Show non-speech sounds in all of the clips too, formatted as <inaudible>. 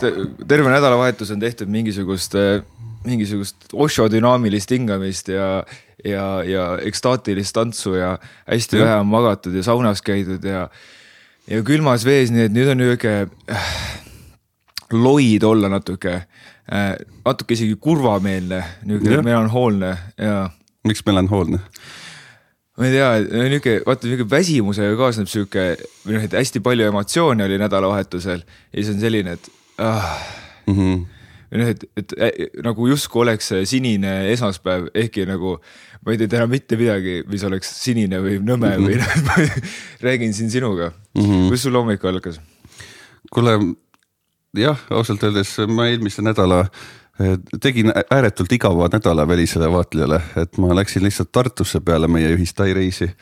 terve nädalavahetus on tehtud mingisugust, mingisugust Osho dünaamilist hingamist ja, ja, ja ekstaatilist tantsu ja hästi vähe on magatud ja saunas käidud ja, ja külmas vees, nii et nüüd on nihuke äh, loid olla natuke äh,, natuke isegi kurvameelne, nihuke melanhoolne ja. miks melanhoolne? ma ei tea, nihuke, vaata nihuke väsimusega kaasneb sihuke, või noh, et hästi palju emotsioone oli nädalavahetusel ja siis on selline, et. Mm. -hmm. noh, et, et nagu justkui oleks sinine esmaspäev, ehkki nagu ma ei teinud enam mitte midagi, mis oleks sinine või nõme mm -hmm. või noh, <laughs> ma räägin siin sinuga mm. -hmm. kuidas sul hommik algas? kuule jah, ausalt öeldes ma eelmise nädala eh, tegin ääretult igava nädala välisele vaatlejale, et ma läksin lihtsalt Tartusse peale meie ühist Tai reisi. Eh,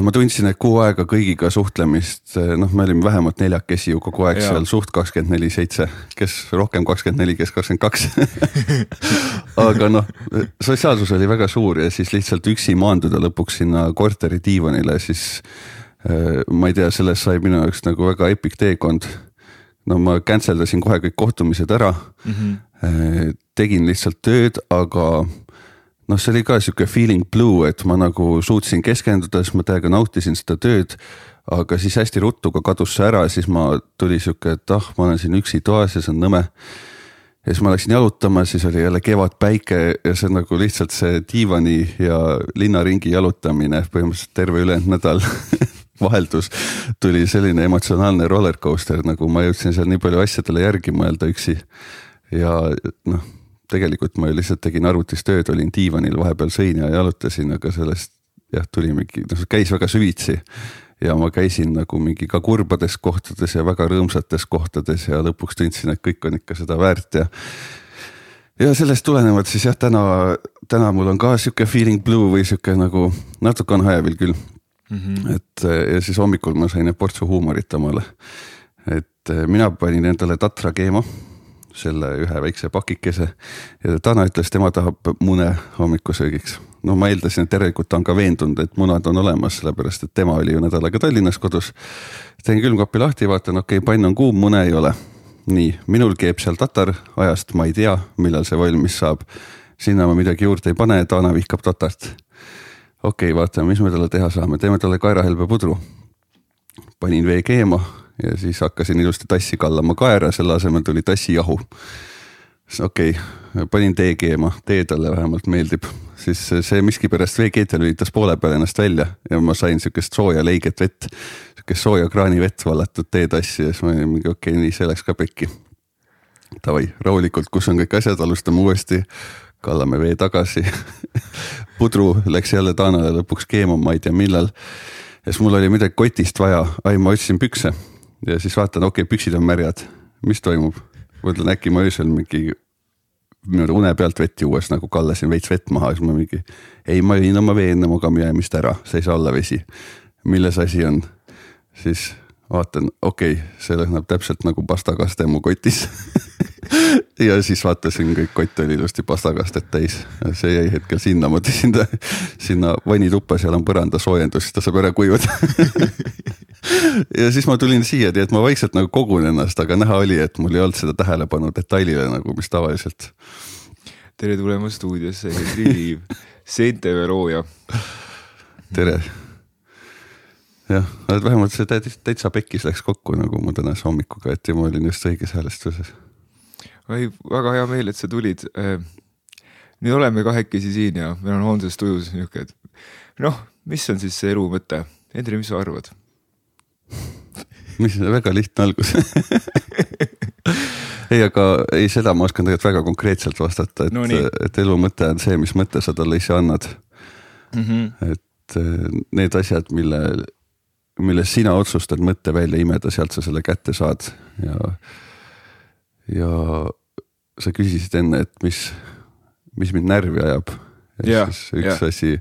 ma tundsin, et kuu aega kõigiga suhtlemist, eh, noh, me olime vähemalt neljakesi ju kogu aeg ja. seal suht kakskümmend neli seitse, kes rohkem kakskümmend neli, kes kakskümmend kaks. <laughs> aga noh, sotsiaalsus oli väga suur ja siis lihtsalt üksi maanduda lõpuks sinna korteri diivanile, siis ma ei tea, sellest sai minu jaoks nagu väga epic teekond no ma cancel dasin kohe kõik kohtumised ära mm. -hmm. tegin lihtsalt tööd, aga noh, see oli ka sihuke feeling blue, et ma nagu suutsin keskenduda, siis ma täiega nautisin seda tööd. aga siis hästi ruttu ka kadus see ära, siis ma tuli sihuke, et ah, ma olen siin üksi toas ja see on nõme. ja siis ma läksin jalutama, siis oli jälle kevadpäike ja see nagu lihtsalt see diivani ja linnaringi jalutamine põhimõtteliselt terve ülejäänud nädal <laughs> vaheldus tuli selline emotsionaalne roller coaster, nagu ma jõudsin seal nii palju asjadele järgi mõelda üksi. ja noh, tegelikult ma ju lihtsalt tegin arvutis tööd, olin diivanil, vahepeal sõin ja jalutasin, aga sellest jah, tuli mingi, noh käis väga süvitsi. ja ma käisin nagu mingi ka kurbades kohtades ja väga rõõmsates kohtades ja lõpuks tundsin, et kõik on ikka seda väärt ja ja sellest tulenevalt siis jah, täna, täna mul on ka sihuke feeling blue või sihuke nagu natuke on hajevil küll mm. -hmm. et ja siis hommikul ma sain portsu huumorit omale. et mina panin endale Tatra Keemo, selle ühe väikse pakikese ja Tana ütles, tema tahab mune hommikusöögiks. no ma eeldasin, et järelikult ta on ka veendunud, et munad on olemas, sellepärast et tema oli ju nädal aega Tallinnas kodus. teen külmkapi lahti, vaatan, okei okay,, pann on kuum, mune ei ole. nii, minul keeb seal tatar, ajast ma ei tea, millal see valmis saab. sinna ma midagi juurde ei pane, Taana vihkab tatart okei okay,, vaatame, mis me talle teha saame, teeme talle kaerahelbepudru. panin vee keema ja siis hakkasin ilusti tassi kallama kaera, selle asemel tuli tassijahu. okei okay,, panin tee keema, tee talle vähemalt meeldib, siis see miskipärast veekeetel lülitas poole peal ennast välja ja ma sain sihukest sooja leiget vett, sihukest sooja kraanivett vallatud teetassi ja siis ma olin mingi okei okay,, nii see läks ka pekki. Davai, rahulikult, kus on kõik asjad, alustame uuesti kallame vee tagasi <laughs> pudru läks jälle Taanale lõpuks keema, ma ei tea, millal. ja siis mul oli midagi kotist vaja, ai ma otsisin pükse ja siis vaatan, okei okay,, püksid on märjad, mis toimub? mõtlen äkki ma öösel mingi niimoodi une pealt vett juues nagu kallasin veits vett maha, siis ma mingi. ei, ma jõin oma vee enne magama jäämist ära, see ei saa olla vesi. milles asi on? siis vaatan, okei okay,, see lõhnab täpselt nagu pastakaste mu kotis <laughs> ja siis vaatasin, kõik kott oli ilusti pastakastet täis, see jäi hetkel sinna, ma tõstsin ta sinna vannituppa, seal on põrandasoojendus, siis ta saab ära kuivada <laughs> ja siis ma tulin siia, nii et ma vaikselt nagu kogun ennast, aga näha oli, et mul ei olnud seda tähelepanu detailile nagu, mis tavaliselt. tere tulemast stuudiosse, Henri Liiv, seentevee looja. tere jah, vähemalt see täitsa pekkis läks kokku nagu mu tänase hommikuga, et ja ma olin just õiges häälestvuses. oi, väga hea meel, et sa tulid. Äh, nüüd oleme kahekesi siin ja meil on homses tujus niuke, et noh, mis on siis see elu mõte? Hendrik, mis sa arvad? <laughs> mis, väga lihtne algus <laughs> ei, aga ei, seda ma oskan tegelikult väga konkreetselt vastata, et no,, et elu mõte on see, mis mõtte sa talle ise annad mm. -hmm. et äh, need asjad, mille milles sina otsustad mõtte välja imeda, sealt sa selle kätte saad ja, ja sa küsisid enne, et mis, mis mind närvi ajab. Ja siis üks yeah. asi,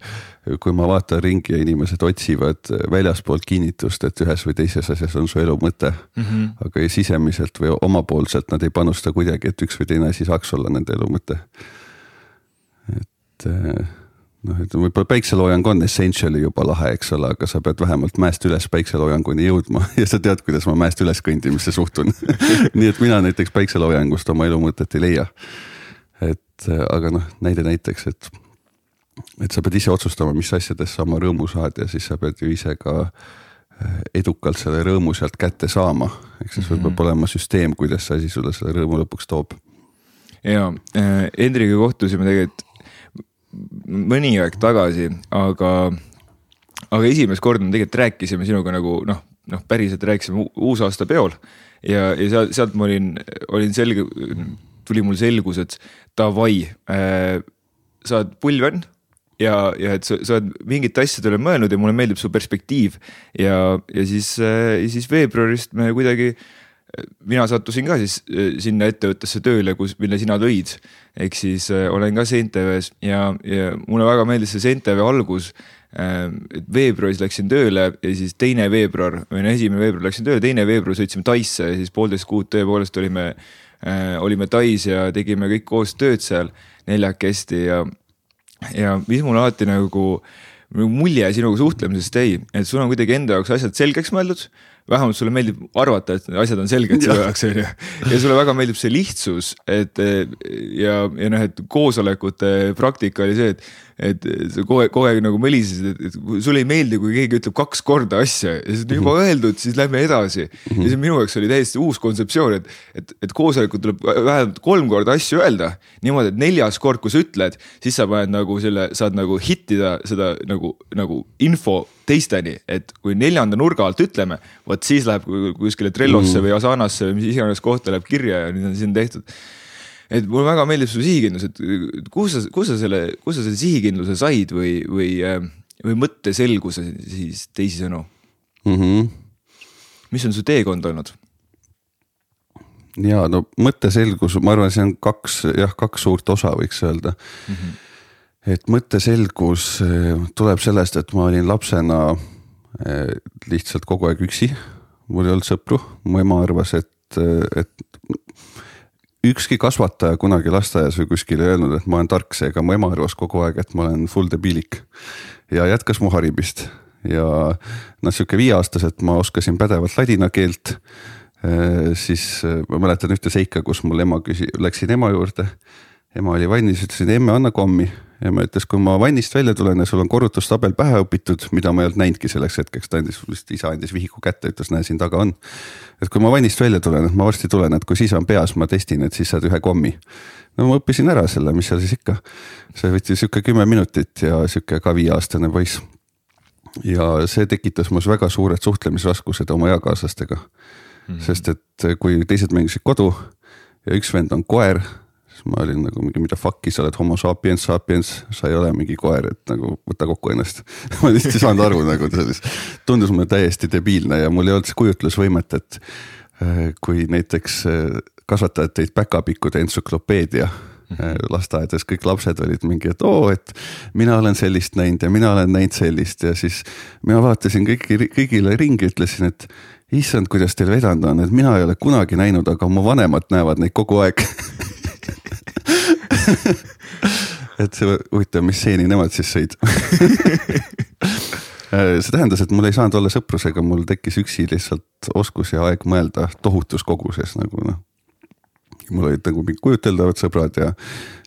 kui ma vaatan ringi ja inimesed otsivad väljaspoolt kinnitust, et ühes või teises asjas on su elu mõte mm. -hmm. aga sisemiselt või omapoolselt nad ei panusta kuidagi, et üks või teine asi saaks olla nende elu mõte. et noh, et võib-olla päikseloojang on essentially juba lahe, eks ole, aga sa pead vähemalt mäest üles päikseloojanguni jõudma <laughs> ja sa tead, kuidas ma mäest üles kõndimisse suhtun <laughs> nii et mina näiteks päikseloojangust oma elu mõtet ei leia. et aga noh, näide näiteks, et, et sa pead ise otsustama, mis asjadest sa oma rõõmu saad ja siis sa pead ju ise ka eh, edukalt selle rõõmu sealt kätte saama, ehk siis sul mm -hmm. peab olema süsteem, kuidas see asi sulle selle rõõmu lõpuks toob. ja äh, Hendriga kohtusime tegelikult mõni aeg tagasi, aga, aga esimest korda me tegelikult rääkisime sinuga nagu noh, noh, päriselt rääkisime uusaasta peol ja, ja sealt, sealt ma olin, olin selge, tuli mul selgus, et davai äh,, sa oled puljon ja, ja et sa, sa oled mingite asjadele mõelnud ja mulle meeldib su perspektiiv ja, ja siis äh,, siis veebruarist me kuidagi äh, mina sattusin ka siis äh, sinna ettevõttesse tööle, kus, mille sina lõid. ehk siis äh, olen ka CNTV-s ja, ja mulle väga meeldis see CNTV algus äh,. et veebruaris läksin tööle ja siis teine veebruar või no esimene veebruar läksin tööle, teine veebruar sõitsime Taisse ja siis poolteist kuud tõepoolest olime äh,, olime Tais ja tegime kõik koos tööd seal neljakesti ja, ja mis mulle alati nagu mulje sinuga suhtlemisest jäi, et sul on kuidagi enda jaoks asjad selgeks mõeldud vähemalt sulle meeldib arvata, et asjad on selged sinu jaoks, on ju. ja sulle väga meeldib see lihtsus, et ja, ja noh, et koosolekute praktika oli see, et et sa kogu aeg, kogu aeg nagu mölisesid, et, et sulle ei meeldi, kui keegi ütleb kaks korda asja ja see on juba mhm. öeldud, siis lähme edasi ja see minu jaoks oli täiesti uus kontseptsioon, et, et, et koosolekul tuleb vähemalt kolm korda asju öelda. niimoodi, et neljas kord, kui sa ütled, siis sa paned nagu selle, saad nagu hittida seda nagu, nagu info teisteni, et kui neljanda nurga alt ütleme, vot siis läheb kuskile Trellosse mm. või Asanasse või mis iganes kohta läheb kirja ja nüüd on siin tehtud et mulle väga meeldib su sihikindlus, et kus sa, kus sa selle, kus sa selle sihikindluse said või, või, äh, või mõtteselguse siis teisisõnu mm? -hmm. mis on su teekond olnud? ja no mõtteselgus, ma arvan, see on kaks jah, kaks suurt osa, võiks öelda mm. -hmm. et mõtteselgus äh, tuleb sellest, et ma olin lapsena äh, lihtsalt kogu aeg üksi. mul ei olnud sõpru, mu ema arvas, et, et ükski kasvataja kunagi lasteaias või kuskil ei öelnud, et ma olen tark, seega mu ema arvas kogu aeg, et ma olen full debiilik. ja jätkas mu harimist ja noh, sihuke viieaastaselt ma oskasin pädevalt ladina keelt. siis ma mäletan ühte seika, kus mul ema küsi-, läksin ema juurde. Ema oli vannis, ütlesin emme anna kommi ema ütles, kui ma vannist välja tulen ja sul on korrutustabel pähe õpitud, mida ma ei olnud näinudki selleks hetkeks, ta andis, vist isa andis vihiku kätte, ütles, näe, siin taga on. et kui ma vannist välja tulen, et ma varsti tulen, et kui siis on peas, ma testin, et siis saad ühe kommi. no ma õppisin ära selle, mis seal siis ikka. see võttis sihuke kümme minutit ja sihuke ka viieaastane poiss. ja see tekitas minus väga suured suhtlemisraskused oma eakaaslastega mm. -hmm. sest et kui teised mängisid kodu ja üks vend on koer siis ma olin nagu mingi, mida fuck'i, sa oled homo sapiens sapiens, sa ei ole mingi koer, et nagu võta kokku ennast. <laughs> Ma lihtsalt ei saanud aru nagu sellest, tundus mulle täiesti debiilne ja mul ei olnud kujutlusvõimet, et äh, kui näiteks äh, kasvatajad tõid päkapikkude entsüklopeedia äh, lasteaedades kõik lapsed olid mingi, et oo, et mina olen sellist näinud ja mina olen näinud sellist. Ja siis mina vaatasin kõiki, kõigile ringi, ütlesin, et issand, kuidas teil vedanud on, et mina ei ole kunagi näinud, aga mu vanemad näevad neid kogu aeg <laughs> <laughs> et huvitav, mis seeni nemad siis sõid <laughs> see tähendas, et mul ei saanud olla sõprusega, mul tekkis üksi lihtsalt oskus ja aeg mõelda tohutus koguses nagu noh. mul olid nagu mingid kujuteldavad sõbrad ja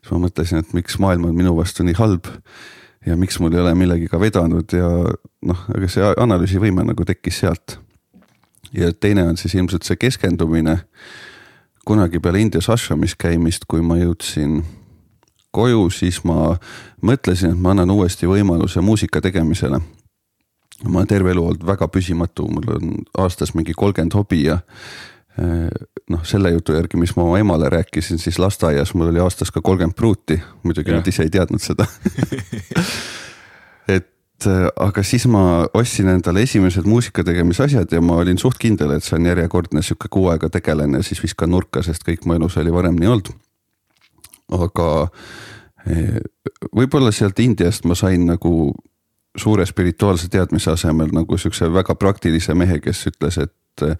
siis ma mõtlesin, et miks maailm on minu vastu nii halb. ja miks mul ei ole millegiga vedanud ja noh, aga see analüüsivõime nagu tekkis sealt. ja teine on siis ilmselt see keskendumine kunagi peale Indias ashramis käimist, kui ma jõudsin koju, siis ma mõtlesin, et ma annan uuesti võimaluse muusika tegemisele. ma olen terve elu olnud väga püsimatu, mul on aastas mingi kolmkümmend hobi ja eh, noh, selle jutu järgi, mis ma oma emale rääkisin, siis lasteaias mul oli aastas ka kolmkümmend pruuti, muidugi nad ise ei teadnud seda <laughs> et Äh, aga siis ma ostsin endale esimesed muusika tegemise asjad ja ma olin suht kindel, et see on järjekordne sihuke kuu aega tegelen ja siis viskan nurka, sest kõik mu elus oli varem nii olnud. Aga eh, võib-olla sealt Indiast ma sain nagu suure spirituaalse teadmise asemel nagu siukse väga praktilise mehe, kes ütles, et eh,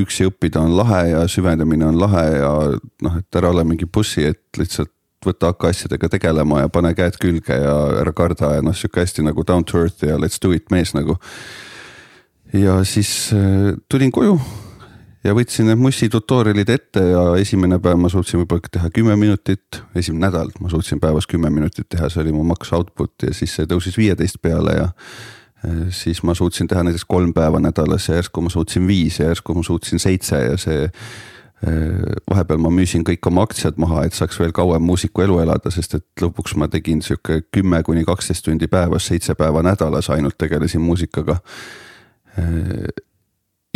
üksi õppida on lahe ja süvenemine on lahe ja noh, et ära ole mingi bussi, et lihtsalt võta, hakka asjadega tegelema ja pane käed külge ja ära karda ja noh, sihuke hästi nagu down to earth ja let's do it mees nagu. ja siis äh, tulin koju ja võtsin need Mussi tutorial'id ette ja esimene päev ma suutsin võib-olla teha kümme minutit, esimene nädal ma suutsin päevas kümme minutit teha, see oli mu max output ja siis see tõusis viieteist peale ja äh, siis ma suutsin teha näiteks kolm päeva nädalas ja järsku ma suutsin viis ja järsku ma suutsin seitse ja see äh, vahepeal ma müüsin kõik oma aktsiad maha, et saaks veel kauem muusiku elu elada, sest et lõpuks ma tegin sihuke kümme kuni kaksteist tundi päevas, seitse päeva nädalas ainult tegelesin muusikaga. Äh,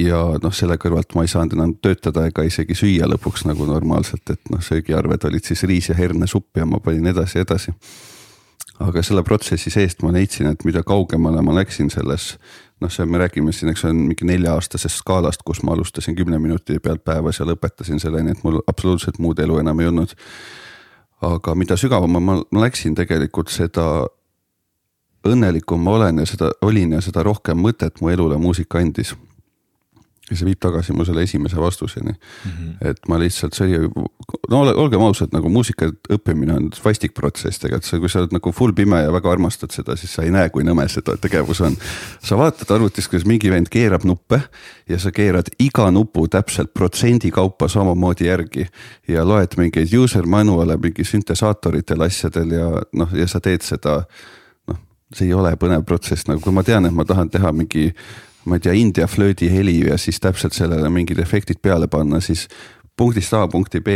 ja noh, selle kõrvalt ma ei saanud enam töötada ega isegi süüa lõpuks nagu normaalselt, et noh, söögiarved olid siis riis ja hernesupp ja ma panin edasi ja edasi. aga selle protsessi seest ma leidsin, et mida kaugemale ma läksin selles, noh, see me räägime siin, eks see on mingi nelja-aastasest skaalast, kus ma alustasin kümne minuti pealt päevas ja lõpetasin selleni, et mul absoluutselt muud elu enam ei olnud. aga mida sügavamale ma, läksin tegelikult, seda õnnelikum ma olen ja seda olin ja seda rohkem mõtet mu elule muusika andis ja see viib tagasi mu selle esimese vastuseni mm. -hmm. et ma lihtsalt, see oli, no olgem ausad, nagu muusika õppimine on vastik protsess tegelikult, kui sa oled nagu full pime ja väga armastad seda, siis sa ei näe, kui nõme see tegevus on. sa vaatad arvutis, kuidas mingi vend keerab nuppe ja sa keerad iga nupu täpselt protsendi kaupa samamoodi järgi. ja loed mingeid user manual'e mingi süntesaatoritele asjadel ja noh, ja sa teed seda noh, see ei ole põnev protsess, nagu kui ma tean, et ma tahan teha mingi ma ei tea, India flöödi heli ja siis täpselt sellele mingid efektid peale panna, siis punktist A punkti B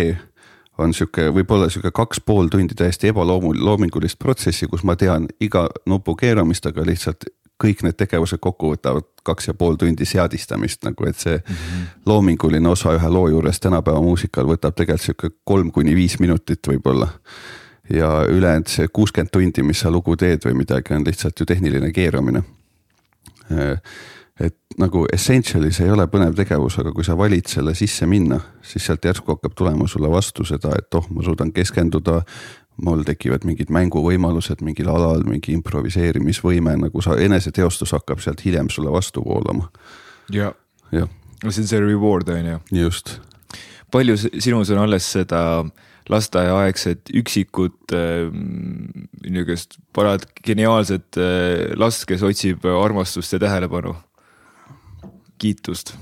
on sihuke, võib-olla sihuke kaks pool tundi täiesti ebaloomingulist protsessi, kus ma tean iga nupu keeramist, aga lihtsalt kõik need tegevused kokku võtavad kaks ja pool tundi seadistamist nagu, et see mm -hmm. loominguline osa ühe loo juures tänapäeva muusikal võtab tegelikult sihuke kolm kuni viis minutit võib-olla. ja ülejäänud see kuuskümmend tundi, mis sa lugu teed või midagi, on lihtsalt ju tehniline keeramine et nagu essentially see ei ole põnev tegevus, aga kui sa valid selle sisse minna, siis sealt järsku hakkab tulema sulle vastu seda, et oh, ma suudan keskenduda. mul tekivad mingid mänguvõimalused mingil alal, mingi improviseerimisvõime, nagu sa eneseteostus hakkab sealt hiljem sulle vastu voolama. ja, ja., see on see reward on ju. just. palju sinus on alles seda lasteaiaaegset üksikut äh, niisugust parat geniaalset äh, last, kes otsib armastust ja tähelepanu kiitust?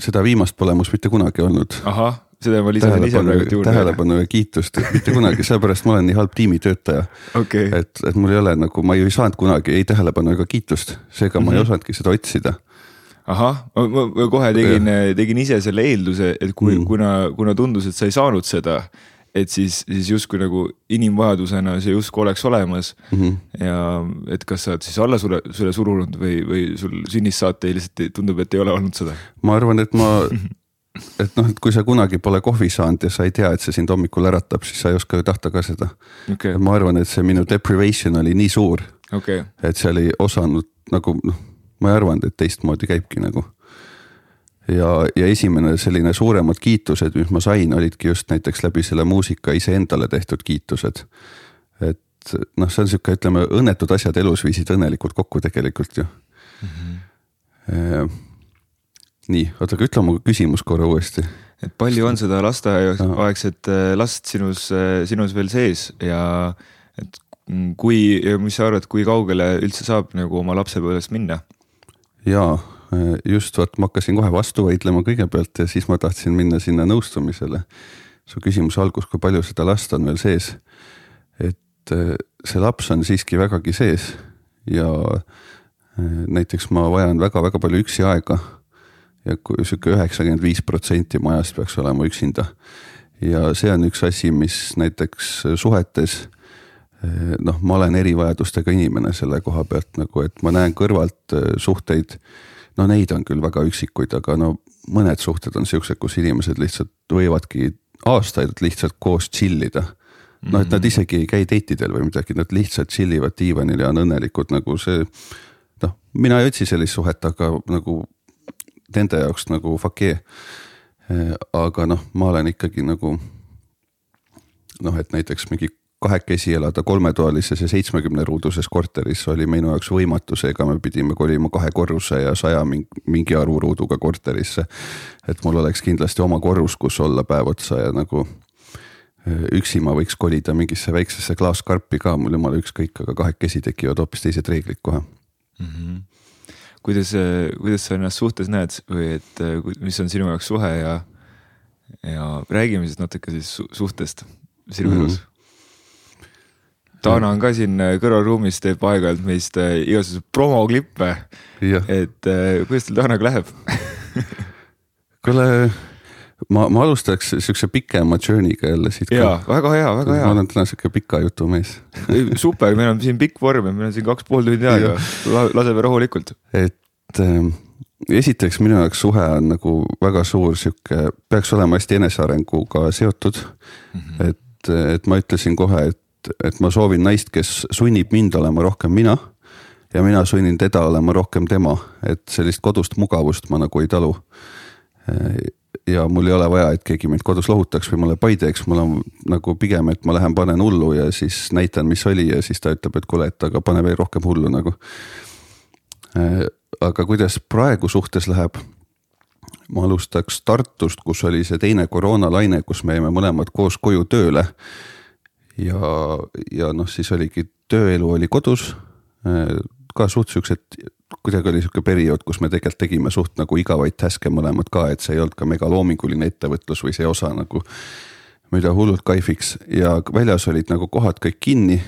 seda viimast pole must mitte kunagi olnud. ahah, seda ma lisan ise praegu juurde. tähelepanu ja kiitust, mitte kunagi, sellepärast ma olen nii halb tiimitöötaja okay.. et, et mul ei ole nagu, ma ju ei saanud kunagi ei tähelepanu ega kiitust, seega mm -hmm. ma ei mhm. osanudki seda otsida ahah, ma kohe tegin, tegin ise selle eelduse, et kui mm., kuna, kuna tundus, et sa ei saanud seda, et siis, siis justkui nagu inimvajadusena see justkui oleks olemas mm. -hmm. ja et kas sa oled siis alla sulle, sulle surunud või, või sul sünnist saati lihtsalt tundub, et ei ole olnud seda? ma arvan, et ma, et noh, et kui sa kunagi pole kohvi saanud ja sa ei tea, et see sind hommikul äratab, siis sa ei oska ju tahta ka seda okay.. ma arvan, et see minu deprivation oli nii suur okay., et seal ei osanud nagu noh, ma ei arvanud, et teistmoodi käibki nagu ja, ja esimene selline suuremad kiitused, mis ma sain, olidki just näiteks läbi selle muusika iseendale tehtud kiitused. et noh, see on sihuke, ütleme, õnnetud asjad elus viisid õnnelikult kokku tegelikult ju mm. -hmm. nii, oota, aga ütle oma küsimus korra uuesti. et palju on seda lasteaiaaegset äh, last sinus, äh, sinus veel sees ja et kui, mis sa arvad, kui kaugele üldse saab nagu oma lapsepõlvest minna? jaa just vot ma hakkasin kohe vastu vaidlema kõigepealt ja siis ma tahtsin minna sinna nõustumisele. su küsimuse algus, kui palju seda last on veel sees. et äh, see laps on siiski vägagi sees ja äh, näiteks ma vajan väga-väga palju üksi aega. ja kui sihuke üheksakümmend viis protsenti majast peaks olema üksinda. ja see on üks asi, mis näiteks suhetes noh, ma olen erivajadustega inimene selle koha pealt nagu, et ma näen kõrvalt suhteid no neid on küll väga üksikuid, aga no mõned suhted on siuksed, kus inimesed lihtsalt võivadki aastaid lihtsalt koos chill ida. noh, et nad mhm. isegi ei käi date idel või midagi, nad lihtsalt chill ivad diivanil ja on õnnelikud nagu see. noh, mina ei otsi sellist suhet, aga nagu nende jaoks nagu fuck yeah. aga noh, ma olen ikkagi nagu noh, et näiteks mingi kahekesi elada kolmetoalises ja seitsmekümne ruuduses korteris oli minu jaoks võimatu, seega me pidime kolima kahe korruse ja saja mingi arvu ruuduga korterisse. et mul oleks kindlasti oma korrus, kus olla päev otsa ja nagu üksi ma võiks kolida mingisse väiksesse klaaskarpi ka, mul jumala ükskõik, aga kahekesi tekivad hoopis teised reeglid kohe mm. -hmm. kuidas, kuidas sa ennast suhtes näed või et mis on sinu jaoks suhe ja, ja räägime siis natuke siis suhtest sinu mhm. elus mm -hmm.? Taana on ka siin kõrvalruumis, teeb aeg-ajalt meist igasuguseid promoklippe. et kuidas teil Taanaga läheb <laughs> kuule ma, ma alustaks siukse pikema journey'ga jälle siit. jaa, väga hea, väga hea. ma olen täna siuke pika jutu mees super, meil on siin pikk vorm ja meil on siin kaks pool tundi aega, laseme rahulikult. et äh, esiteks minu jaoks suhe on nagu väga suur sihuke, peaks olema hästi enesearenguga seotud mm. -hmm. et, et ma ütlesin kohe, et, et ma soovin naist, kes sunnib mind olema rohkem mina ja mina sunnin teda olema rohkem tema, et sellist kodust mugavust ma nagu ei talu ja mul ei ole vaja, et keegi mind kodus lohutaks või mulle pai teeks, mul on nagu pigem, et ma lähen panen hullu ja siis näitan, mis oli ja siis ta ütleb, et kuule, et aga pane veel rohkem hullu nagu. Aga kuidas praegu suhtes läheb? ma alustaks Tartust, kus oli see teine koroonalaine, kus me jäime mõlemad koos koju tööle. Ja, ja noh, siis oligi tööelu oli kodus äh, ka suht siuksed, kuidagi oli sihuke periood, kus me tegelikult tegime suht nagu igavaid task'e mõlemad ka, et see ei olnud ka megaloominguline ettevõtlus või see osa nagu. mida hullult kaifiks ja väljas olid nagu kohad kõik kinni.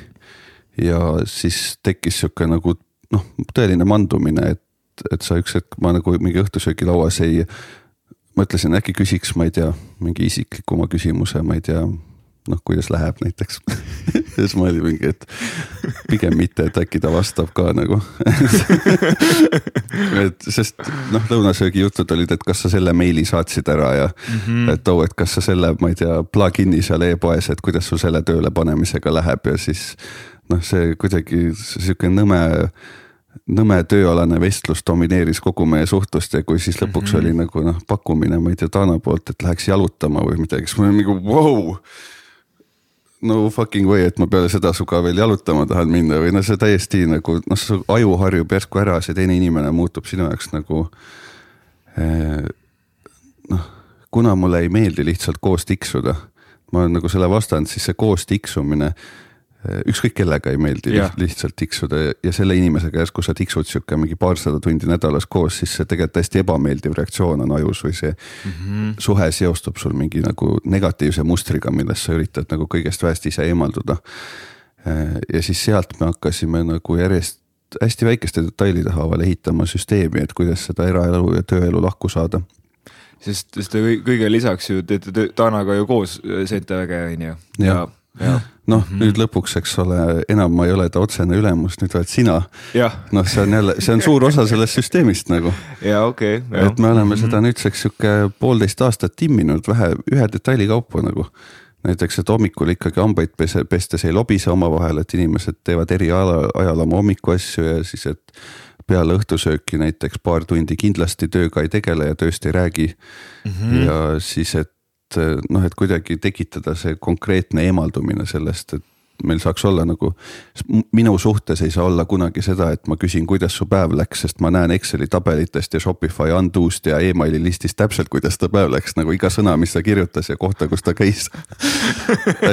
ja siis tekkis sihuke nagu noh, tõeline mandumine, et, et sa üks hetk, ma nagu mingi õhtusöögilauas ei mõtlesin, äkki küsiks, ma ei tea, mingi isiklikuma küsimuse, ma ei tea noh, kuidas läheb näiteks <laughs> ja siis ma olin mingi, et pigem mitte, et äkki ta vastab ka nagu <laughs> et sest noh, lõunasöögi jutud olid, et kas sa selle meili saatsid ära ja mm -hmm. et oo oh,, et kas sa selle, ma ei tea, plugin'i seal e-poes, et kuidas sul selle tööle panemisega läheb ja siis noh, see kuidagi sihuke nõme nõme tööalane vestlus domineeris kogu meie suhtlust ja kui siis lõpuks mm -hmm. oli nagu noh, pakkumine, ma ei tea, Taana poolt, et läheks jalutama või midagi, siis ma olin nagu vau wow! No fucking way, et ma peale seda sinuga veel jalutama tahan minna või noh, see täiesti nagu noh, su aju harjub järsku ära, see teine inimene muutub sinu jaoks nagu eh,. noh, kuna mulle ei meeldi lihtsalt koos tiksuda, ma olen nagu selle vastand, siis see koos tiksumine ükskõik kellega ei meeldi yeah. lihtsalt tiksuda ja selle inimesega järsku sa tiksud sihuke mingi paarsada tundi nädalas koos, siis see tegelikult hästi ebameeldiv reaktsioon on ajus või see mm -hmm. suhe seostub sul mingi nagu negatiivse mustriga, millest sa üritad nagu kõigest väest ise eemalduda. Äh, ja siis sealt me hakkasime nagu järjest hästi väikeste detailide haaval ehitama süsteemi, et kuidas seda eraelu ja tööelu lahku saada sest, sest te kõige lisaks ju teete Taanaga ju koos ZTV-ga on ju ja, ja noh mm -hmm., nüüd lõpuks, eks ole, enam ma ei ole ta otsene ülemus, nüüd oled sina. noh, see on jälle, see on suur osa sellest süsteemist nagu. ja okei okay,. et me oleme mm -hmm. seda nüüdseks sihuke poolteist aastat timminud vähe, ühe detaili kaupa nagu. näiteks, et hommikul ikkagi hambaid pese, pestes ei lobise omavahel, et inimesed teevad eri ajal, ajal oma hommikuasju ja siis, et peale õhtusööki näiteks paar tundi kindlasti tööga ei tegele ja tööst ei räägi mm. -hmm. ja siis, et et noh, et kuidagi tekitada see konkreetne eemaldumine sellest, et meil saaks olla nagu, minu suhtes ei saa olla kunagi seda, et ma küsin, kuidas su päev läks, sest ma näen Exceli tabelitest ja Shopify undo'st ja emaili listist täpselt, kuidas ta päev läks, nagu iga sõna, mis ta kirjutas ja kohta, kus ta käis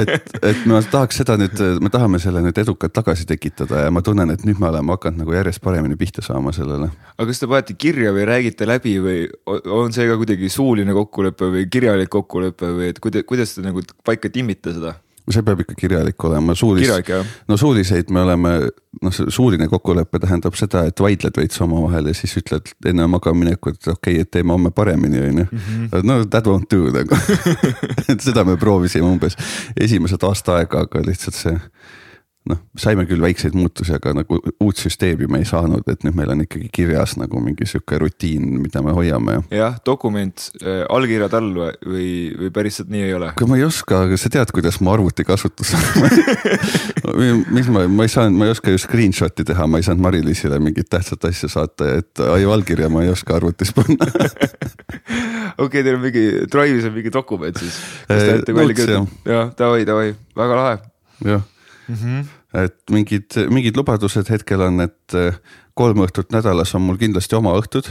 et, et ma tahaks seda nüüd, me tahame selle nüüd edukalt tagasi tekitada ja ma tunnen, et nüüd me oleme hakanud nagu järjest paremini pihta saama sellele. aga kas te panete kirja või räägite läbi või on see ka kuidagi suuline kokkulepe või kirjalik kokkulepe või et kuidas, kuidas te nagu paika timmite seda? See peab ikka kirjalik olema, suulis-, no suuliseid me oleme, noh, suuline kokkulepe tähendab seda, et vaidled veits omavahel ja siis ütled enne magamaminekut, et okei okay,, et teeme homme paremini, on ju. Mhm. no that won't do nagu <laughs> et seda me proovisime umbes esimesed aasta aega, aga lihtsalt see noh, saime küll väikseid muutusi, aga nagu uut süsteemi me ei saanud, et nüüd meil on ikkagi kirjas nagu mingi sihuke rutiin, mida me hoiame. jah, dokument äh,, allkirjad all või, või päriselt nii ei ole? aga ma ei oska, aga sa tead, kuidas ma arvuti kasutuses <laughs> mis ma, ma ei saanud, ma ei oska ju screenshot'i teha, ma ei saanud Mari-Liisile mingit tähtsat asja saata, et aju allkirja ma ei oska arvutis panna <laughs> okei okay,, teil on mingi Drive'is on mingi dokument siis. jah, davai, davai, väga lahe. jah mm. -hmm. et mingid, mingid lubadused hetkel on, et eh, kolm õhtut nädalas on mul kindlasti oma õhtud.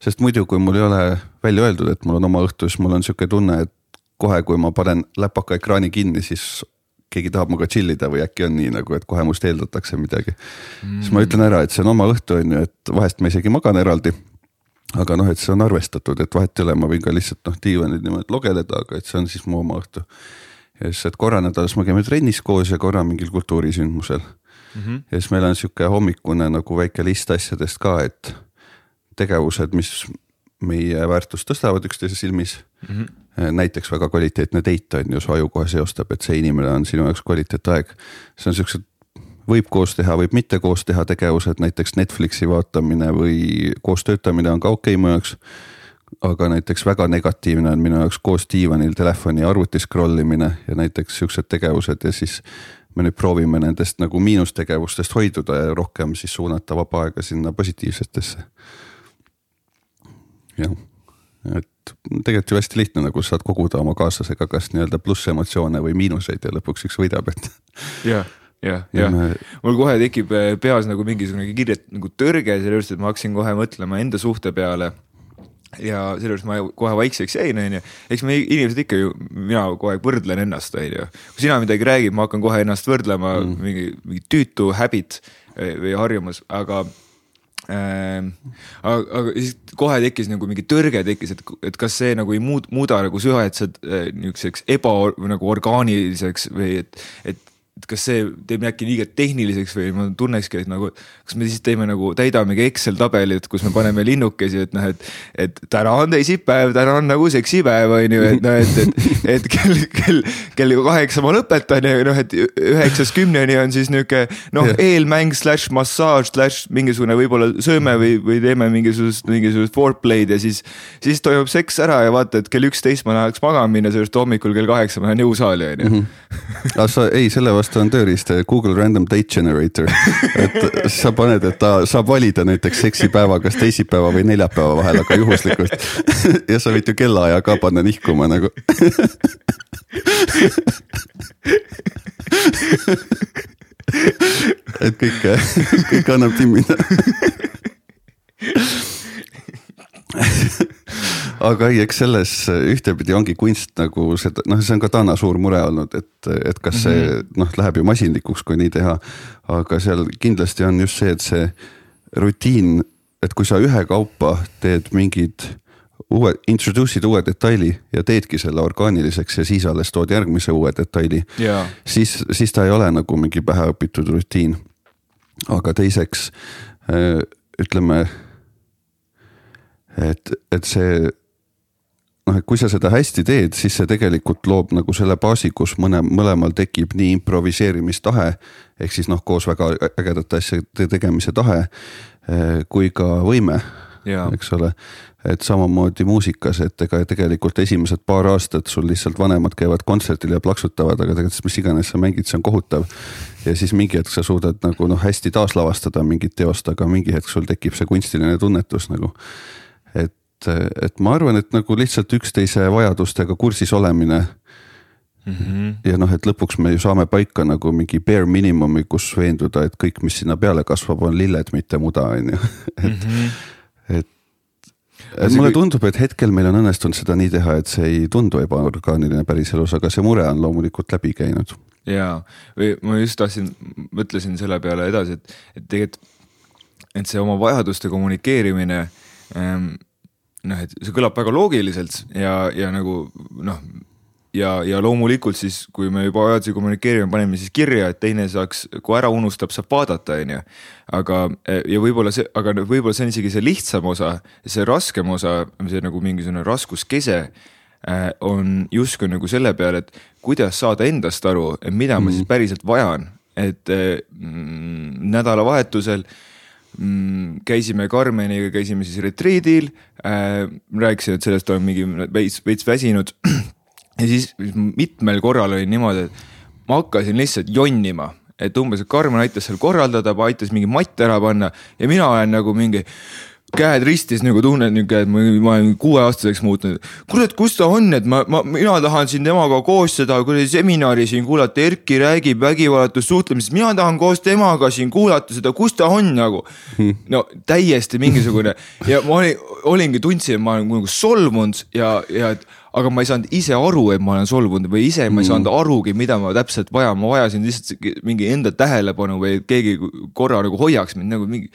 sest muidu, kui mul ei ole välja öeldud, et mul on oma õhtu, siis mul on sihuke tunne, et kohe, kui ma panen läpaka ekraani kinni, siis keegi tahab minuga chill ida või äkki on nii nagu, et kohe must eeldatakse midagi mm.. siis ma ütlen ära, et see on oma õhtu on ju, et vahest ma isegi magan eraldi. aga noh, et see on arvestatud, et vahet ei ole, ma võin ka lihtsalt noh diivanil niimoodi logeleda, aga et see on siis mu oma õhtu. Ja siis, et korra nädalas me käime trennis koos ja korra mingil kultuurisündmusel mm. -hmm. ja siis meil on sihuke hommikune nagu väike list asjadest ka, et tegevused, mis meie väärtust tõstavad üksteise silmis mm. -hmm näiteks väga kvaliteetne date on ju, su aju kohe seostab, et see inimene on sinu jaoks kvaliteetaeg. see on siuksed, võib koos teha, võib mitte koos teha tegevused, näiteks Netflixi vaatamine või koos töötamine on ka okei okay mu jaoks. Aga näiteks väga negatiivne on minu jaoks koos diivanil telefoni arvuti scroll imine ja näiteks siuksed tegevused ja siis me nüüd proovime nendest nagu miinustegevustest hoiduda ja rohkem siis suunata vaba aega sinna positiivsetesse. jah, et tegelikult ju hästi lihtne, nagu saad koguda oma kaaslasega kas nii-öelda plussemotsioone või miinuseid ja lõpuks üks võidab, et. jah, jah, jah, mul kohe tekib eh, peas nagu mingisugune kirje nagu tõrge selle juures, et ma hakkasin kohe mõtlema enda suhte peale ja selle juures ma kohe vaikseks jäin, onju. eks me inimesed ikka ju, mina kogu aeg võrdlen ennast, onju. kui sina midagi räägid, ma hakkan kohe ennast võrdlema mm., mingi, mingi tüütu habit või harjumus, aga Ähm, aga, aga siis kohe tekkis nagu mingi tõrge tekkis, et, et kas see nagu ei muud, muuda nagu süvahetset äh, niisuguseks eba nagu orgaaniliseks või et, et et kas see teeb äkki liiga tehniliseks või ma tunnekski, et nagu, kas me siis teeme nagu, täidamegi Excel tabelit, kus me paneme linnukesi, et noh, et. et täna on teisipäev, täna on nagu seksipäev on ju, et noh, et, et, et kell, kell, kell kaheksa ma lõpetan ja noh, et üheksast kümneni on siis nihuke noh, eelmäng slaš massaaž slaš mingisugune võib-olla sööme või, või teeme mingisugust, mingisugust foreplay'd ja siis. siis toimub seks ära ja vaata, et kell üksteist ma tahaks magama minna, seepärast hommikul kell kaheksa ma lähen jõusaali on ju. Aga sa ei, selle vastu vastu on tööriist Google Random Date Generator. et sa paned, et ta saab valida näiteks seksipäeva kas teisipäeva või neljapäeva vahel, aga juhuslikult. <laughs> ja sa võid ju kellaaja ka panna nihkuma nagu et kõike, kõike annab timmida <laughs> aga ei, eks selles ühtepidi ongi kunst nagu seda, noh, see on ka Dana suur mure olnud, et, et kas see mm -hmm. noh, läheb ju masinlikuks, kui nii teha. aga seal kindlasti on just see, et see rutiin, et kui sa ühekaupa teed mingid uue, introduce'id uue detaili ja teedki selle orgaaniliseks ja siis alles tood järgmise uue detaili yeah.. siis, siis ta ei ole nagu mingi päheõpitud rutiin. aga teiseks ütleme et, et see noh, et kui sa seda hästi teed, siis see tegelikult loob nagu selle baasi, kus mõne, mõlemal tekib nii improviseerimistahe. ehk siis noh, koos väga ägedate asjade tegemise tahe eh, kui ka võime, eks ole. et samamoodi muusikas, et ega tegelikult esimesed paar aastat sul lihtsalt vanemad käivad kontserdil ja plaksutavad, aga tegelikult mis iganes sa mängid, see on kohutav. ja siis mingi hetk sa suudad nagu noh, hästi taaslavastada mingit teost, aga mingi hetk sul tekib see kunstiline tunnetus nagu et, et ma arvan, et nagu lihtsalt üksteise vajadustega kursis olemine mm. -hmm. ja noh, et lõpuks me ju saame paika nagu mingi bare minimumi, kus veenduda, et kõik, mis sinna peale kasvab, on lilled, mitte muda, on ju, <laughs> et mm, -hmm. et et mulle tundub, et hetkel meil on õnnestunud seda nii teha, et see ei tundu ebaorgaaniline päriselus, aga see mure on loomulikult läbi käinud. ja, või ma just tahtsin, mõtlesin selle peale edasi, et, et tegelikult, et see oma vajaduste kommunikeerimine ähm, noh, et see kõlab väga loogiliselt ja, ja nagu noh, ja, ja loomulikult siis, kui me juba vajadusi kommunikeerime, paneme siis kirja, et teine saaks, kui ära unustab, saab vaadata, on ju. aga, ja võib-olla see, aga võib-olla see on isegi see lihtsam osa, see raskem osa, see nagu mingisugune raskuskese äh, on justkui nagu selle peale, et kuidas saada endast aru, mida ma mm. siis päriselt vajan, et äh, nädalavahetusel äh, mm, käisime Karmeniga, käisime siis retriidil äh,. rääkisin, et sellest olen mingi veits, veits väsinud. <clears throat> ja siis mitmel korral oli niimoodi, et ma hakkasin lihtsalt jonnima, et umbes, et Karmen aitas seal korraldada, aitas mingi matt ära panna ja mina olen nagu mingi käed ristis nagu tunnen niuke, et ma, ma olen kuueaastaseks muutunud. kurat, kus ta on, et ma, ma, mina tahan siin temaga koos seda kuradi seminari siin kuulata, Erki räägib vägivallatust suhtlemisest, mina tahan koos temaga siin kuulata seda, kus ta on nagu. no täiesti mingisugune ja ma olin, olingi, tundsin, et ma olen nagu solvunud ja, ja et aga ma ei saanud ise aru, et ma olen solvunud või ise ma ei saanud arugi, mida ma täpselt vajan, ma vajasin lihtsalt mingi enda tähelepanu või keegi korra nagu hoiaks mind nagu mingi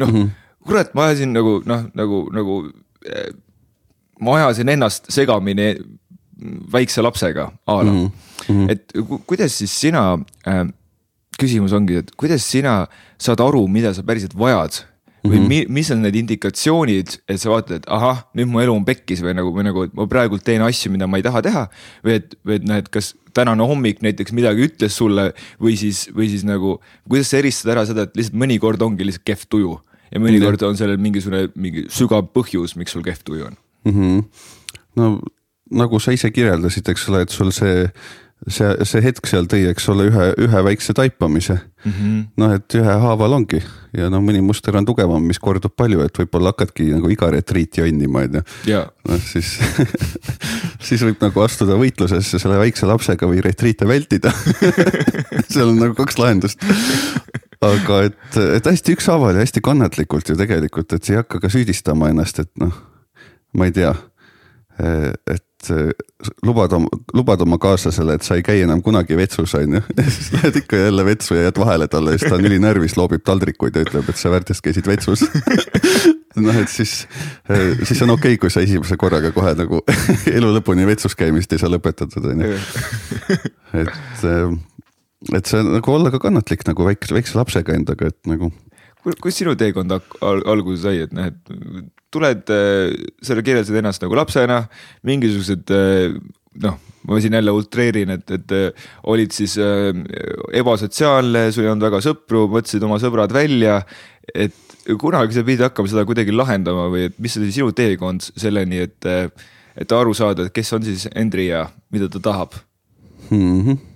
noh mm -hmm., kurat, ma ajasin nagu noh, nagu, nagu eh, ma ajasin ennast segamini väikse lapsega a la mm, -hmm. et kuidas siis sina äh,, küsimus ongi, et kuidas sina saad aru, mida sa päriselt vajad või mm -hmm. mis on need indikatsioonid, et sa vaatad, et ahah, nüüd mu elu on pekkis või nagu, või nagu ma praegult teen asju, mida ma ei taha teha. või et, või et noh, et kas tänane hommik näiteks midagi ütles sulle või siis, või siis nagu, kuidas sa eristad ära seda, et lihtsalt mõnikord ongi lihtsalt kehv tuju. Ja mõnikord on sellel mingisugune, mingi sügav põhjus, miks sul kehv tuju on mm. -hmm. no nagu sa ise kirjeldasid, eks ole, et sul see see, see hetk seal tõi, eks ole, ühe, ühe väikse taipamise mm -hmm.. noh, et ühehaaval ongi ja no mõni muster on tugevam, mis kordub palju, et võib-olla hakkadki nagu iga retriiti jonnima, on ju. noh, siis <laughs> siis võib nagu astuda võitlusesse selle väikse lapsega või retriite vältida <laughs> seal on nagu kaks lahendust aga et, et hästi ükshaaval ja hästi kannatlikult ju tegelikult, et ei hakka ka süüdistama ennast, et noh, ma ei tea et lubad oma, lubad oma kaaslasele, et sa ei käi enam kunagi vetsus, on ju. <laughs> siis lähed ikka jälle vetsu ja jääd vahele talle ja siis ta on ülinärvis, loobib taldrikuid ja ütleb, et sa väärtest käisid vetsus <laughs> noh, et siis, siis on okei okay,, kui sa esimese korraga kohe nagu <laughs> elu lõpuni vetsus käimist ei saa lõpetatud, on ju. et, et see nagu olla ka kannatlik nagu väikse, väikse lapsega endaga, et nagu kus sinu teekond alguse sai, et noh, et tuled, äh, sa kirjeldasid ennast nagu lapsena, mingisugused äh, noh, ma siin jälle utreerin, et, et äh, olid siis ebasotsiaalne, sul ei olnud väga sõpru, mõtlesid oma sõbrad välja. et kunagi sa pidid hakkama seda kuidagi lahendama või et mis oli sinu teekond selleni, et, et aru saada, et kes on siis Endri ja mida ta tahab mm? -hmm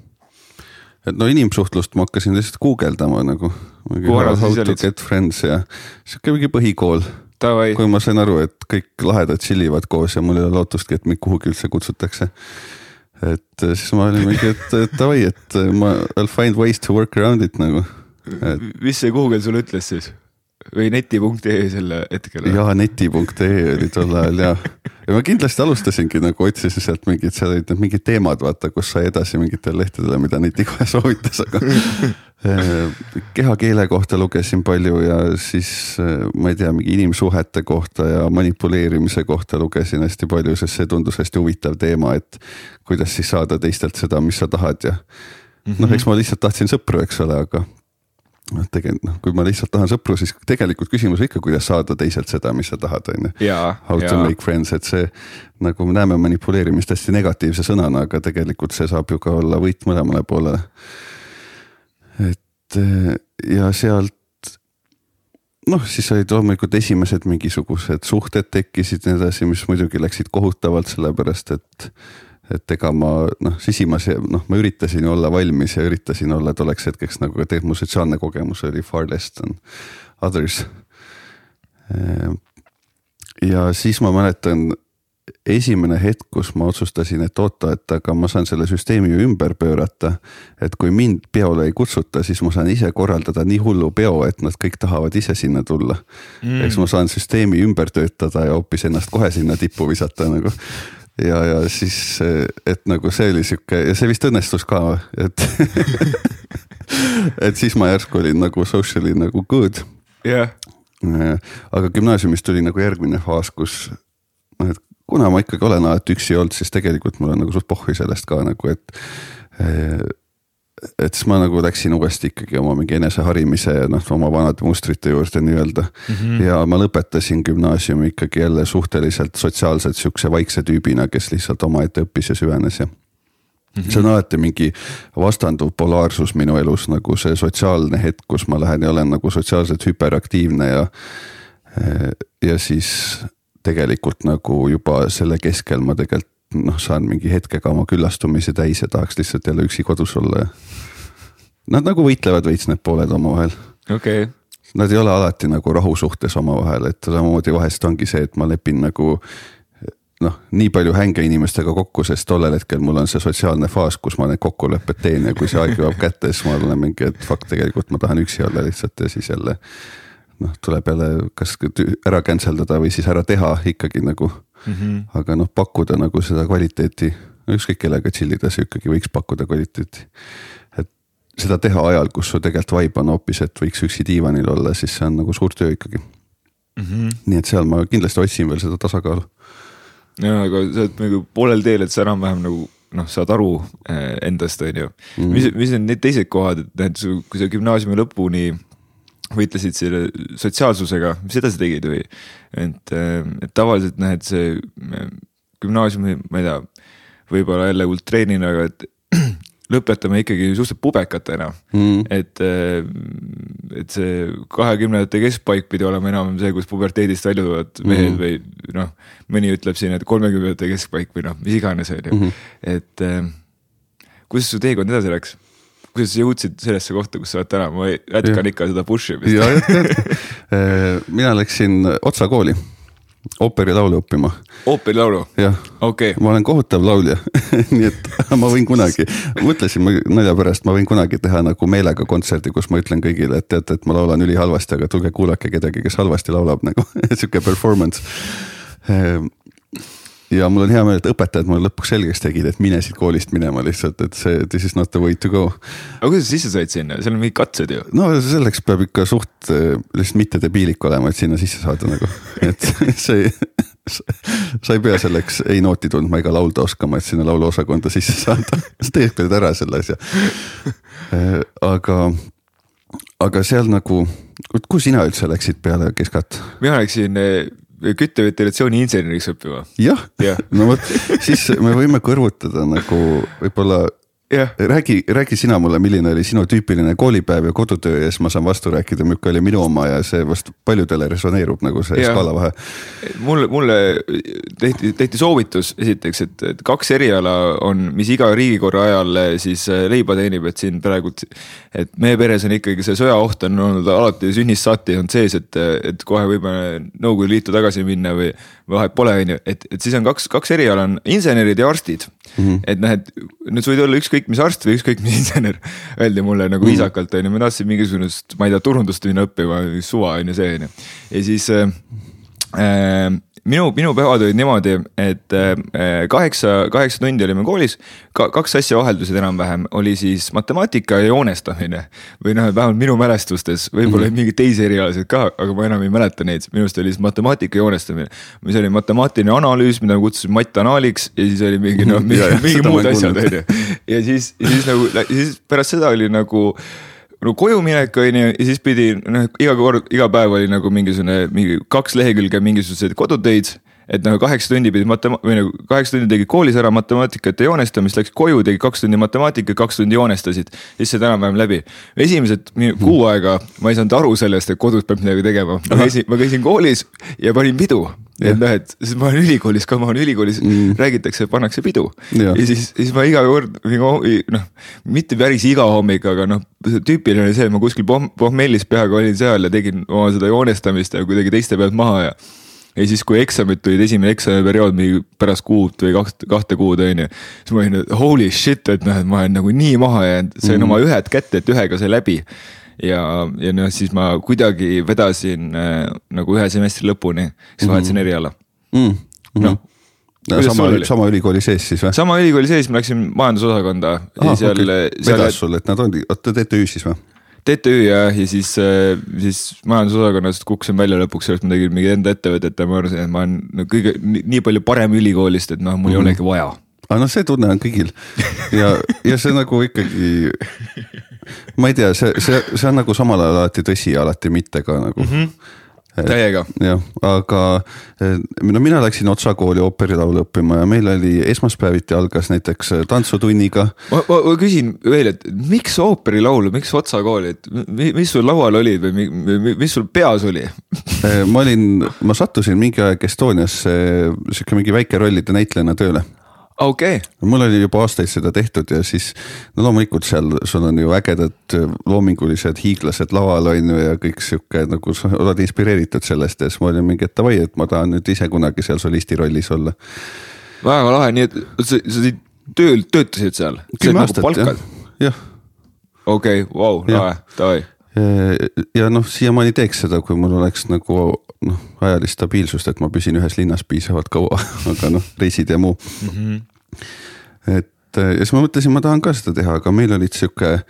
et no inimsuhtlust ma hakkasin lihtsalt guugeldama nagu. How to get friends ja sihuke mingi põhikool kui ma sain aru, et kõik lahedad tšillivad koos ja mul ei ole lootustki, et mind kuhugi üldse kutsutakse. et äh, siis ma olin mingi, et davai, et äh, ma I will find ways to work around it nagu et.... mis see Google sulle ütles siis? Või neti.ee selle hetkel? jaa, neti.ee oli tol ajal ja, ja ma kindlasti alustasingi nagu otsisin sealt mingid, seal olid need mingid teemad, vaata, kus sai edasi mingitele lehtedele, mida neti kohe soovitas, aga eh, <laughs> kehakeele kohta lugesin palju ja siis ma ei tea, mingi inimsuhete kohta ja manipuleerimise kohta lugesin hästi palju, sest see tundus hästi huvitav teema, et kuidas siis saada teistelt seda, mis sa tahad ja noh, eks ma lihtsalt tahtsin sõpru, eks ole, aga noh, tegelikult noh, kui ma lihtsalt tahan sõpru, siis tegelikult küsimus on ikka, kuidas saada teiselt seda, mis sa tahad, on ju. How to make friends, et see nagu me näeme manipuleerimist hästi negatiivse sõnana, aga tegelikult see saab ju ka olla võit mõlemale poolele. et ja sealt noh, siis olid loomulikult esimesed mingisugused suhted tekkisid ja nii edasi, mis muidugi läksid kohutavalt, sellepärast et et ega ma noh, sisimas noh, ma üritasin olla valmis ja üritasin olla tolleks hetkeks nagu tegelikult mu sotsiaalne kogemus oli far less than others. Ehm, ja siis ma mäletan esimene hetk, kus ma otsustasin, et oota, et aga ma saan selle süsteemi ju ümber pöörata. et kui mind peole ei kutsuta, siis ma saan ise korraldada nii hullu peo, et nad kõik tahavad ise sinna tulla mm.. eks ma saan süsteemi ümber töötada ja hoopis ennast kohe sinna tippu visata nagu ja, ja siis, et nagu see oli sihuke ja see vist õnnestus ka, et <laughs> et siis ma järsku olin nagu socially nagu good. jah yeah.. aga gümnaasiumis tuli nagu järgmine faas, kus noh, et kuna ma ikkagi olen alati üksi olnud, siis tegelikult mul on nagu suht pohhui sellest ka nagu, et et siis ma nagu läksin uuesti ikkagi oma mingi eneseharimise ja noh, oma vanade mustrite juurde nii-öelda mm. -hmm. ja ma lõpetasin gümnaasiumi ikkagi jälle suhteliselt sotsiaalselt sihukese vaikse tüübina, kes lihtsalt omaette õppis ja süvenes ja mm. -hmm. see on alati mingi vastanduv polaarsus minu elus, nagu see sotsiaalne hetk, kus ma lähen ja olen nagu sotsiaalselt hüperaktiivne ja. ja siis tegelikult nagu juba selle keskel ma tegelikult noh, saan mingi hetkega oma küllastumise täis ja tahaks lihtsalt jälle üksi kodus olla ja. Nad nagu võitlevad veits need pooled omavahel. okei okay. Nad ei ole alati nagu rahusuhtes omavahel, et samamoodi vahest ongi see, et ma lepin nagu noh, nii palju hänge inimestega kokku, sest tollel hetkel mul on see sotsiaalne faas, kus ma need kokkulepped teen ja kui see aeg jõuab kätte, siis ma olen mingi, et fuck, tegelikult ma tahan üksi olla lihtsalt ja siis jälle. noh, tuleb jälle kas ära cancel dada või siis ära teha ikkagi nagu mm. -hmm. aga noh, pakkuda nagu seda kvaliteeti, ükskõik kellega chill ida, sa ikkagi võiks pakkuda kvaliteeti. et seda teha ajal, kus su tegelikult vibe on hoopis, et võiks üksi diivanil olla, siis see on nagu suur töö ikkagi mm. -hmm. nii et seal ma kindlasti otsin veel seda tasakaalu. ja, aga sa oled nagu poolel teel, et sa enam-vähem nagu noh, saad aru eh, endast, on ju. Mhm. mis, mis on need teised kohad, et näed, kui sa gümnaasiumi lõpuni võitlesid selle sotsiaalsusega, mis edasi tegid või? et, eh, et tavaliselt näed see eh, gümnaasiumi, ma ei tea, võib-olla jälle ultreenina, aga et <clears throat> lõpetame ikkagi suhteliselt pubekatena mm.. et, et see kahekümnendate keskpaik pidi olema enam see, kus puberteedist välja tulevad mehed mm. või noh, mõni ütleb siin, et kolmekümnendate keskpaik või noh, mis iganes, on ju, mhm. et äh, kuidas su teekond edasi läks? Kuidas sa jõudsid sellesse kohta, kus sa oled täna, ma jätkan ikka seda push imist. ja jätkad, mina läksin Otsa kooli ooperilaulu õppima. ooperilaulu? jah okay., ma olen kohutav laulja <laughs> nii et ma võin kunagi, mõtlesin ma nalja pärast, ma võin kunagi teha nagu meelega kontserdi, kus ma ütlen kõigile, et teate, et ma laulan ülihalvasti, aga tulge kuulake kedagi, kes halvasti laulab nagu <laughs> sihuke performance ehm, ja mul on hea meel, et õpetajad mulle lõpuks selgeks tegid, et mine siit koolist minema lihtsalt, et see this is not the way to go. aga kuidas sa sisse said sinna, seal on mingid katsed ju. no selleks peab ikka suht eh, lihtsalt mitte debiilik olema, et sinna sisse saada nagu, et <laughs> see sa ei pea selleks ei nooti tundma ega laulda oskama, et sinna lauluosakonda sisse saada <laughs> sa teed ära selle asja. Eh, aga, aga seal nagu, kuhu sina üldse läksid peale keskat? mina läksin eh, kütteventilatsiooni inseneriks õppima. jah ja., no vot, siis me võime kõrvutada nagu võib-olla räägi, räägi sina mulle, milline oli sinu tüüpiline koolipäev ja kodutöö ja siis ma saan vastu rääkida, milline oli minu oma ja see vast paljudele resoneerub nagu see ja. skaala vahe. mulle, mulle tehti, tehti soovitus esiteks, et, kaks eriala on, mis iga riigikorra ajal siis äh, leiba teenib, et siin praegu, et meie peres on ikkagi see sõjaoht on olnud alati sünnist saati on sees, et, et kohe võime Nõukogude Liitu tagasi minna või vahet pole, on ju, et, et siis on kaks, kaks eriala on insenerid ja arstid mm. -hmm. et noh, et nüüd sa võid olla ükskõik mis arst või ükskõik mis <laughs> insener. Öeldi mulle nagu mm viisakalt on ju, ma tahtsin mingisugust, ma ei tea, turundust minna õppima, suva on ju see on ju. ja siis äh minu, minu päevad olid niimoodi, et äh, kaheksa, kaheksa tundi olime koolis ka,, kaks asja vaheldusid enam-vähem, oli siis matemaatika ja joonestamine. või noh, vähemalt minu mälestustes, võib-olla mm -hmm. mingeid teisi erialasid ka, aga ma enam ei mäleta neid, minu arust oli siis matemaatika ja joonestamine. mis oli matemaatiline analüüs, mida ma kutsusin mattanaaliks ja siis oli mingi noh, mingi, mingi muud asjad on ju. ja siis, siis nagu, siis pärast seda oli nagu no koju minek on ju ja siis pidi noh, iga kord, iga päev oli nagu mingisugune mingi kaks lehekülge mingisuguseid kodutöid et nagu kaheksa tundi pidid matema- või nagu kaheksa tundi tegid koolis ära matemaatikat ja joonestamist, läksid koju, tegid kaks tundi matemaatikat, kaks tundi joonestasid. siis said enam-vähem läbi. esimesed kuu aega ma ei saanud aru sellest, et kodus peab midagi tegema, ma käisin, ma käisin koolis ja panin pidu et noh, et siis ma olen ülikoolis ka, ma olen ülikoolis mm., räägitakse, pannakse pidu. ja siis, siis ma iga kord noh, mitte päris iga hommik, aga noh, tüüpiline oli see, et ma kuskil pohmellis peaga olin seal ja tegin oma seda joonestamist ja kuidagi teiste pealt maha ja ja siis, kui eksamid tulid, esimene eksamiperiood mingi pärast kuud või kaht, kahte kuud on ju. siis ma olin, et holy shit, et noh, et ma olen nagu nii maha jäänud, sain mm oma ühed kätte, et ühega sai läbi. ja, ja noh, siis ma kuidagi vedasin äh, nagu ühe semestri lõpuni, siis vahetasin mm -hmm. eriala mm noh Ja sama, sama ülikooli sees siis või? sama ülikooli sees, ma läksin majandusosakonda. seal okay., vedas sul, et nad on, oota TTÜ-s siis või? TTÜ ja, ja siis, äh, siis majandusosakonnast kukkusin välja lõpuks sellest, ma tegin mingi enda ettevõtet ja ma arvasin, et ma olen no, kõige nii, palju parem ülikoolist, et noh, mul mm -hmm. ei mhm. olegi vaja. aga noh, see tunne on kõigil ja, ja see nagu ikkagi, ma ei tea, see, see, see on nagu samal ajal alati tõsi, alati mitte ka nagu mm. -hmm täiega. jah, aga eh, no mina läksin Otsa kooli ooperilaulu õppima ja meil oli esmaspäeviti algas näiteks eh, tantsutunniga. ma, ma, ma küsin veel, et miks ooperilaulu, miks Otsa kooli, et mis sul laual oli või mis sul peas oli <laughs> eh, ma olin, ma sattusin mingi aeg Estoniasse sihuke mingi väikerollide näitlejana tööle okei. Okay.. mul oli juba aastaid seda tehtud ja siis no loomulikult seal sul on ju ägedad loomingulised hiiglased laval on ju ja kõik sihuke nagu sa oled inspireeritud sellest ja siis ma olin mingi, et davai, et ma tahan nüüd ise kunagi seal solisti rollis olla. väga lahe, nii et sa, sa tööl, töötasid seal? kümme aastat nagu jah, okei vau, lahe, davai ja noh, siiamaani teeks seda, kui mul oleks nagu noh, ajalist stabiilsust, et ma püsin ühes linnas piisavalt kaua <laughs> aga noh, reisid ja muu mm. -hmm. et ja siis ma mõtlesin, ma tahan ka seda teha, aga meil olid sihuke,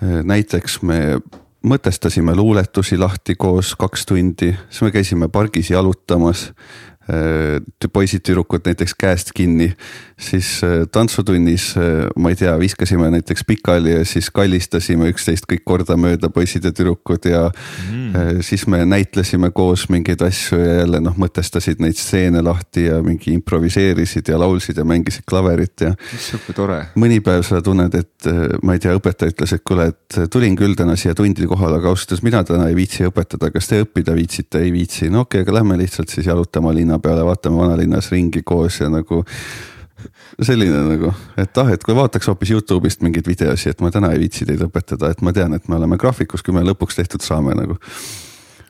näiteks me mõtestasime luuletusi lahti koos kaks tundi, siis me käisime pargis jalutamas Äh, poisid-tüdrukud näiteks käest kinni, siis äh, tantsutunnis, äh, ma ei tea, viskasime näiteks pikali ja siis kallistasime üksteist kõik kordamööda, poisid ja tüdrukud ja mm. siis me näitlesime koos mingeid asju ja jälle noh, mõtestasid neid stseene lahti ja mingi improviseerisid ja laulsid ja mängisid klaverit ja. sihuke tore. mõni päev sa tunned, et ma ei tea, õpetaja ütles, et kuule, et tulin küll täna siia tundi kohale, aga ausalt öeldes mina täna ei viitsi õpetada, kas te õppida viitsite, ei viitsi, no okei okay,, aga lähme lihtsalt siis jalutama linna peale, vaatame vanalinnas ringi koos ja nagu <laughs> selline nagu, et ah, et kui vaataks hoopis Youtube'ist mingeid videosi, et ma täna ei viitsi teid õpetada, et ma tean, et me oleme graafikus, kui me lõpuks tehtud saame nagu.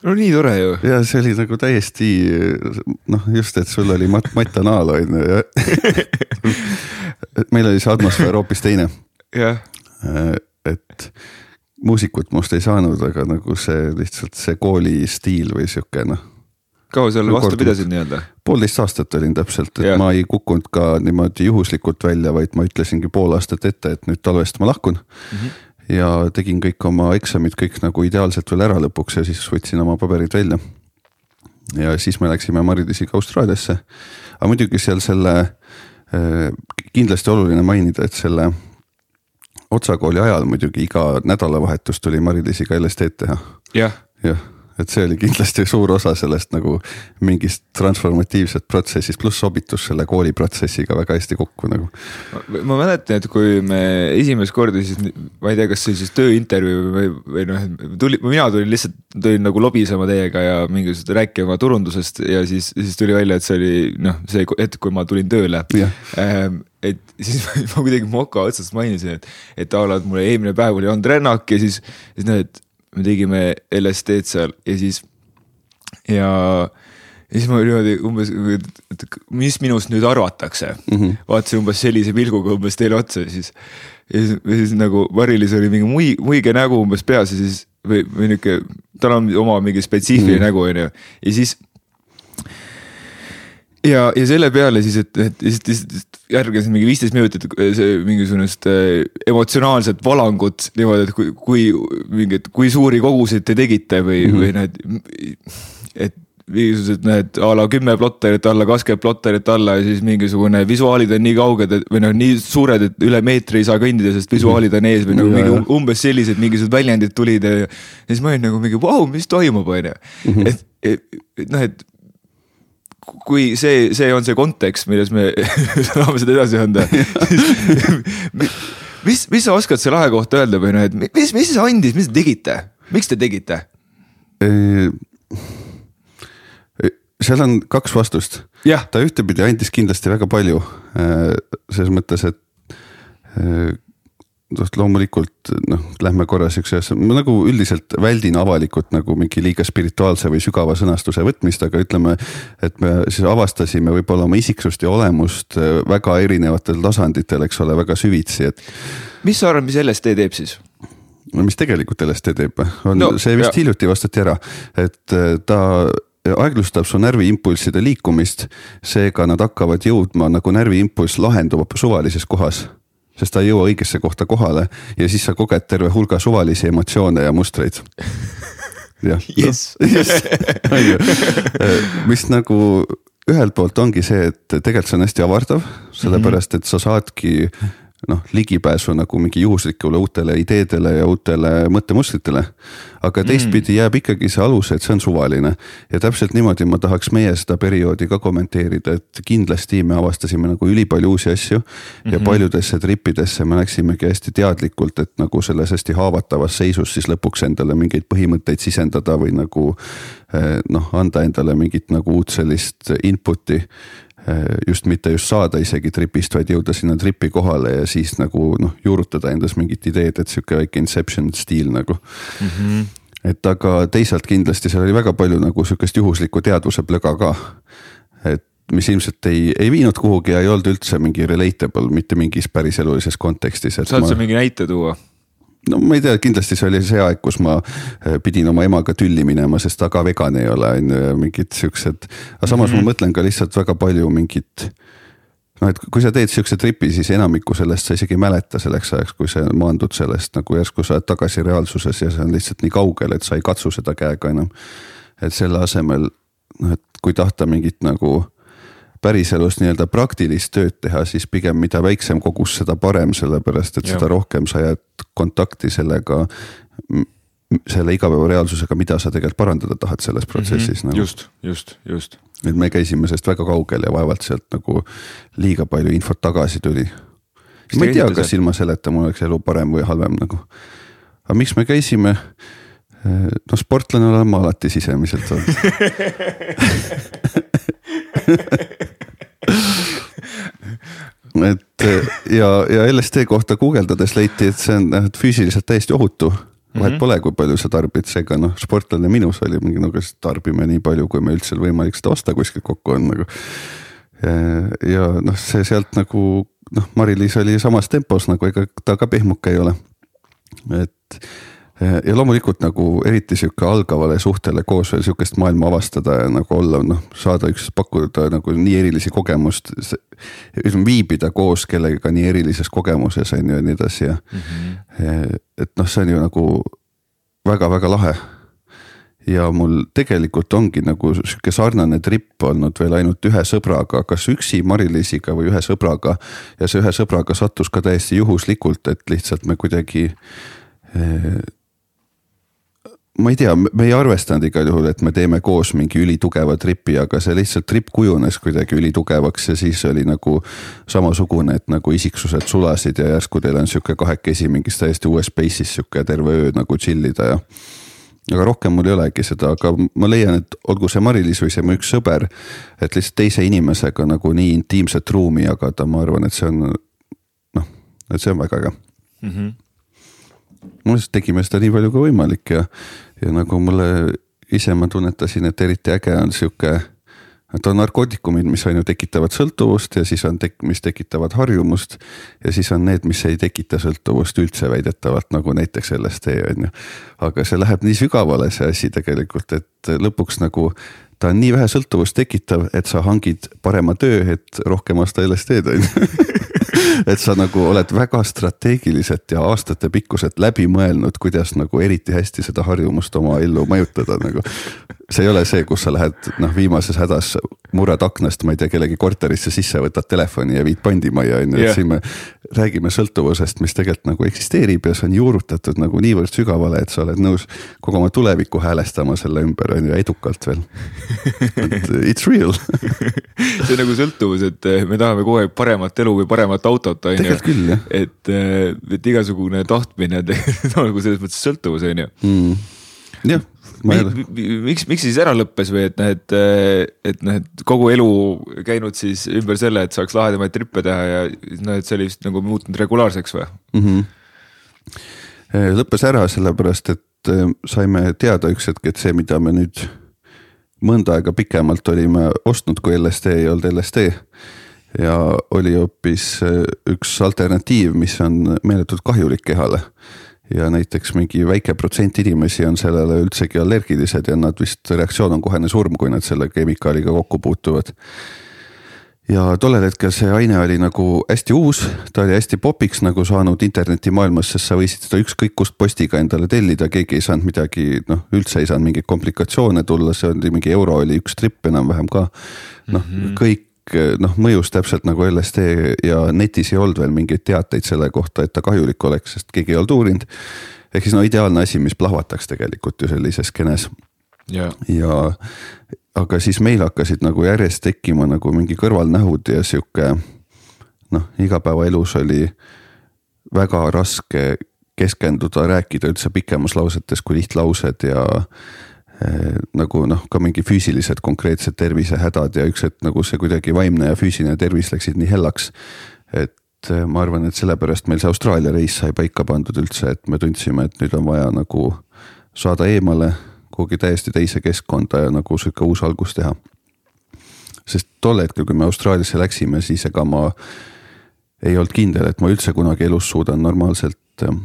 no nii tore ju. ja see oli nagu täiesti noh, just, et sul oli mat-, matanaal on ju ja <laughs> meil oli see atmosfäär hoopis teine. jah. et muusikut must ei saanud, aga nagu see lihtsalt see kooli stiil või sihuke noh kaua seal vastu pidasid nii-öelda? Poolteist aastat olin täpselt, et ja. ma ei kukkunud ka niimoodi juhuslikult välja, vaid ma ütlesingi pool aastat ette, et nüüd talvest ma lahkun mm. -hmm. ja tegin kõik oma eksamid kõik nagu ideaalselt veel ära lõpuks ja siis võtsin oma paberid välja. ja siis me läksime Maridisiga Austraaliasse. aga muidugi seal selle, äh, kindlasti oluline mainida, et selle Otsa kooli ajal muidugi iga nädalavahetus tuli Maridisiga LSD-d teha ja.. Et see oli kindlasti suur osa sellest nagu mingist transformatiivsest protsessist, pluss sobitus selle kooliprotsessiga väga hästi kokku nagu. ma mäletan, et kui me esimest korda siis, ma ei tea, kas see oli siis tööintervjuu või, või noh, tuli, mina tulin lihtsalt, tulin nagu lobisema teiega ja mingisugust rääkima turundusest ja siis, siis tuli välja, et see oli noh, see hetk, kui ma tulin tööle ähm, et siis <laughs> ma kuidagi moka otsast mainisin, et, et a la, et mul eelmine päev oli olnud rännak ja siis, siis noh, et me tegime LSD-d seal ja siis ja, ja siis ma niimoodi umbes, et mis minust nüüd arvatakse mm. -hmm. vaatasin umbes sellise pilguga umbes teile otsa siis, ja siis, ja siis nagu Marilis oli mingi mui-, muige nägu umbes peas ja siis või, või niuke, tal on oma mingi spetsiifiline mm -hmm. nägu onju ja siis ja, ja selle peale siis, et, et lihtsalt järgnes mingi viisteist minutit see mingisugust äh, emotsionaalset valangut niimoodi, et kui, kui mingit, kui suuri koguseid te tegite või mm, -hmm. või need, et mingisugused need a la kümme plotterit alla, kakskümmend plotterit alla ja siis mingisugune visuaalid on nii kauged, et või noh, nii suured, et üle meetri ei saa kõndida, sest visuaalid on ees või nagu mingi um-, umbes sellised mingisugused väljendid tulid ja. ja siis ma olin nagu mingi vau wow,, mis toimub, on ju, mhm. et, et noh, et kui see, see on see kontekst, milles me <laughs> tahame seda edasi anda <laughs> mis, mis sa oskad selle aja kohta öelda või noh, et mis, mis see andis, mis te tegite, miks te tegite? seal on kaks vastust. ta ühtepidi andis kindlasti väga palju selles mõttes, et noh, loomulikult noh, lähme korra siukse, ma nagu üldiselt väldin avalikult nagu mingi liiga spirituaalse või sügava sõnastuse võtmist, aga ütleme. et me siis avastasime võib-olla oma isiksust ja olemust äh, väga erinevatel tasanditel, eks ole, väga süvitsi, et. mis sa arvad, mis LSD teeb siis? no mis tegelikult LSD teeb, on no, see vist jah. hiljuti vastati ära, et äh, ta aeglustab su närviimpulsside liikumist, seega nad hakkavad jõudma nagu närviimpulss lahendub suvalises kohas sest ta ei jõua õigesse kohta kohale ja siis sa koged terve hulga suvalisi emotsioone ja mustreid. jah yes. no,, just, on ju, mis nagu ühelt poolt ongi see, et tegelikult see on hästi avardav, sellepärast et sa saadki noh, ligipääsu nagu mingi juhuslikule uutele ideedele ja uutele mõttemustritele. aga teistpidi mm. jääb ikkagi see alus, et see on suvaline ja täpselt niimoodi ma tahaks meie seda perioodi ka kommenteerida, et kindlasti me avastasime nagu ülipalju uusi asju. ja mm -hmm. paljudesse tripidesse me läksimegi hästi teadlikult, et nagu selles hästi haavatavas seisus siis lõpuks endale mingeid põhimõtteid sisendada või nagu eh, noh, anda endale mingit nagu uut sellist input'i just mitte just saada isegi tripist, vaid jõuda sinna tripi kohale ja siis nagu noh, juurutada endas mingit ideed, et sihuke väike inception stiil nagu mm. -hmm. et aga teisalt kindlasti seal oli väga palju nagu sihukest juhuslikku teadvuse plöga ka. et mis ilmselt ei, ei viinud kuhugi ja ei olnud üldse mingi relatable mitte mingis päriselulises kontekstis. saad sa mingi näite tuua? No ma ei tea, kindlasti see oli see aeg, kus ma äh, pidin oma emaga tülli minema, sest ta ka vegan ei ole, on ju, ja mingid siuksed. aga samas mm -hmm. ma mhm. mõtlen ka lihtsalt väga palju mingit noh, et kui sa teed siukse tripi, siis enamikku sellest sa isegi ei mäleta selleks ajaks, kui sa maandud sellest nagu järsku sa oled tagasi reaalsuses ja see on lihtsalt nii kaugel, et sa ei katsu seda käega enam. et selle asemel noh, et kui tahta mingit nagu päriselus nii-öelda praktilist tööd teha, siis pigem mida väiksem kogus, seda parem, sellepärast et ja. seda rohkem sa jääd kontakti sellega selle igapäevareaalsusega, mida sa tegelikult parandada tahad selles protsessis mm. -hmm. Nagu. just, just, just. et me käisime sellest väga kaugel ja vaevalt sealt nagu liiga palju infot tagasi tuli. ma ei tea, kas ilma selleta mul oleks elu parem või halvem nagu. aga miks me käisime? no sportlane olen ma alati sisemiselt olnud <laughs> <laughs> et ja, ja LSD kohta guugeldades leiti, et see on noh, füüsiliselt täiesti ohutu. vahet mm -hmm. pole, kui palju sa tarbid, seega noh, sportlane minus oli mingi, no kas tarbime nii palju, kui meil üldse võimalik seda osta kuskilt kokku on nagu. ja, ja noh, see sealt nagu noh, Mari-Liis oli samas tempos nagu ega ta ka pehmuke ei ole. et ja loomulikult nagu eriti sihuke algavale suhtele koos veel sihukest maailma avastada ja nagu olla noh, saada üks, pakkuda nagu nii erilisi kogemust. ütleme viibida koos kellegagi nii erilises kogemuses on ju ja nii edasi ja mm. -hmm. et noh, see on ju nagu väga-väga lahe. ja mul tegelikult ongi nagu sihuke sarnane trip olnud veel ainult ühe sõbraga, kas üksi Mari-Liisiga või ühe sõbraga. ja see ühe sõbraga sattus ka täiesti juhuslikult, et lihtsalt me kuidagi ma ei tea, me ei arvestanud igal juhul, et me teeme koos mingi ülitugeva tripi, aga see lihtsalt trip kujunes kuidagi ülitugevaks ja siis oli nagu samasugune, et nagu isiksused sulasid ja järsku teil on sihuke kahekesi mingis täiesti uues space'is sihuke terve öö nagu chill ida ja. aga rohkem mul ei olegi seda, aga ma leian, et olgu see Mari-Liis või see mu üks sõber, et lihtsalt teise inimesega nagu nii intiimset ruumi jagada, ma arvan, et see on noh, et see on väga äge mm. -hmm me lihtsalt tegime seda nii palju kui võimalik ja, ja nagu mulle ise ma tunnetasin, et eriti äge on sihuke. et on narkootikumid, mis on ju tekitavad sõltuvust ja siis on tek-, mis tekitavad harjumust. ja siis on need, mis ei tekita sõltuvust üldse väidetavalt nagu näiteks LSD on ju. aga see läheb nii sügavale, see asi tegelikult, et lõpuks nagu ta on nii vähe sõltuvust tekitav, et sa hangid parema töö, et rohkem osta LSD-d on ju <laughs> <laughs> et sa nagu oled väga strateegiliselt ja aastatepikkuselt läbi mõelnud, kuidas nagu eriti hästi seda harjumust oma ellu mõjutada nagu. see ei ole see, kus sa lähed noh, viimases hädas murrad aknast, ma ei tea, kellegi korterisse sisse, võtad telefoni ja viid pandimajja on ju, et siin me räägime sõltuvusest, mis tegelikult nagu eksisteerib ja see on juurutatud nagu niivõrd sügavale, et sa oled nõus kogu oma tulevikku häälestama selle ümber on ju edukalt veel. et it's real. <laughs> See on nagu sõltuvus, et me tahame kogu aeg paremat elu või paremat autot on ju. et, et igasugune tahtmine <laughs> on nagu selles mõttes sõltuvus on ju. Mm.. jah miks, miks siis ära lõppes või et noh, et, et noh, et kogu elu käinud siis ümber selle, et saaks lahedamaid trippe teha ja noh, et see oli vist nagu muutunud regulaarseks või mm? -hmm. lõppes ära sellepärast, et eh, saime teada üks hetk, et see, mida me nüüd mõnda aega pikemalt olime ostnud, kui LSD ei olnud LSD ja oli hoopis üks alternatiiv, mis on meeletult kahjulik kehale ja näiteks mingi väike protsent inimesi on sellele üldsegi allergilised ja nad vist, reaktsioon on kohene surm, kui nad selle kemikaaliga kokku puutuvad. ja tollel hetkel see aine oli nagu hästi uus, ta oli hästi popiks nagu saanud internetimaailmas, sest sa võisid seda ükskõik kust postiga endale tellida, keegi ei saanud midagi, noh üldse ei saanud mingeid komplikatsioone tulla, see oli mingi euro oli üks tripp enam-vähem ka. noh mm -hmm. kõik noh, mõjus täpselt nagu LSD ja netis ei olnud veel mingeid teateid selle kohta, et ta kahjulik oleks, sest keegi ei olnud uurinud. ehk siis no ideaalne asi, mis plahvataks tegelikult ju sellises skeenes yeah.. ja aga siis meil hakkasid nagu järjest tekkima nagu mingi kõrvalnähud ja sihuke noh, igapäevaelus oli väga raske keskenduda, rääkida üldse pikemas lausetes kui lihtlaused ja nagu noh, ka mingi füüsilised konkreetsed tervisehädad ja üks hetk nagu see kuidagi vaimne ja füüsiline tervis läksid nii hellaks. et eh, ma arvan, et sellepärast meil see Austraalia reis sai paika pandud üldse, et me tundsime, et nüüd on vaja nagu saada eemale kuhugi täiesti teise keskkonda ja nagu sihuke uus algus teha. sest tol hetkel, kui me Austraaliasse läksime, siis ega ma ei olnud kindel, et ma üldse kunagi elus suudan normaalselt eh,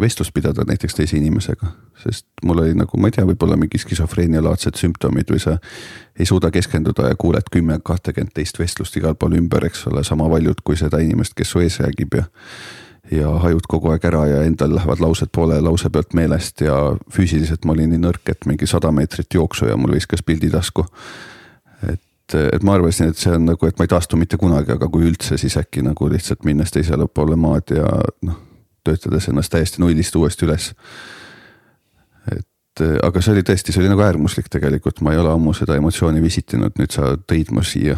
vestlust pidada näiteks teise inimesega, sest mul oli nagu, ma ei tea, võib-olla mingi skisofreenialaadsed sümptomid või sa ei suuda keskenduda ja kuuled kümme, kahtekümmet teist vestlust igal pool ümber, eks ole, sama valjud kui seda inimest, kes su ees räägib ja ja hajud kogu aeg ära ja endal lähevad laused poole lause pealt meelest ja füüsiliselt ma olin nii nõrk, et mingi sada meetrit jooksu ja mul viskas pildi tasku. et, et ma arvasin, et see on nagu, et ma ei taastu mitte kunagi, aga kui üldse, siis äkki nagu lihtsalt minnes teisele poole maad ja noh, töötades ennast täiesti nullist uuesti üles. et aga see oli tõesti, see oli nagu äärmuslik tegelikult, ma ei ole ammu seda emotsiooni visitinud, nüüd sa tõid mu siia.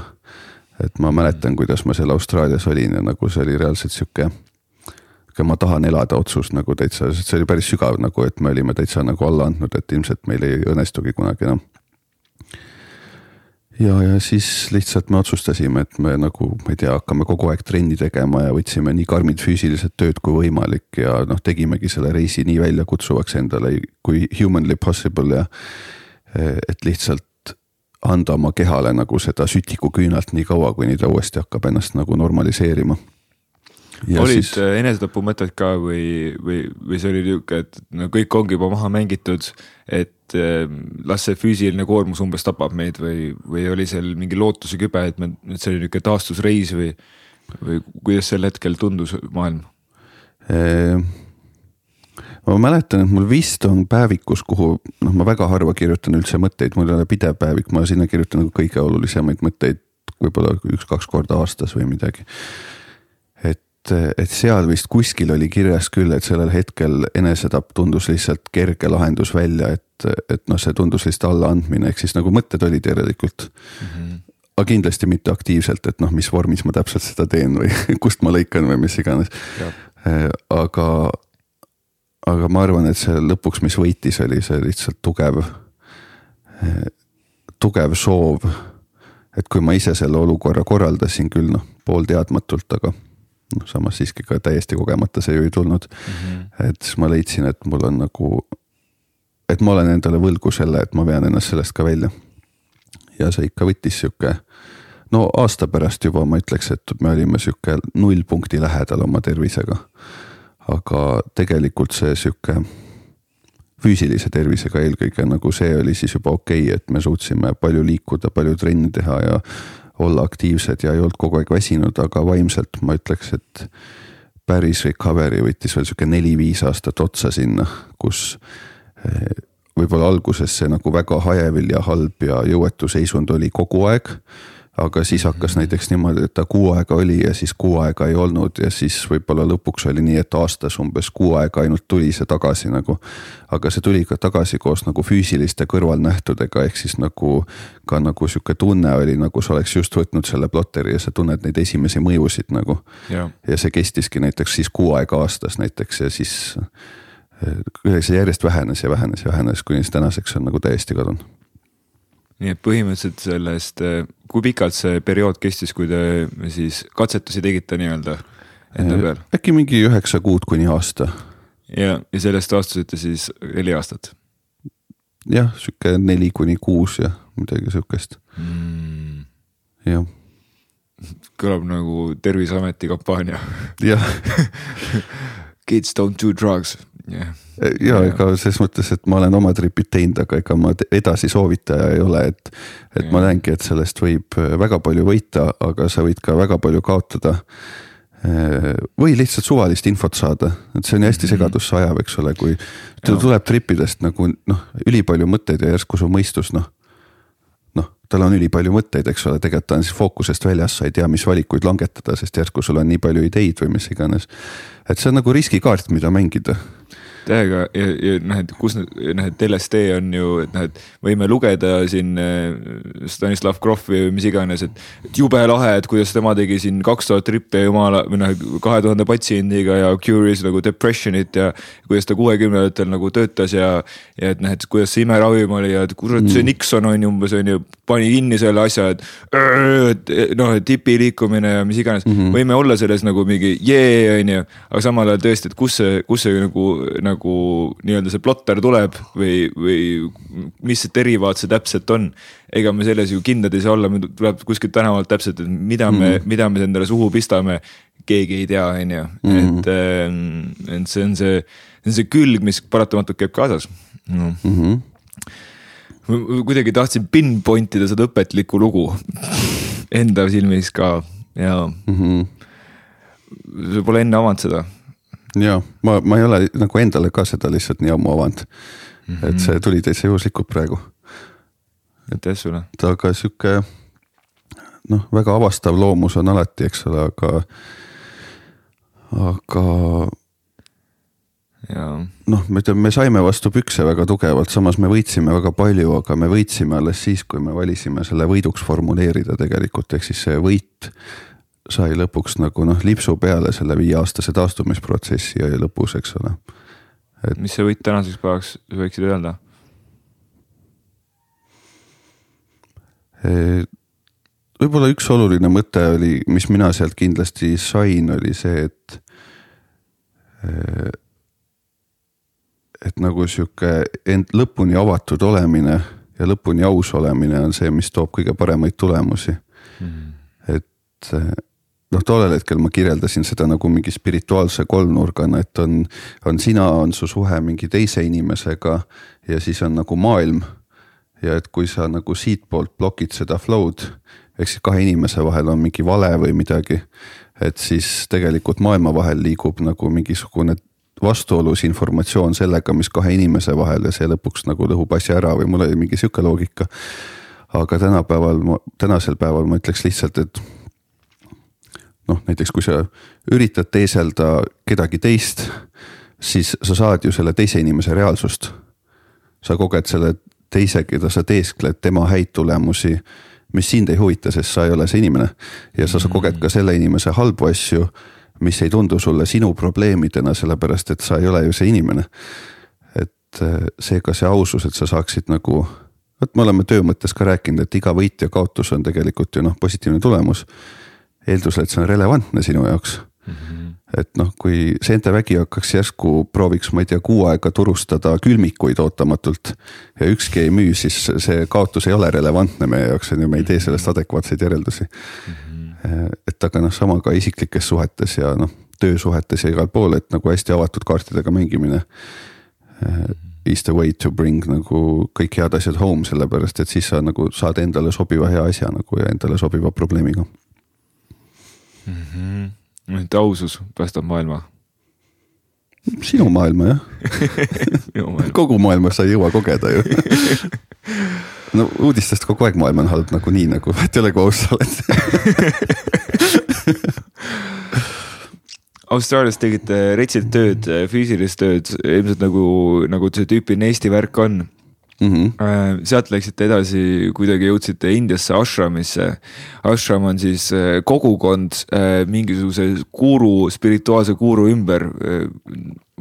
et ma mäletan, kuidas ma seal Austraalias olin ja nagu see oli reaalselt sihuke aga ma tahan elada otsus nagu täitsa, see oli päris sügav nagu, et me olime täitsa nagu alla andnud, et ilmselt meil ei õnnestugi kunagi enam. Ja, ja siis lihtsalt me otsustasime, et me nagu, ma ei tea, hakkame kogu aeg trenni tegema ja võtsime nii karmid füüsilised tööd kui võimalik ja noh, tegimegi selle reisi nii väljakutsuvaks endale kui humanly possible ja et lihtsalt anda oma kehale nagu seda sütikuküünalt nii kaua, kuni ta uuesti hakkab ennast nagu normaliseerima olid siis... Äh, enesetapumõtted ka või, või, või see oli nihuke, et no kõik ongi juba maha mängitud, et äh, las see füüsiline koormus umbes tapab meid või, või oli seal mingi lootuse kübe, et me, et see oli nihuke taastusreis või, või kuidas sel hetkel tundus maailm eee...? ma mäletan, et mul vist on päevikus, kuhu noh, ma väga harva kirjutan üldse mõtteid, mul ei ole pidev päevik, ma sinna kirjutan nagu kõige olulisemaid mõtteid võib-olla üks-kaks korda aastas või midagi et, seal vist kuskil oli kirjas küll, et sellel hetkel enesetapp tundus lihtsalt kerge lahendus välja, et, et noh, see tundus lihtsalt allaandmine, ehk siis nagu mõtted olid järelikult mm. -hmm. aga kindlasti mitte aktiivselt, et noh, mis vormis ma täpselt seda teen või <laughs> kust ma lõikan või mis iganes. Äh, aga, aga ma arvan, et see lõpuks, mis võitis, oli see lihtsalt tugev, äh, tugev soov. et kui ma ise selle olukorra korraldasin küll noh, poolteadmatult, aga noh, samas siiski ka täiesti kogemata see ju ei tulnud mm. -hmm. et siis ma leidsin, et mul on nagu, et ma olen endale võlgu selle, et ma vean ennast sellest ka välja. ja see ikka võttis sihuke, no aasta pärast juba ma ütleks, et me olime sihuke nullpunkti lähedal oma tervisega. aga tegelikult see sihuke füüsilise tervisega eelkõige nagu see oli siis juba okei okay,, et me suutsime palju liikuda, palju trenni teha ja olla aktiivsed ja ei olnud kogu aeg väsinud, aga vaimselt ma ütleks, et päris recovery võttis veel sihuke neli-viis aastat otsa sinna, kus eh, võib-olla alguses see nagu väga hajevil ja halb ja jõuetu seisund oli kogu aeg aga siis hakkas näiteks niimoodi, et ta kuu aega oli ja siis kuu aega ei olnud ja siis võib-olla lõpuks oli nii, et aastas umbes kuu aega ainult tuli see tagasi nagu. aga see tuli ka tagasi koos nagu füüsiliste kõrvalnähtudega, ehk siis nagu ka nagu sihuke tunne oli, nagu sa oleks just võtnud selle plotteri ja sa tunned neid esimesi mõjusid nagu. ja see kestiski näiteks siis kuu aega aastas näiteks ja siis kuidagi see järjest vähenes ja vähenes ja vähenes, kuni siis tänaseks on nagu täiesti kadunud nii et põhimõtteliselt sellest, äh, kui pikalt see periood kestis, kui te siis katsetusi tegite nii-öelda enda peal? äkki mingi üheksa kuud kuni aasta. ja, ja sellest astusite siis neli aastat? jah, sihuke neli kuni kuus ja midagi sihukest mm.. jah. kõlab nagu Terviseameti kampaania. jah <laughs> Kids don't do drugs yeah.. ja ega selles mõttes, et ma olen oma tripid teinud, aga ega ma edasi soovitaja ei ole, et. et yeah. ma näengi, et sellest võib äh, väga palju võita, aga sa võid ka väga palju kaotada. Äh, või lihtsalt suvalist infot saada, et see on hästi mhm. segadusse ajav, eks ole, kui tuleb tripidest nagu noh, ülipalju mõtteid ja järsku su mõistus noh noh, tal on ülipalju mõtteid, eks ole, tegelikult ta on siis fookusest väljas, sa ei tea, mis valikuid langetada, sest järsku sul on nii palju ideid või mis iganes. Et see on nagu riskikaart, mida mängida täiega ja, ja noh, et kus noh, et LSD on ju, et noh, et võime lugeda siin äh, Stanislav Grofi või mis iganes, et. jube lahe, et kuidas tema tegi siin kaks tuhat trippi jumala või noh, kahe tuhande patsiendiga ja cure'is nagu depression'it ja. kuidas ta kuuekümnendatel nagu töötas ja, ja et noh, et kuidas see imeravim oli ja et kurat, see mm. Nixon on ju umbes on ju, pani kinni selle asja, et. et noh, et tipi liikumine ja mis iganes mm, -hmm. võime olla selles nagu mingi jee, on ju, aga samal ajal tõesti, et kus see, kus see nagu, nagu nii-öelda see plotter tuleb või, või mis see derivaat see täpselt on. ega me selles ju kindlad ei saa olla, meil tuleb kuskilt tänavalt täpselt, et mida me mm, -hmm. mida me endale suhu pistame. keegi ei tea, on ju, et, äh, et see on see, see on see külg, mis paratamatult käib kaasas no.. Mm -hmm. kuidagi tahtsin pinpoint ida seda õpetlikku lugu <laughs> enda silmis ka ja mm. -hmm. Sa pole enne avanud seda? ja ma, ma ei ole nagu endale ka seda lihtsalt nii ammu avanud mm. -hmm. et see tuli täitsa juhuslikult praegu. aitäh sulle. aga sihuke noh, väga avastav loomus on alati, eks ole, aga, aga noh, me ütleme, me saime vastu pükse väga tugevalt, samas me võitsime väga palju, aga me võitsime alles siis, kui me valisime selle võiduks formuleerida tegelikult, ehk siis see võit sai lõpuks nagu noh, lipsu peale selle viieaastase taastumisprotsessi ja lõpus, eks ole. et. mis see võit tänaseks päevaks võiksid öelda? võib-olla üks oluline mõte oli, mis mina sealt kindlasti sain, oli see, et. et nagu sihuke end lõpuni avatud olemine ja lõpuni aus olemine on see, mis toob kõige paremaid tulemusi mm.. et noh, tollel hetkel ma kirjeldasin seda nagu mingi spirituaalse kolmnurgana, et on, on sina, on su suhe mingi teise inimesega ja siis on nagu maailm. ja et kui sa nagu siitpoolt blokid seda flow'd ehk siis kahe inimese vahel on mingi vale või midagi. et siis tegelikult maailma vahel liigub nagu mingisugune vastuolus informatsioon sellega, mis kahe inimese vahel ja see lõpuks nagu lõhub asja ära või mul oli mingi sihuke loogika. aga tänapäeval, tänasel päeval ma ütleks lihtsalt, et noh, näiteks kui sa üritad teeselda kedagi teist, siis sa saad ju selle teise inimese reaalsust. sa koged selle teise, keda sa teeskled, tema häid tulemusi mis sind ei huvita, sest sa ei ole see inimene. ja sa, sa mm. koged ka selle inimese halbu asju, mis ei tundu sulle sinu probleemidena, sellepärast et sa ei ole ju see inimene. et äh, seega see ausus, et sa saaksid nagu, vot me oleme töö mõttes ka rääkinud, et iga võit ja kaotus on tegelikult ju noh, positiivne tulemus. Eeldusel, et see on relevantne sinu jaoks mm. -hmm et noh, kui seente vägi hakkaks järsku, prooviks, ma ei tea, kuu aega turustada külmikuid ootamatult. ja ükski ei müü, siis see kaotus ei ole relevantne meie jaoks, on ju, me ei tee sellest adekvaatseid järeldusi mm. -hmm. et aga noh, sama ka isiklikes suhetes ja noh, töösuhetes ja igal pool, et nagu hästi avatud kaartidega mängimine. Is the way to bring nagu kõik head asjad home, sellepärast et siis sa nagu saad endale sobiva hea asja nagu ja endale sobiva probleemiga mm. -hmm et ausus päästab maailma. sinu maailma jah? <laughs> Kogu maailma sa ei jõua kogeda ju. <laughs> No uudistest kogu aeg maailm on halb nagunii nagu, <laughs> et ei ole kui aus sa oled. Austraalias tegite retsilt tööd, füüsilist tööd, ilmselt nagu, nagu see tüüpiline Eesti värk on mm. -hmm. sealt läksite edasi, kuidagi jõudsite Indiasse ashramisse. Ashram on siis äh, kogukond äh, mingisuguse guru, spirituaalse guru ümber.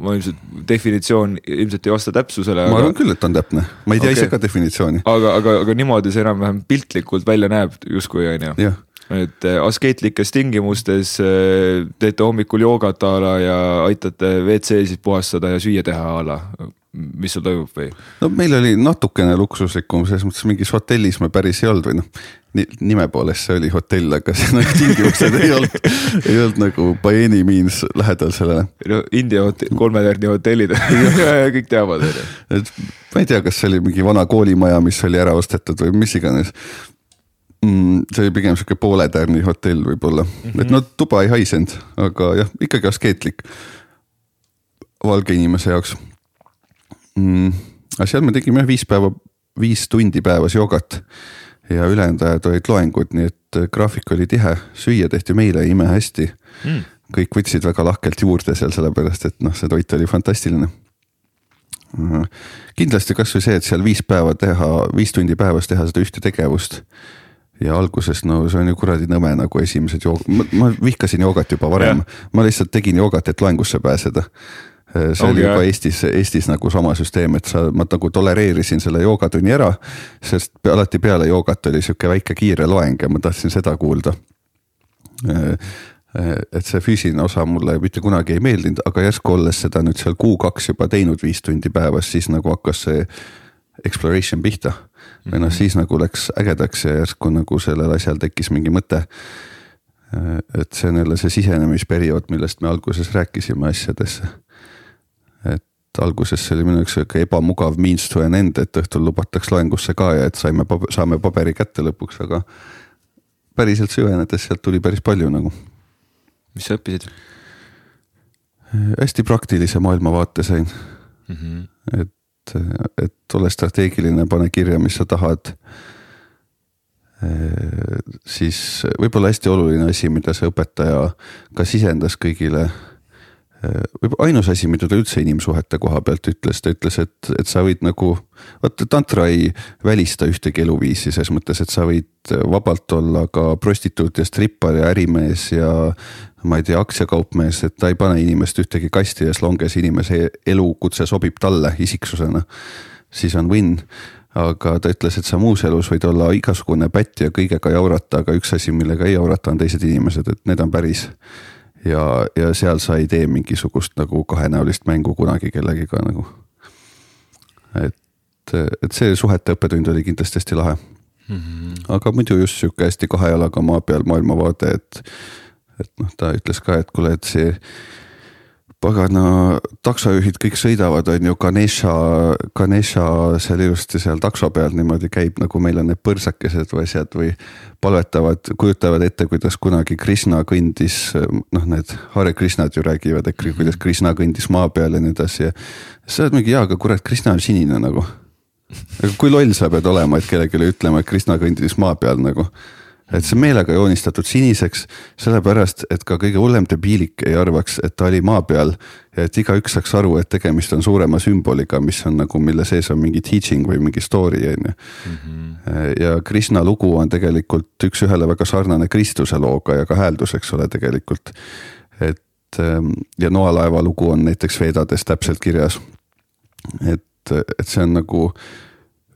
ma ilmselt, definitsioon ilmselt ei vasta täpsusele. ma arvan küll, et on täpne, ma ei tea okay. ise ka definitsiooni. aga, aga, aga niimoodi see enam-vähem piltlikult välja näeb justkui on ju et askeetlikes tingimustes teete hommikul joogat a la ja aitate WC-sid puhastada ja süüa teha a la mis sul toimub või? no meil oli natukene luksuslikum, selles mõttes mingis hotellis me päris ei olnud või noh. nime poolest see oli hotell, aga <laughs> see nagu tingimused ei olnud, ei olnud nagu by any means lähedal sellele. no India hotell, kolmetärni hotellid <laughs> kõik teavad on ju. et ma ei tea, kas see oli mingi vana koolimaja, mis oli ära ostetud või mis iganes mm,. see oli pigem sihuke poole tärni hotell võib-olla mm, -hmm. et no tuba ei haisenud, aga jah, ikkagi askeetlik valge inimese jaoks mm,. aga seal me tegime jah viis päeva, viis tundi päevas jogat ja ülejäänud ajad olid loengud, nii et äh, graafik oli tihe, süüa tehti meile imehästi. Mm.. kõik võtsid väga lahkelt juurde seal, sellepärast et noh, see toit oli fantastiline. kindlasti kasvõi see, et seal viis päeva teha, viis tundi päevas teha seda ühte tegevust. Ja alguses no see on ju kuradi nõme nagu esimesed joog-, ma vihkasin joogat juba varem, ma lihtsalt tegin joogat, et loengusse pääseda. Äh, see okay, oli juba Eestis, Eestis nagu sama süsteem, et sa, ma nagu tolereerisin selle joogatunni ära. sest alati peale joogat oli sihuke väike kiire loeng ja ma tahtsin seda kuulda. Äh, äh, et see füüsiline osa mulle mitte kunagi ei meeldinud, aga järsku olles seda nüüd seal kuu-kaks juba teinud viis tundi päevas, siis nagu hakkas see exploration pihta. või noh, mhm. siis nagu läks ägedaks ja järsku nagu sellel asjal tekkis mingi mõte et see on jälle see sisenemisperiood, millest me alguses rääkisime asjadesse. Alguses see oli minu jaoks sihuke ebamugav means to an end, et õhtul lubataks loengusse ka ja et saime, saame paberi kätte lõpuks, aga päriselt süvenedes sealt tuli päris palju nagu. mis sa õppisid? hästi praktilise maailmavaate sain mm. -hmm. et, et ole strateegiline, pane kirja, mis sa tahad siis võib-olla hästi oluline asi, mida see õpetaja ka sisendas kõigile. Võib-olla ainus asi, mida ta üldse inimsuhete koha pealt ütles, ta ütles, et, et sa võid nagu. vaata tantra ei välista ühtegi eluviisi ses mõttes, et sa võid vabalt olla ka prostituut ja strippar ja ärimees ja. ma ei tea, aktsiakaupmees, et ta ei pane inimest ühtegi kasti ja as long as inimese elukutse sobib talle isiksusena, siis on win aga ta ütles, et sa muus elus võid olla igasugune pätt ja kõigega jaurata, aga üks asi, millega ei jaurata, on teised inimesed, et need on päris. Ja, ja seal sa ei tee mingisugust nagu kahenäolist mängu kunagi kellegiga nagu. et, et see suhete õppetund oli kindlasti hästi lahe mm. -hmm. aga muidu just sihuke hästi kahe jalaga maa peal maailmavaade, et, et noh, ta ütles ka, et kuule, et see pagana taksojuhid kõik sõidavad, on ju, Ganesha, Ganesha seal ilusti seal takso peal niimoodi käib, nagu meil on need põrsakesed või asjad või palvetavad, kujutavad ette, kuidas kunagi Krishna kõndis, noh, need Hare Krishnad ju räägivad, et kuidas Krishna kõndis maa peal ja nii edasi ja. sa oled mingi, jaa, aga kurat, Krishna on sinine nagu. aga kui loll sa pead olema, et kellelegi ütlema, et Krishna kõndis maa peal nagu et see meelega joonistatud siniseks, sellepärast et ka kõige hullem debiilik ei arvaks, et ta oli maa peal. ja et igaüks saaks aru, et tegemist on suurema sümboliga, mis on nagu, mille sees on mingi teaching või mingi story on ju. Mhm. ja Krishna lugu on tegelikult üks-ühele väga sarnane Kristuse looga ja ka hääldus, eks ole, tegelikult. et ähm, ja noalaeva lugu on näiteks Vedades täpselt kirjas. et, et see on nagu,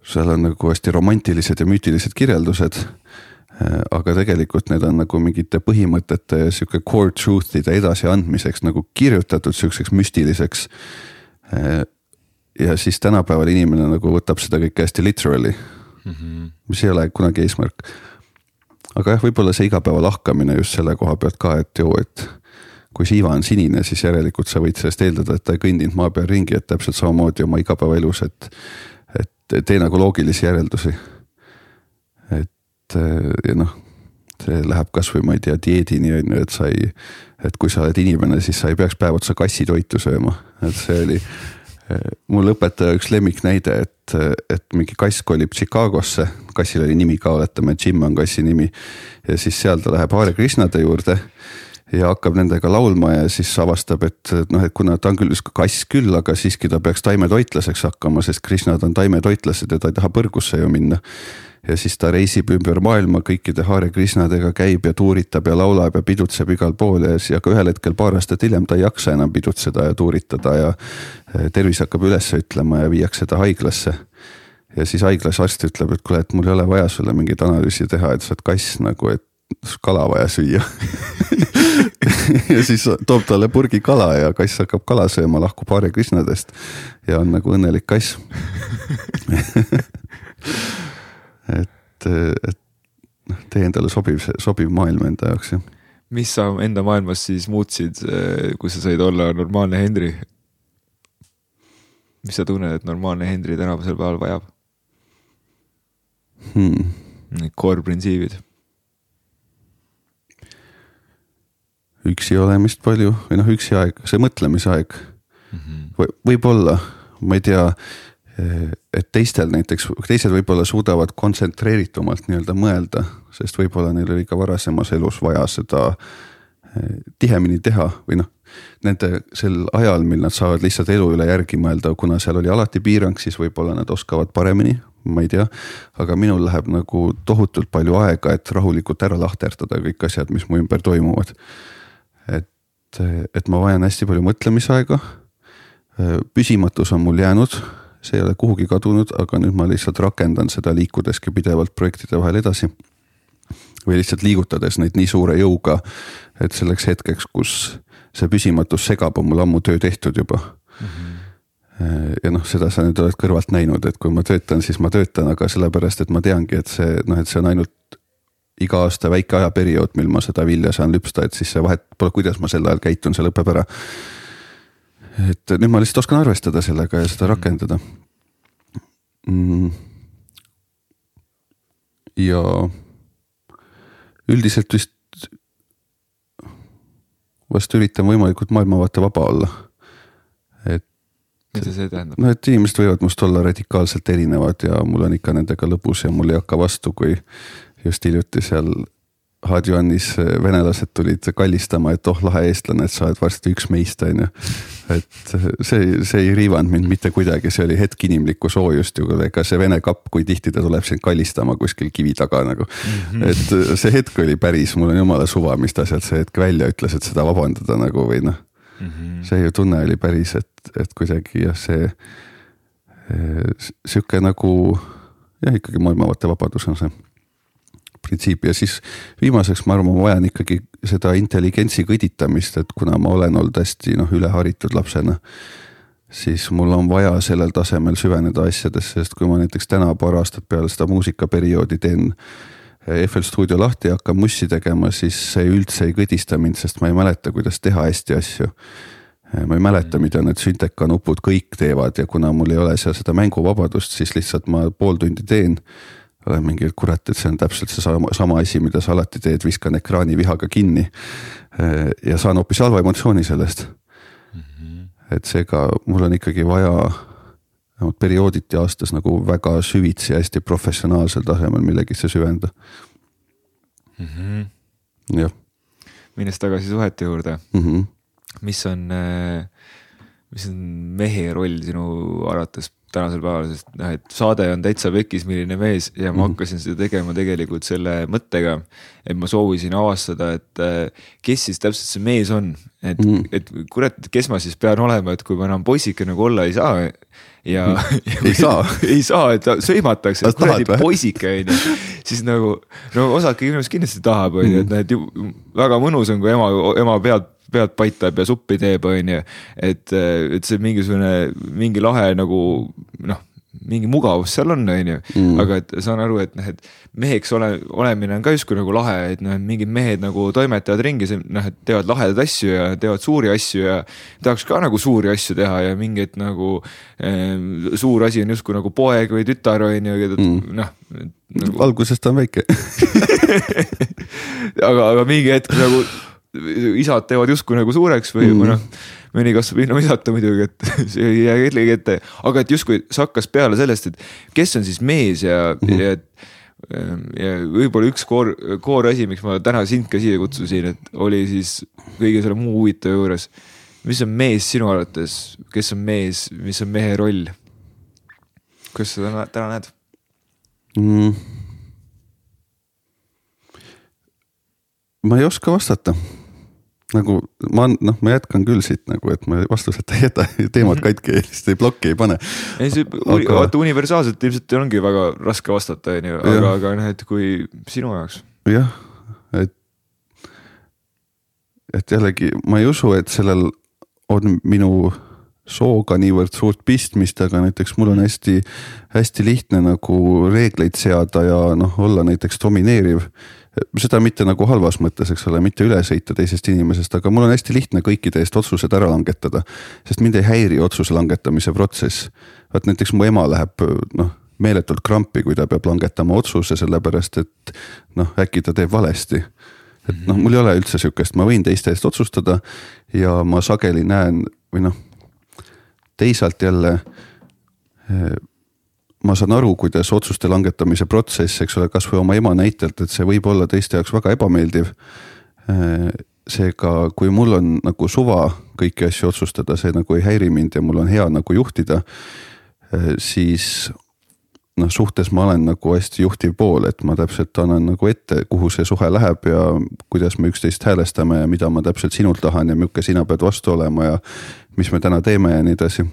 seal on nagu hästi romantilised ja müütilised kirjeldused Äh, aga tegelikult need on nagu mingite põhimõtete sihuke core truth'ide edasiandmiseks nagu kirjutatud sihukeseks müstiliseks. Ja siis tänapäeval inimene nagu võtab seda kõike hästi literally mm, -hmm. mis ei ole kunagi eesmärk. aga jah, võib-olla see igapäeva lahkamine just selle koha pealt ka, et ju, et kui siiva on sinine, siis järelikult sa võid sellest eeldada, et ta ei kõndinud maa peal ringi, et täpselt samamoodi oma igapäevaelus, et, et tee nagu loogilisi järeldusi. et ja noh, see läheb kasvõi ma ei tea dieedini on ju, et sa ei, et kui sa oled inimene, siis sa ei peaks päev otsa kassitoitu sööma, et see oli mul õpetaja üks lemmiknäide, et, et mingi kass kolib Chicagosse, kassil oli nimi ka, oletame, Jim on kassi nimi. ja siis seal ta läheb Hare Krishnade juurde ja hakkab nendega laulma ja siis avastab, et noh, et kuna ta on küll kass küll, aga siiski ta peaks taimetoitlaseks hakkama, sest Krishnad on taimetoitlased ja ta ei taha põrgusse ju minna ja siis ta reisib ümber maailma kõikide Hare Krishnadega, käib ja tuuritab ja laulab ja pidutseb igal pool ja siis, aga ühel hetkel paar aastat hiljem ta ei jaksa enam pidutseda ja tuuritada ja eh, tervis hakkab üles ütlema ja viiakse ta haiglasse. ja siis haiglas arst ütleb, et kuule, et mul ei ole vaja sulle mingit analüüsi teha, et sa oled kass nagu, et kala vaja süüa <laughs> ja siis toob talle purgi kala ja kass hakkab kala sööma, lahkub Hare Krishnadest ja on nagu õnnelik kass <laughs> et, et noh, tee endale sobiv, sobiv maailm enda jaoks jah. mis sa enda maailmas siis muutsid, kui sa said olla normaalne Henri? mis sa tunned, et normaalne Henri tänavasel päeval vajab hmm.? Need core printsiibid. üksi olemist palju või noh, üksi aeg, see mõtlemisaeg mm -hmm. või võib-olla, ma ei tea et teistel näiteks, teised võib-olla suudavad kontsentreeritumalt nii-öelda mõelda, sest võib-olla neil oli ka varasemas elus vaja seda eh, tihemini teha või noh. Nende sel ajal, mil nad saavad lihtsalt elu üle järgi mõelda, kuna seal oli alati piirang, siis võib-olla nad oskavad paremini, ma ei tea. aga minul läheb nagu tohutult palju aega, et rahulikult ära lahterdada kõik asjad, mis mu ümber toimuvad. et, et ma vajan hästi palju mõtlemisaega. püsimatus on mul jäänud see ei ole kuhugi kadunud, aga nüüd ma lihtsalt rakendan seda liikudeski pidevalt projektide vahel edasi. või lihtsalt liigutades neid nii suure jõuga, et selleks hetkeks, kus see püsimatus segab, on mul ammu töö tehtud juba mm. -hmm. ja noh, seda sa nüüd oled kõrvalt näinud, et kui ma töötan, siis ma töötan, aga sellepärast, et ma teangi, et see noh, et see on ainult iga aasta väike ajaperiood, mil ma seda vilja saan lüpsta, et siis see vahet pole, kuidas ma sel ajal käitun, see lõpeb ära. Et nüüd ma lihtsalt oskan arvestada sellega ja seda rakendada mm.. ja üldiselt vist vast üritan võimalikult maailmavaate vaba olla. et. mida see tähendab? no, et inimesed võivad must olla radikaalselt erinevad ja mul on ikka nendega lõbus ja mul ei hakka vastu, kui just hiljuti seal Hadjuanis venelased tulid kallistama, et oh lahe eestlane, et sa oled varsti üks meist, on ju. et see, see ei riivanud mind mitte kuidagi, see oli hetk inimlikku soojust ju, ega see vene kapp, kui tihti ta tuleb sind kallistama kuskil kivi taga nagu mm. -hmm. et see hetk oli päris, mul on jumala suva, mis ta sealt see hetk välja ütles, et seda vabandada nagu või noh mm -hmm.. see ju tunne oli päris, et, et kuidagi jah, see sihuke nagu jah, ikkagi maailmavaate vabadus on see printsiipi ja siis viimaseks ma arvan, ma vajan ikkagi seda intelligentsi kõditamist, et kuna ma olen olnud hästi noh, üleharitud lapsena. siis mul on vaja sellel tasemel süveneda asjadesse, sest kui ma näiteks täna paar aastat peale seda muusikaperioodi teen. FL stuudio lahti ja hakkan mussi tegema, siis see üldse ei kõdista mind, sest ma ei mäleta, kuidas teha hästi asju ma ei mäleta, mida need Synteka nupud kõik teevad ja kuna mul ei ole seal seda mänguvabadust, siis lihtsalt ma pool tundi teen olen mingi, et kurat, et see on täpselt seesama, sama asi, mida sa alati teed, viskan ekraani vihaga kinni. ja saan hoopis halva emotsiooni sellest mm. -hmm. et seega mul on ikkagi vaja vähemalt periooditi aastas nagu väga süvitsi, hästi professionaalsel tasemel millegisse süveneda mm. -hmm. jah. minnes tagasi suhete juurde mm, -hmm. mis on, mis on mehe roll sinu arvates tänasel päeval, sest noh, et saade on täitsa pekis, milline mees ja ma mm. hakkasin seda tegema tegelikult selle mõttega, et ma soovisin avastada, et äh, kes siis täpselt see mees on, et mm., et kurat, kes ma siis pean olema, et kui ma enam poisike nagu olla ei saa ja, mm. <laughs> ja ei saa <laughs> ei saa, et sõimatakse, kuradi poisike on ju, siis nagu no osake inimesed kindlasti tahab, on ju, et mm. noh, et väga mõnus on, kui ema, ema pead pead paitab ja suppi teeb, on ju. et, et see mingisugune, mingi lahe nagu noh, mingi mugavus seal on, on ju, mm. aga et saan aru, et noh, et meheks ole, olemine on ka justkui nagu lahe, et noh, mingid mehed nagu toimetavad ringi, noh, et teevad lahedaid asju ja teevad suuri asju ja tahaks ka nagu suuri asju teha ja mingeid nagu eh, suur asi on justkui nagu poeg või tütar on ju, mm. noh nagu.... alguses ta on väike <laughs> aga, aga mingi hetk nagu isad teevad justkui nagu suureks või mm., noh, mõni kasvab ilma isata muidugi, et <laughs> see ei jää kellegi ette, aga et justkui see hakkas peale sellest, et kes on siis mees ja mm, ja ja võib-olla üks koor, koorasi, miks ma täna sind ka siia kutsusin, et oli siis kõige selle muu huvitava juures. mis on mees sinu arvates, kes on mees, mis on mehe roll? kuidas sa täna, täna näed mm.? ma ei oska vastata nagu ma noh, ma jätkan küll siit nagu, et ma vastuseta ei jäta teemat katki, lihtsalt ei plokki ei pane. ei see aga..., vaata universaalselt ilmselt ongi väga raske vastata, on ju, aga, aga noh, et kui sinu jaoks. jah, et, et jällegi ma ei usu, et sellel on minu sooga niivõrd suurt pistmist, aga näiteks mul on hästi-hästi lihtne nagu reegleid seada ja noh, olla näiteks domineeriv seda mitte nagu halvas mõttes, eks ole, mitte üle sõita teisest inimesest, aga mul on hästi lihtne kõikide eest otsused ära langetada. sest mind ei häiri otsuse langetamise protsess. vaat näiteks mu ema läheb noh, meeletult krampi, kui ta peab langetama otsuse, sellepärast et noh, äkki ta teeb valesti. et noh, mul ei ole üldse sihukest, ma võin teiste eest otsustada ja ma sageli näen või noh, teisalt jälle ma saan aru, kuidas otsuste langetamise protsess, eks ole, kasvõi oma ema näitelt, et see võib olla teiste jaoks väga ebameeldiv. seega, kui mul on nagu suva kõiki asju otsustada, see nagu ei häiri mind ja mul on hea nagu juhtida, siis noh, suhtes ma olen nagu hästi juhtiv pool, et ma täpselt annan nagu ette, kuhu see suhe läheb ja kuidas me üksteist häälestame ja mida ma täpselt sinult tahan ja milline sina pead vastu olema ja mis me täna teeme ja nii edasi.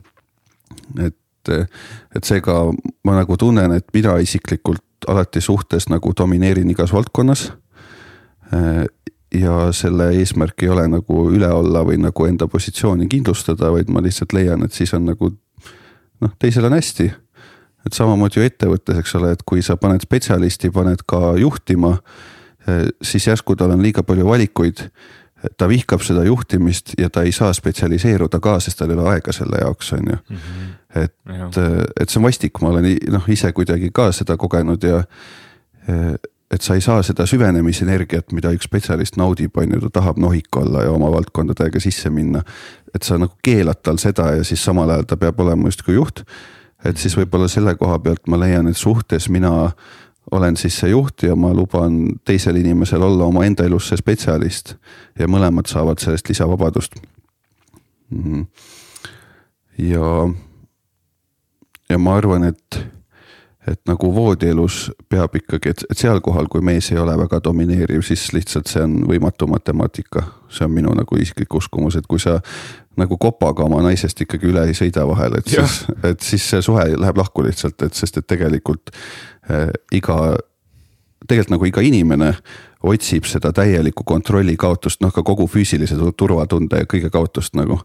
et et, et seega ma nagu tunnen, et mina isiklikult alati suhtes nagu domineerin igas valdkonnas. ja selle eesmärk ei ole nagu üle olla või nagu enda positsiooni kindlustada, vaid ma lihtsalt leian, et siis on nagu noh, teisel on hästi. et samamoodi ju ettevõttes, eks ole, et kui sa paned spetsialisti, paned ka juhtima siis järsku tal on liiga palju valikuid. Ta vihkab seda juhtimist ja ta ei saa spetsialiseeruda ka, sest tal ei ole aega selle jaoks, on ju. -hmm. et, et see on vastik, ma olen noh, ise kuidagi ka seda kogenud ja et sa ei saa seda süvenemisenergiat, mida üks spetsialist naudib, on ju, ta tahab nohik olla ja oma valdkonda täiega sisse minna. et sa nagu keelad tal seda ja siis samal ajal ta peab olema justkui juht. et siis võib-olla selle koha pealt ma leian, et suhtes mina olen siis see juht ja ma luban teisel inimesel olla omaenda elus see spetsialist ja mõlemad saavad sellest lisavabadust mm. -hmm. ja, ja ma arvan, et et nagu voodielus peab ikkagi, et, et seal kohal, kui mees ei ole väga domineeriv, siis lihtsalt see on võimatu matemaatika. see on minu nagu isiklik uskumus, et kui sa nagu kopaga oma naisest ikkagi üle ei sõida vahel, et ja. siis, et siis see suhe läheb lahku lihtsalt, et sest et tegelikult äh, iga, tegelikult nagu iga inimene otsib seda täielikku kontrolli kaotust, noh ka kogu füüsilise turvatunde ja kõige kaotust nagu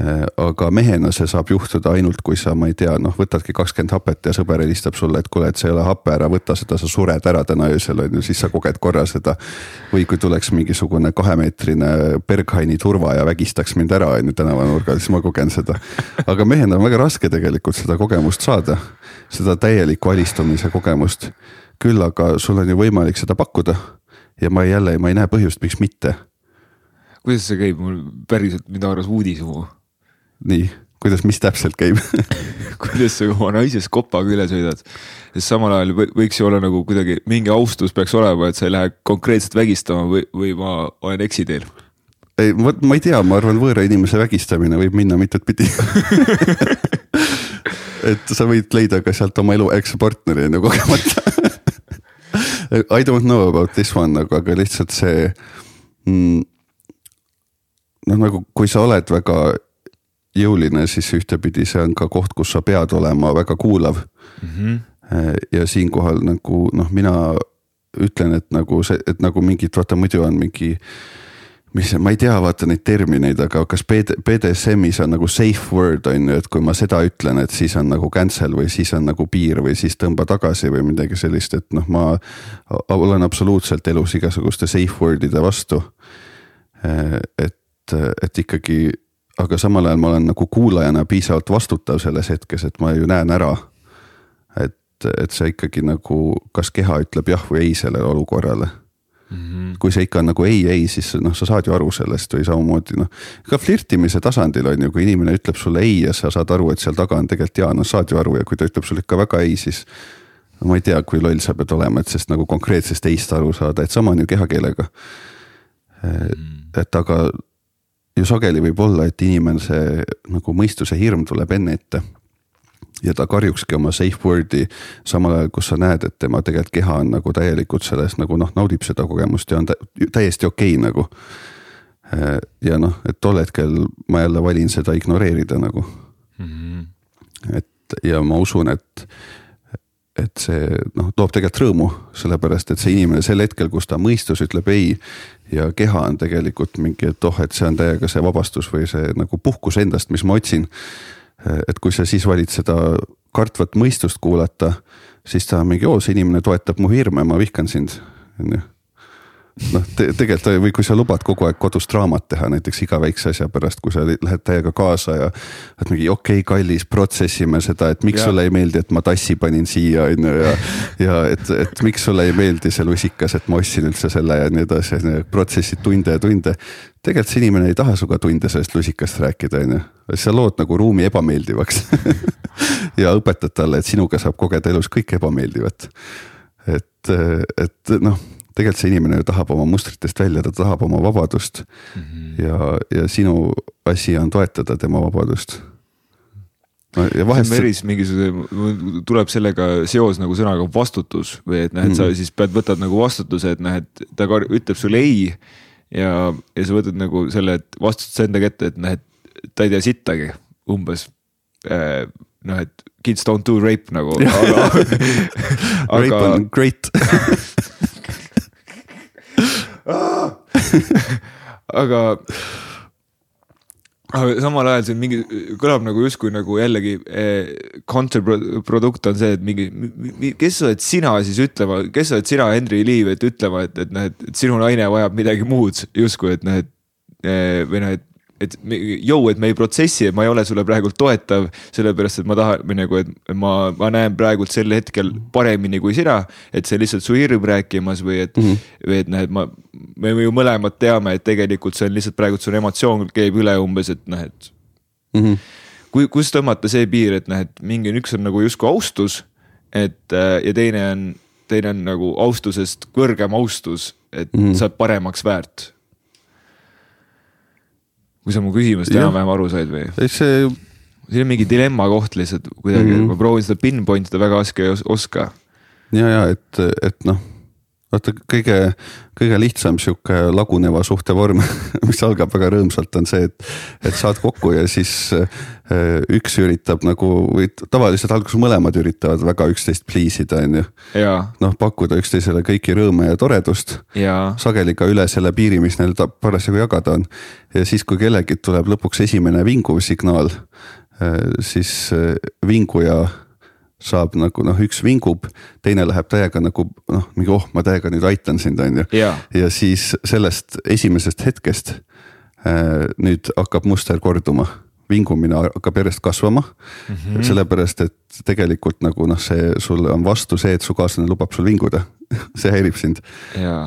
Äh, aga mehena see saab juhtuda ainult, kui sa, ma ei tea, noh, võtadki kakskümmend hapet ja sõber helistab sulle, et kuule, et see ei ole hape, ära võta seda, sa sured ära täna öösel on ju, siis sa koged korra seda. või kui tuleks mingisugune kahemeetrine Berghaini turva ja vägistaks mind ära, on ju, tänavanurgal, siis ma kogen seda. aga mehena on väga raske tegelikult seda kogemust saada, seda täieliku alistumise kogemust. Küll aga sul on ju võimalik seda pakkuda. Ja ma jälle, ma ei näe põhjust, miks mitte. Kuidas see käib, mul päriselt mind haaras uudishimu nii, kuidas, mis täpselt käib? <laughs> <laughs> Kuidas sa oma naisest kopaga üle sõidad, sest samal ajal võiks ju olla nagu kuidagi mingi austus peaks olema, et sa ei lähe konkreetselt vägistama või, või ma olen eksiteel. ei, vot ma ei tea, ma arvan, võõra inimese vägistamine võib minna mitut pidi. <laughs> Et sa võid leida ka sealt oma elu ekspartneri on ju kogemata I don't know about this one, aga, aga lihtsalt see mm, noh, nagu kui sa oled väga jõuline, siis ühtepidi see on ka koht, kus sa pead olema väga kuulav mm. -hmm. ja siinkohal nagu noh, mina ütlen, et nagu see, et nagu mingid, vaata muidu on mingi mis, ma ei tea, vaata neid termineid, aga kas BD, BDSM-is on nagu safe word on ju, et kui ma seda ütlen, et siis on nagu cancel või siis on nagu piir või siis tõmba tagasi või midagi sellist, et noh, ma olen absoluutselt elus igasuguste safe word'ide vastu. Et, et ikkagi aga samal ajal ma olen nagu kuulajana piisavalt vastutav selles hetkes, et ma ju näen ära. et, et see ikkagi nagu, kas keha ütleb jah või ei sellele olukorrale mm. -hmm. kui see ikka on nagu ei, ei, siis noh, sa saad ju aru sellest või samamoodi noh. ka flirtimise tasandil on ju, kui inimene ütleb sulle ei ja sa saad aru, et seal taga on tegelikult jaa, no saad ju aru ja kui ta ütleb sulle ikka väga ei, siis. no ma ei tea, kui loll sa pead olema, et sest nagu konkreetsest ei-st aru saada, et sama on ju kehakeelega. Mm. et aga ju sageli võib olla, et inimene see nagu mõistuse hirm tuleb enne ette. Ja ta karjukski oma safe word'i samal ajal, kus sa näed, et tema tegelikult keha on nagu täielikult selles nagu noh, naudib seda kogemust ja on täiesti okei okay, nagu. ja noh, et tol hetkel ma jälle valin seda ignoreerida nagu mm. -hmm. et ja ma usun, et et see noh, toob tegelikult rõõmu, sellepärast et see inimene sel hetkel, kus ta mõistus ütleb ei ja keha on tegelikult mingi, et oh, et see on täiega see vabastus või see nagu puhkus endast, mis ma otsin. Et kui sa siis valid seda kartvat mõistust kuulata, siis ta mingi, oo, see inimene toetab mu hirme, ma vihkan sind, on ju noh te, tegelikult või kui sa lubad kogu aeg kodus draamat teha näiteks iga väikse asja pärast, kui sa lähed täiega kaasa ja. et mingi okei okay,, kallis, protsessime seda, et miks ja. sulle ei meeldi, et ma tassi panin siia on ju ja. ja et, et miks sulle ei meeldi see lusikas, et ma ostsin üldse selle ja nii edasi, protsessid tunde ja tunde. tegelikult see inimene ei taha sinuga tunde sellest lusikast rääkida, on ju, sa lood nagu ruumi ebameeldivaks <laughs> ja õpetad talle, et sinuga saab kogeda elus kõike ebameeldivat. et, et noh tegelikult see inimene ju tahab oma mustritest välja, ta tahab oma vabadust mm. -hmm. ja, ja sinu asi on toetada tema vabadust. ja vahest. Meris mingisugune, tuleb sellega seos nagu sõnaga vastutus või et noh, et mm -hmm. sa mhm. siis pead, võtad nagu vastutuse, et noh, et ta ütleb sulle ei. ja, ja sa võtad nagu selle vastutuse enda kätte, et noh, et ta ei tea sittagi umbes äh, noh, et kids don't do rape nagu. aga, <laughs> aga rape on great <laughs> <laughs> aga, aga samal ajal see mingi, kõlab nagu justkui nagu jällegi eh, counterproduct on see, et mingi, kes oled sina siis ütlema, kes oled sina, Henry Liiv, et ütlema, et, et noh, et sinu naine vajab midagi muud justkui, et noh, et eh, või noh, et et jõu, et me ei protsessi, et ma ei ole sulle praegult toetav, sellepärast et ma tahan või nagu, et ma, ma näen praegult sel hetkel paremini kui sina. et see lihtsalt su hirm rääkimas või et mm, -hmm. või et noh, et ma, me ju mõlemad teame, et tegelikult see on lihtsalt praegult sul emotsioon käib üle umbes, et noh, et mm. -hmm. kui, kus tõmmata see piir, et noh, et mingi üks on nagu justkui austus, et ja teine on, teine on nagu austusest kõrgem austus, et mm -hmm. sa oled paremaks väärt kui sa mu küsimusest enam-vähem aru said või? see. siin on mingi dilemma koht lihtsalt kuidagi mm, -hmm. ma proovin seda pinpoint ida, väga raske ei oska. ja, ja et, et noh vaata kõige, kõige lihtsam sihuke laguneva suhte vorm, <laughs> mis algab väga rõõmsalt, on see, et, et saad kokku ja siis äh, üks üritab nagu või tavaliselt alguses mõlemad üritavad väga üksteist please ida, on ju. noh, pakkuda üksteisele kõiki rõõme ja toredust. sageli ka üle selle piiri, mis neil parasjagu jagada on. ja siis, kui kellelgi tuleb lõpuks esimene vinguv signaal, äh, siis äh, vinguja saab nagu noh, üks vingub, teine läheb täiega nagu noh, mingi oh, ma täiega nüüd aitan sind, on ju. ja siis sellest esimesest hetkest äh, nüüd hakkab muster korduma vingumine hakkab järjest kasvama mm. -hmm. sellepärast, et tegelikult nagu noh, see sulle on vastu see, et su kaaslane lubab sul vinguda <laughs> see häirib sind.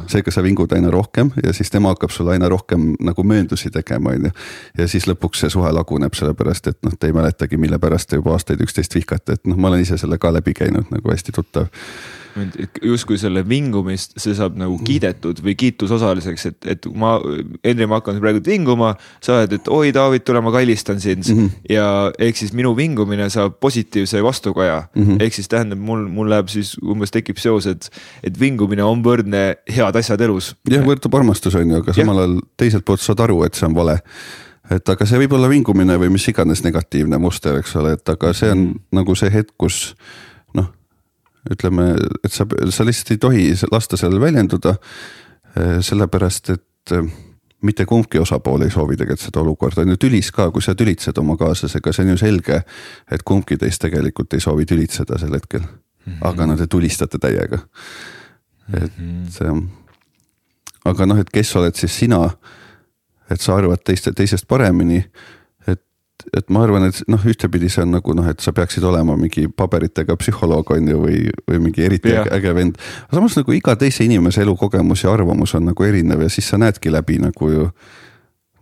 seega sa vingud aina rohkem ja siis tema hakkab sulle aina rohkem nagu mööndusi tegema, on ju. ja siis lõpuks see suhe laguneb, sellepärast et noh, te ei mäletagi, mille pärast te juba aastaid üksteist vihkate, et noh, ma olen ise selle ka läbi käinud nagu hästi tuttav justkui selle vingumist, see saab nagu mm. kiidetud või kiitusosaliseks, et, et ma, Henri, ma hakkan praegu vinguma. sa oled, et oi, David, tule, ma kallistan sind mm -hmm. ja ehk siis minu vingumine saab positiivse vastukaja mm. -hmm. ehk siis tähendab, mul, mul läheb siis umbes tekib seos, et, et vingumine on võrdne head asjad elus. jah, võrdub armastus on ju, aga samal ajal teiselt poolt saad aru, et see on vale et aga see võib olla vingumine või mis iganes negatiivne muster, eks ole, et aga see on mm. nagu see hetk, kus ütleme, et sa, sa lihtsalt ei tohi lasta sellel väljenduda. Eh, sellepärast, et eh, mitte kumbki osapool ei soovi tegelikult seda olukorda, on ju tülis ka, kui sa tülitsed oma kaaslasega, see on ju selge. et kumbki teist tegelikult ei soovi tülitseda sel hetkel mm, -hmm. aga no te tulistate täiega. et mm, -hmm. aga noh, et kes oled siis sina, et sa arvad teiste, teisest paremini et ma arvan, et noh, ühtepidi see on nagu noh, et sa peaksid olema mingi paberitega psühholoog on ju, või, või mingi eriti ja. äge vend. samas nagu iga teise inimese elukogemus ja arvamus on nagu erinev ja siis sa näedki läbi nagu ju.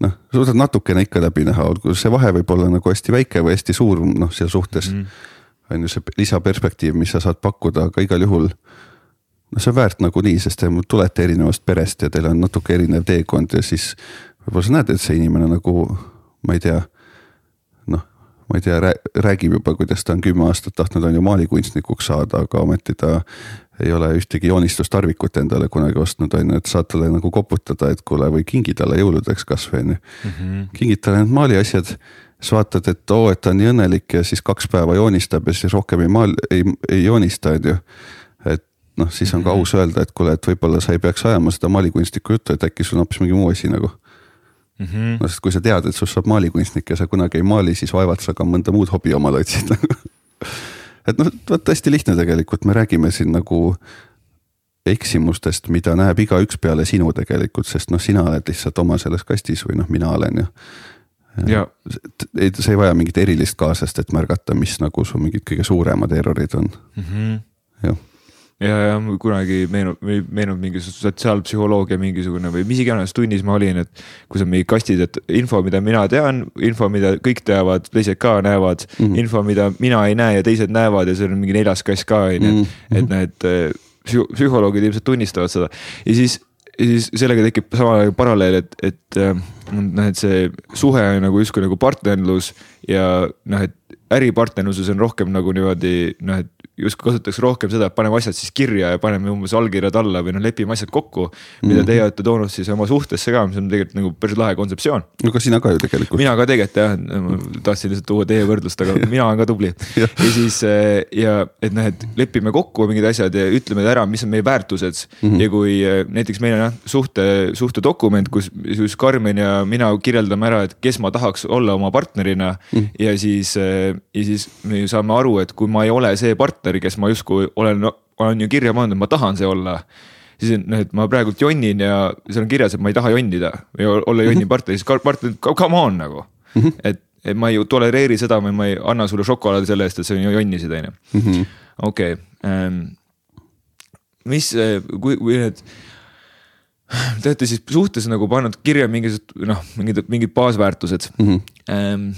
noh, suudad natukene ikka läbi näha, olgu see vahe võib olla nagu hästi väike või hästi suur noh, seal suhtes mm. on ju see lisaperspektiiv, mis sa saad pakkuda, aga igal juhul noh, see on väärt nagunii, sest te tulete erinevast perest ja teil on natuke erinev teekond ja siis võib-olla sa näed, et see inimene nagu ma ei tea ma ei tea, räägib juba, kuidas ta on kümme aastat tahtnud on ju maalikunstnikuks saada, aga ometi ta ei ole ühtegi joonistustarvikut endale kunagi ostnud, on ju, et saad talle nagu koputada, et kuule, või kingi talle jõuludeks kasvõi on ju. Mhm. kingid talle need maaliasjad, siis vaatad, et oo, et ta on nii õnnelik ja siis kaks päeva joonistab ja siis rohkem ei maal-, ei, ei joonista, on ju. et noh, siis on ka mhm. aus öelda, et kuule, et võib-olla sa ei peaks ajama seda maalikunstniku juttu, et äkki sul on hoopis mingi muu asi nagu mm. -hmm. no sest kui sa tead, et sinust saab maalikunstnik ja sa kunagi ei maali, siis vaevalt sa ka mõnda muud hobi omale otsid et noh, vot hästi lihtne tegelikult, me räägime siin nagu eksimustest, mida näeb igaüks peale sinu tegelikult, sest noh, sina oled lihtsalt oma selles kastis või noh, mina olen ju. ja ei, sa ei vaja mingit erilist kaaslast, et märgata, mis nagu su mingid kõige suuremad errorid on mm. -hmm. Ja, ja kunagi meenub, meenub mingi sotsiaalpsühholoogia mingisugune või mis iganes tunnis ma olin, et kus on mingid kastid, et info, mida mina tean, info, mida kõik teavad, teised ka näevad mm, -hmm. info, mida mina ei näe ja teised näevad ja seal on mingi neljas kass ka on ju, et, mhm. et need äh, psühholoogid ilmselt tunnistavad seda ja siis ja siis sellega tekib samal ajal paralleel, et, et äh, noh, et see suhe on nagu justkui nagu partnerlus ja noh, et äripartnerluses on rohkem nagu niimoodi noh, et justkui kasutatakse rohkem seda, et paneme asjad siis kirja ja paneme umbes allkirjad alla või noh, lepime asjad kokku. mida mm. teie olete toonud siis oma suhtesse ka, mis on tegelikult nagu päris lahe kontseptsioon. no ka sina ka ju tegelikult. mina ka tegelikult jah, tahtsin lihtsalt tuua teie võrdlust, aga <laughs> mina olen ka tubli <laughs> ja. ja siis äh, ja et noh, et lepime kokku mingid asjad ja ütleme ära, mis on meie väärtused mm. -hmm. ja kui äh, näiteks meil on jah suhte, suhtedokument, kus, kus Karmen ja mina kirjeldame ära, et kes ma tahaks olla oma partnerina mm. -hmm. ja siis, ja siis me saame aru, et kui ma ei ole see partner, kes ma justkui olen olen ju kirja pannud, et ma tahan see olla siis noh, et ma praegult jonnin ja seal on kirjas, et ma ei taha jonnida või olla jonni mhm. partner, siis partner, come on nagu mm. -hmm. et, et ma ei tolereeri seda või ma ei anna sulle šokolaadi selle eest, et sa jonnisid, on ju. Mhm. okei, ähm, mis, äh, kui, kui need te olete siis suhtes nagu pannud kirja mingisugused noh, mingid, mingid baasväärtused mm. -hmm.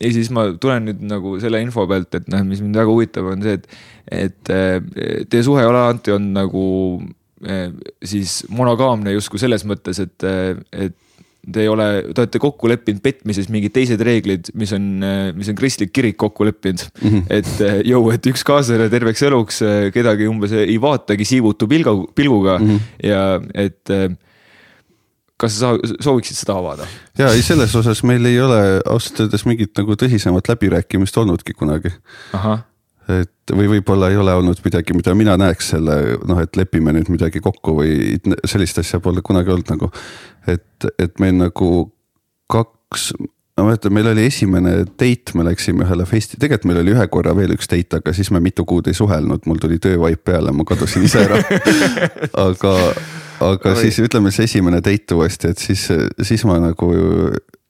Ja siis ma tulen nüüd nagu selle info pealt, et noh, mis mind väga huvitab, on see, et, et äh, teie suhe alati on nagu äh, siis monogaamne justkui selles mõttes, et, et te ei ole, te olete kokku leppinud petmises mingid teised reeglid, mis on, mis on kristlik kirik kokku leppinud mm. -hmm. et jõu, et üks kaaslane terveks eluks kedagi umbes ei vaatagi siivutu pilga, pilguga mm -hmm. ja et kas sa sooviksid seda avada? ja ei, selles osas meil ei ole ausalt öeldes mingit nagu tõsisemat läbirääkimist olnudki kunagi. et või võib-olla ei ole olnud midagi, mida mina näeks selle noh, et lepime nüüd midagi kokku või sellist asja pole kunagi olnud nagu et, et meil nagu kaks, ma mäletan, meil oli esimene date, me läksime ühele festi, tegelikult meil oli ühe korra veel üks date, aga siis me mitu kuud ei suhelnud, mul tuli töövaip peale, ma kadusin ise ära <laughs> aga, aga Oi. siis ütleme see esimene date uuesti, et siis, siis ma nagu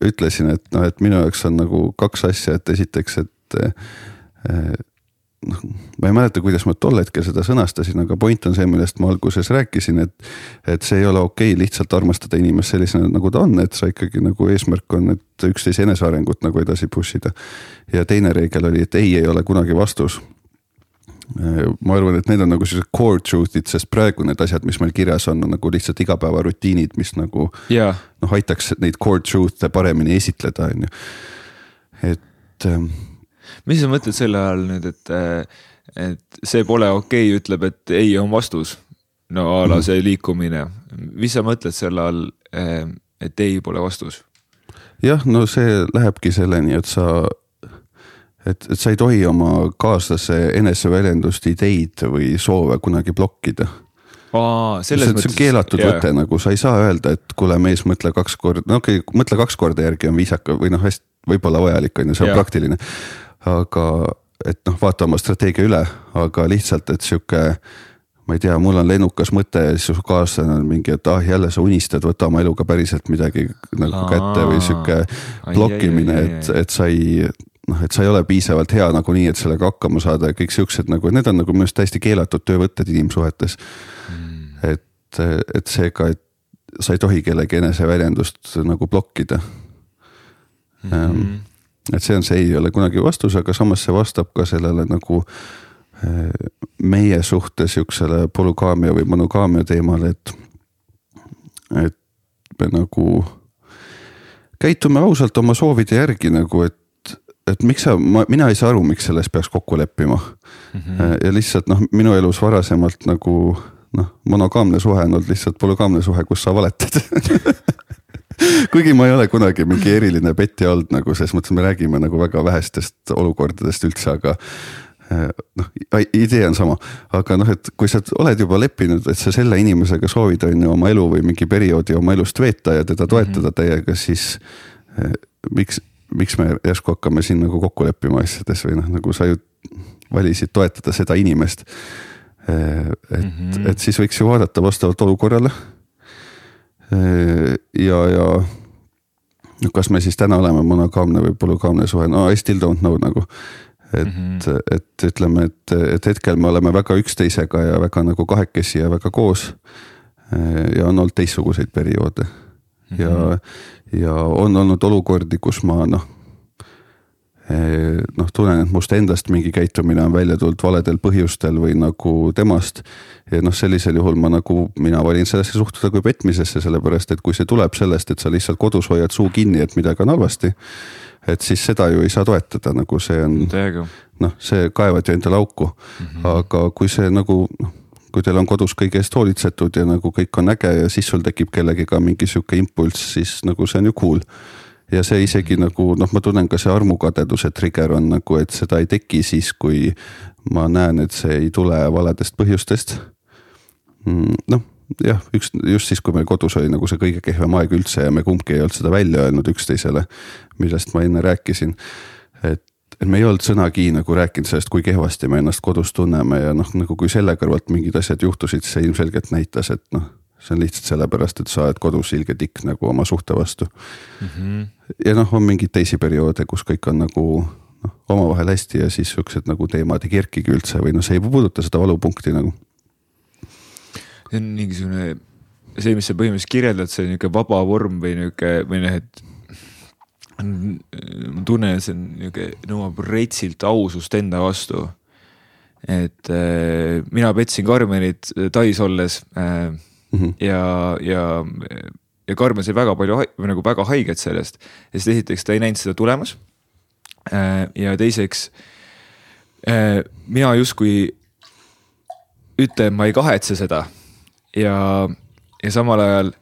ütlesin, et noh, et minu jaoks on nagu kaks asja, et esiteks, et noh, ma ei mäleta, kuidas ma tol hetkel seda sõnastasin, aga point on see, millest ma alguses rääkisin, et. et see ei ole okei okay lihtsalt armastada inimest sellisena, nagu ta on, et sa ikkagi nagu eesmärk on, et üksteise enesearengut nagu edasi push ida. ja teine reegel oli, et ei ei ole kunagi vastus ma arvan, et need on nagu sellised core truth'id, sest praegu need asjad, mis meil kirjas on, on nagu lihtsalt igapäevarutiinid, mis nagu yeah. noh, aitaks neid core truth'e paremini esitleda, on ju. et ähm, mis sa mõtled selle all nüüd, et, et see pole okei okay,, ütleb, et ei on vastus. no a la mhm. see liikumine, mis sa mõtled selle all, et ei pole vastus? jah, no see lähebki selleni, et sa, et, et sa ei tohi oma kaaslase eneseväljendust, ideid või soove kunagi blokkida Aa, selles mõttes. see on keelatud yeah. võte, nagu sa ei saa öelda, et kuule, mees, mõtle kaks korda, no okei okay,, mõtle kaks korda järgi on viisaka või noh, hästi võib-olla vajalik on ju, see on yeah. praktiline aga et noh, vaata oma strateegia üle, aga lihtsalt, et sihuke ma ei tea, mul on lennukas mõte ja siis su kaaslane on mingi, et ah jälle sa unistad, võta oma eluga päriselt midagi nagu Aa, kätte või sihuke blokkimine, et, et sa ei noh, et sa ei ole piisavalt hea nagunii, et sellega hakkama saada ja kõik siuksed nagu, need on nagu minu arust täiesti keelatud töövõtted inimsuhetes. Mm.. et, et seega, et sa ei tohi kellegi eneseväljendust nagu blokkida. Mm. -hmm et see on, see ei ole kunagi vastus, aga samas see vastab ka sellele nagu eh, meie suhtes sihukesele polügaamia või monogaamia teemale, et, et me nagu käitume ausalt oma soovide järgi nagu, et, et miks sa, ma, mina ei saa aru, miks selles peaks kokku leppima mm. -hmm. ja lihtsalt noh, minu elus varasemalt nagu noh, monogaamne suhe on olnud lihtsalt polügaamne suhe, kus sa valetad <laughs> kuigi ma ei ole kunagi mingi eriline petja olnud nagu selles mõttes, me räägime nagu väga vähestest olukordadest üldse, aga eh, noh, idee on sama, aga noh, et kui sa oled juba leppinud, et sa selle inimesega soovid, on ju, oma elu või mingi perioodi oma elust veeta ja teda toetada mhm. täiega, siis eh, miks, miks me järsku hakkame siin nagu kokku leppima asjades või noh, nagu sa ju valisid toetada seda inimest. Eh, et mm, -hmm. et siis võiks ju vaadata vastavalt olukorrale ja, ja kas me siis täna oleme monogaamne või polügaamne suhe, no I still don't know nagu. et mm, -hmm. et ütleme, et, et hetkel me oleme väga üksteisega ja väga nagu kahekesi ja väga koos. ja on olnud teistsuguseid perioode mm -hmm. ja, ja on olnud olukordi, kus ma noh noh, tunnen, et must endast mingi käitumine on välja tulnud valedel põhjustel või nagu temast. ja noh, sellisel juhul ma nagu, mina valin sellesse suhtuda kui petmisesse, sellepärast et kui see tuleb sellest, et sa lihtsalt kodus hoiad suu kinni, et midagi on halvasti. et siis seda ju ei saa toetada, nagu see on, noh, see kaevad ju endale auku mm. -hmm. aga kui see nagu noh kui teil on kodus kõige eest hoolitsetud ja nagu kõik on äge ja siis sul tekib kellegiga mingi sihuke impulss, siis nagu see on ju cool ja see isegi nagu noh, ma tunnen ka see armukadeduse trigger on nagu, et seda ei teki siis, kui ma näen, et see ei tule valedest põhjustest. Mm, noh, jah, üks just siis, kui meil kodus oli nagu see kõige kehvem aeg üldse ja me kumbki ei olnud seda välja öelnud üksteisele, millest ma enne rääkisin. et, et me ei olnud sõnagi nagu rääkinud sellest, kui kehvasti me ennast kodus tunneme ja noh, nagu kui selle kõrvalt mingid asjad juhtusid, see ilmselgelt näitas, et noh see on lihtsalt sellepärast, et sa oled kodus ilge tikk nagu oma suhte vastu mm. -hmm. ja noh, on mingeid teisi perioode, kus kõik on nagu noh, omavahel hästi ja siis siuksed nagu teemad ei kerkigi üldse või noh, see ei puuduta seda valupunkti nagu. see on mingisugune, see, mis sa põhimõtteliselt kirjeldad, see nihuke vaba vorm või nihuke või noh, et ma tunnen, et see on nihuke, nõuab retsilt ausust enda vastu. et äh, mina petsin Karmenit Tais olles äh, mm. -hmm. ja, ja, ja Karmen sai väga palju või nagu väga haiget sellest, sest esiteks ta ei näinud seda tulemas. Äh, ja teiseks äh, mina justkui ütlen, ma ei kahetse seda ja, ja samal ajal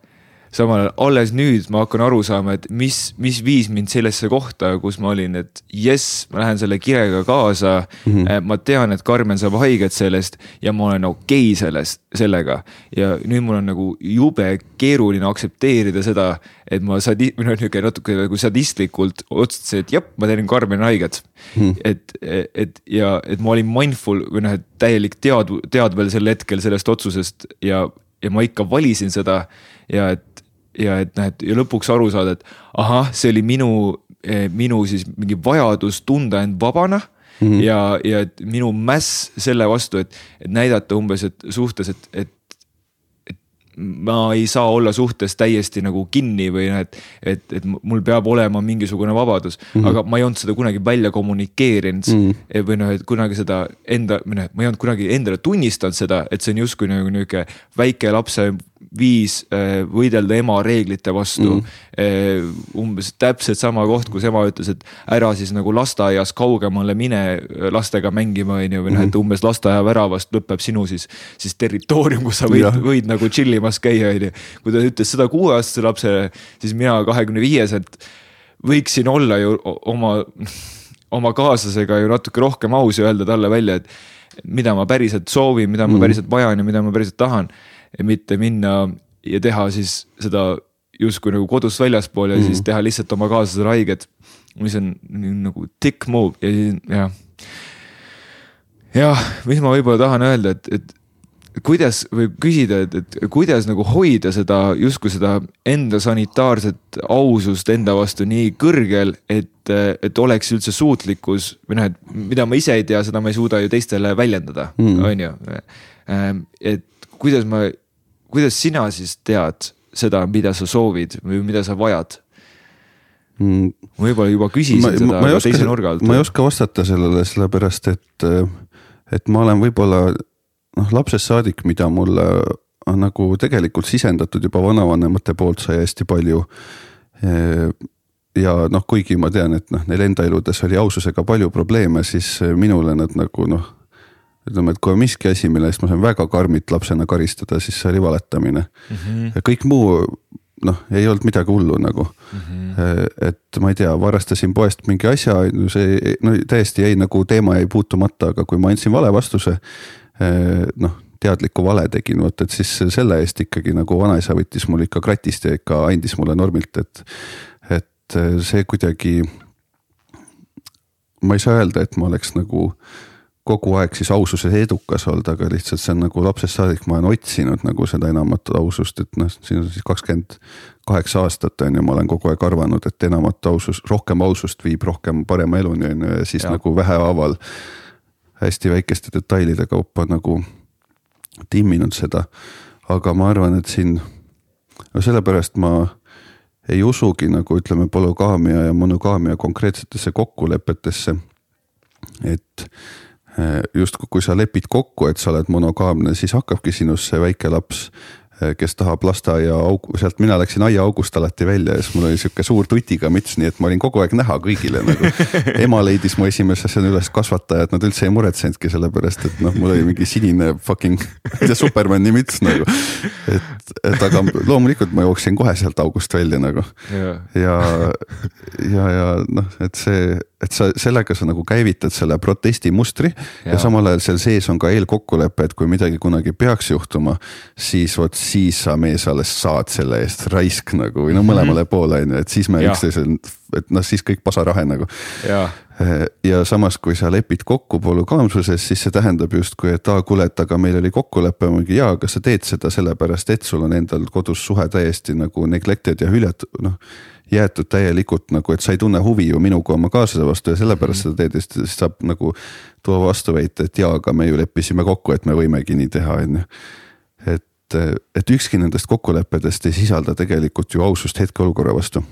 samal ajal alles nüüd ma hakkan aru saama, et mis, mis viis mind sellesse kohta, kus ma olin, et jess, ma lähen selle kirega kaasa mm. -hmm. ma tean, et Karmen saab haiget sellest ja ma olen okei okay sellest, sellega. ja nüüd mul on nagu jube keeruline aktsepteerida seda, et ma sadi-, või noh, nihuke natuke nagu sadistlikult otsustasin, et jep, ma teen Karmenile haiget mm. -hmm. et, et ja, et ma olin mindful või noh, et täielik tead-, teadvel sel hetkel sellest otsusest ja, ja ma ikka valisin seda ja et ja et noh, et ja lõpuks aru saada, et ahah, see oli minu, eh, minu siis mingi vajadus tunda end vabana mm. -hmm. ja, ja et minu mäss selle vastu, et, et näidata umbes, et suhtes, et, et ma ei saa olla suhtes täiesti nagu kinni või noh, et, et, et mul peab olema mingisugune vabadus mm, -hmm. aga ma ei olnud seda kunagi välja kommunikeerinud mm. -hmm. või noh, et kunagi seda enda, või noh, ma ei olnud kunagi endale tunnistanud seda, et see on justkui nagu nihuke väike lapse viis äh, võidelda ema reeglite vastu mm.. umbes täpselt sama koht, kus ema ütles, et ära siis nagu lasteaias kaugemale mine äh, lastega mängima, on ju, või noh, et mhm. umbes lasteaia väravast lõpeb sinu siis, siis territoorium, kus sa võid, võid nagu chill imas käia, on ju. kui ta ütles seda kuueaastasele lapsele, siis mina kahekümne viieselt võiksin olla ju oma, oma kaaslasega ju natuke rohkem aus ja öelda talle välja, et mida ma päriselt soovin, mida ma mm. päriselt vajan ja mida ma päriselt tahan mitte minna ja teha siis seda justkui nagu kodust väljaspool ja mm. siis teha lihtsalt oma kaaslasele haiget. mis on nagu tikk move ja siis jah. jah, mis ma võib-olla tahan öelda, et, et kuidas või küsida, et, et kuidas nagu hoida seda justkui seda enda sanitaarset ausust enda vastu nii kõrgel, et, et oleks üldse suutlikkus või noh, et mida ma ise ei tea, seda ma ei suuda ju teistele väljendada mm., on ju. Ehm, et kuidas ma kuidas sina siis tead seda, mida sa soovid või mida sa vajad mm.? ma võib-olla juba küsisin ma, seda ma oska, teise nurga alt. ma ei oska vastata sellele, sellepärast et, et ma olen võib-olla noh, lapsest saadik, mida mulle on nagu tegelikult sisendatud juba vanavanemate poolt sai hästi palju. ja noh, kuigi ma tean, et noh, neil enda eludes oli aususega palju probleeme, siis minule nad nagu noh ütleme, et kui on miski asi, mille eest ma sain väga karmilt lapsena karistada, siis see oli valetamine mm. -hmm. ja kõik muu noh, ei olnud midagi hullu nagu mm. -hmm. et ma ei tea, varastasin poest mingi asja, see no täiesti jäi nagu teema jäi puutumata, aga kui ma andsin vale vastuse. Eh, noh, teadliku vale tegin, vot et siis selle eest ikkagi nagu vanaisa võttis mul ikka kratist ja ikka andis mulle normilt, et, et see kuidagi. ma ei saa öelda, et ma oleks nagu kogu aeg siis aususes edukas olnud, aga lihtsalt see on nagu lapsest saadik, ma olen otsinud nagu seda enamat ausust, et noh, siin on siis kakskümmend kaheksa aastat on ju, ma olen kogu aeg arvanud, et enamat ausus, rohkem ausust viib rohkem parema eluni on ju ja siis ja. nagu vähehaaval. hästi väikeste detailide kaupa nagu timminud seda, aga ma arvan, et siin, no sellepärast ma ei usugi nagu ütleme, polügaamia ja monogaamia konkreetsetesse kokkulepetesse. et justkui, kui sa lepid kokku, et sa oled monogaamne, siis hakkabki sinust see väike laps Eh, kes tahab lasteaia augu, sealt mina läksin aiaaugust alati välja ja siis mul oli sihuke suur tutiga müts, nii et ma olin kogu aeg näha kõigile nagu. <laughs> ema leidis mu esimese asjana üles kasvataja, et nad üldse ei muretsenudki sellepärast, et noh, mul oli mingi sinine fucking, Supermani müts nagu. et, et aga loomulikult ma jooksin kohe sealt august välja nagu ja, ja, ja, ja noh, et see et sa sellega sa nagu käivitad selle protestimustri ja. ja samal ajal seal sees on ka eelkokkulepe, et kui midagi kunagi peaks juhtuma, siis vot siis sa mees alles saad selle eest raisk nagu või no mõlemale mm -hmm. poole on ju, et siis me üksteisel, et noh, siis kõik pasarahe nagu. ja samas, kui sa lepid kokku polügaamsuses, siis see tähendab justkui, et aa kuule, et aga meil oli kokkulepe, mingi jaa, aga sa teed seda sellepärast, et sul on endal kodus suhe täiesti nagu neglected ja hüljatud, noh jäetud täielikult nagu, et sa ei tunne huvi ju minu kui oma kaaslase vastu ja sellepärast -hmm. seda teed ja siis saab nagu tuua vastuväite, et jaa, aga me ju leppisime kokku, et me võimegi nii teha, on ju. et, et ükski nendest kokkulepetest ei sisalda tegelikult ju ausust hetkeolukorra vastu.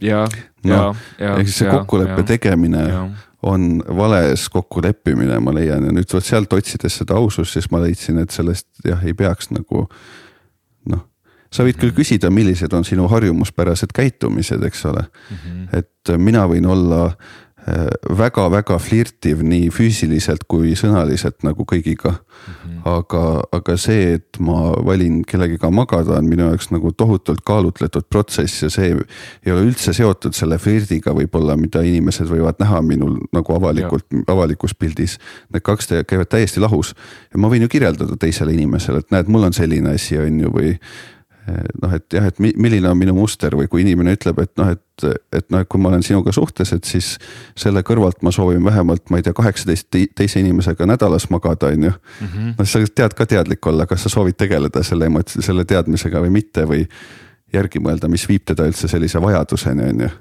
ja no,, ja, ja. ehk siis see kokkuleppe ja, tegemine ja. on vales kokkuleppimine, ma leian ja nüüd vot sealt otsides seda ausust, siis ma leidsin, et sellest jah, ei peaks nagu sa võid küll küsida, millised on sinu harjumuspärased käitumised, eks ole mm. -hmm. et mina võin olla väga-väga äh, flirtiv nii füüsiliselt kui sõnaliselt nagu kõigiga mm. -hmm. aga, aga see, et ma valin kellegiga magada, on minu jaoks nagu tohutult kaalutletud protsess ja see ei ole üldse seotud selle flirdiga võib-olla, mida inimesed võivad näha minul nagu avalikult, avalikus pildis. Need kaks käivad täiesti lahus ja ma võin ju kirjeldada teisele inimesele, et näed, mul on selline asi, on ju, või noh, et jah, et milline on minu muster või kui inimene ütleb, et noh, et, et noh, et kui ma olen sinuga suhtes, et siis selle kõrvalt ma soovin vähemalt, ma ei tea, kaheksateist teise inimesega nädalas magada, on ju. Noh, sa tead ka teadlik olla, kas sa soovid tegeleda selle emot-, selle teadmisega või mitte või järgi mõelda, mis viib teda üldse sellise vajaduseni, on ju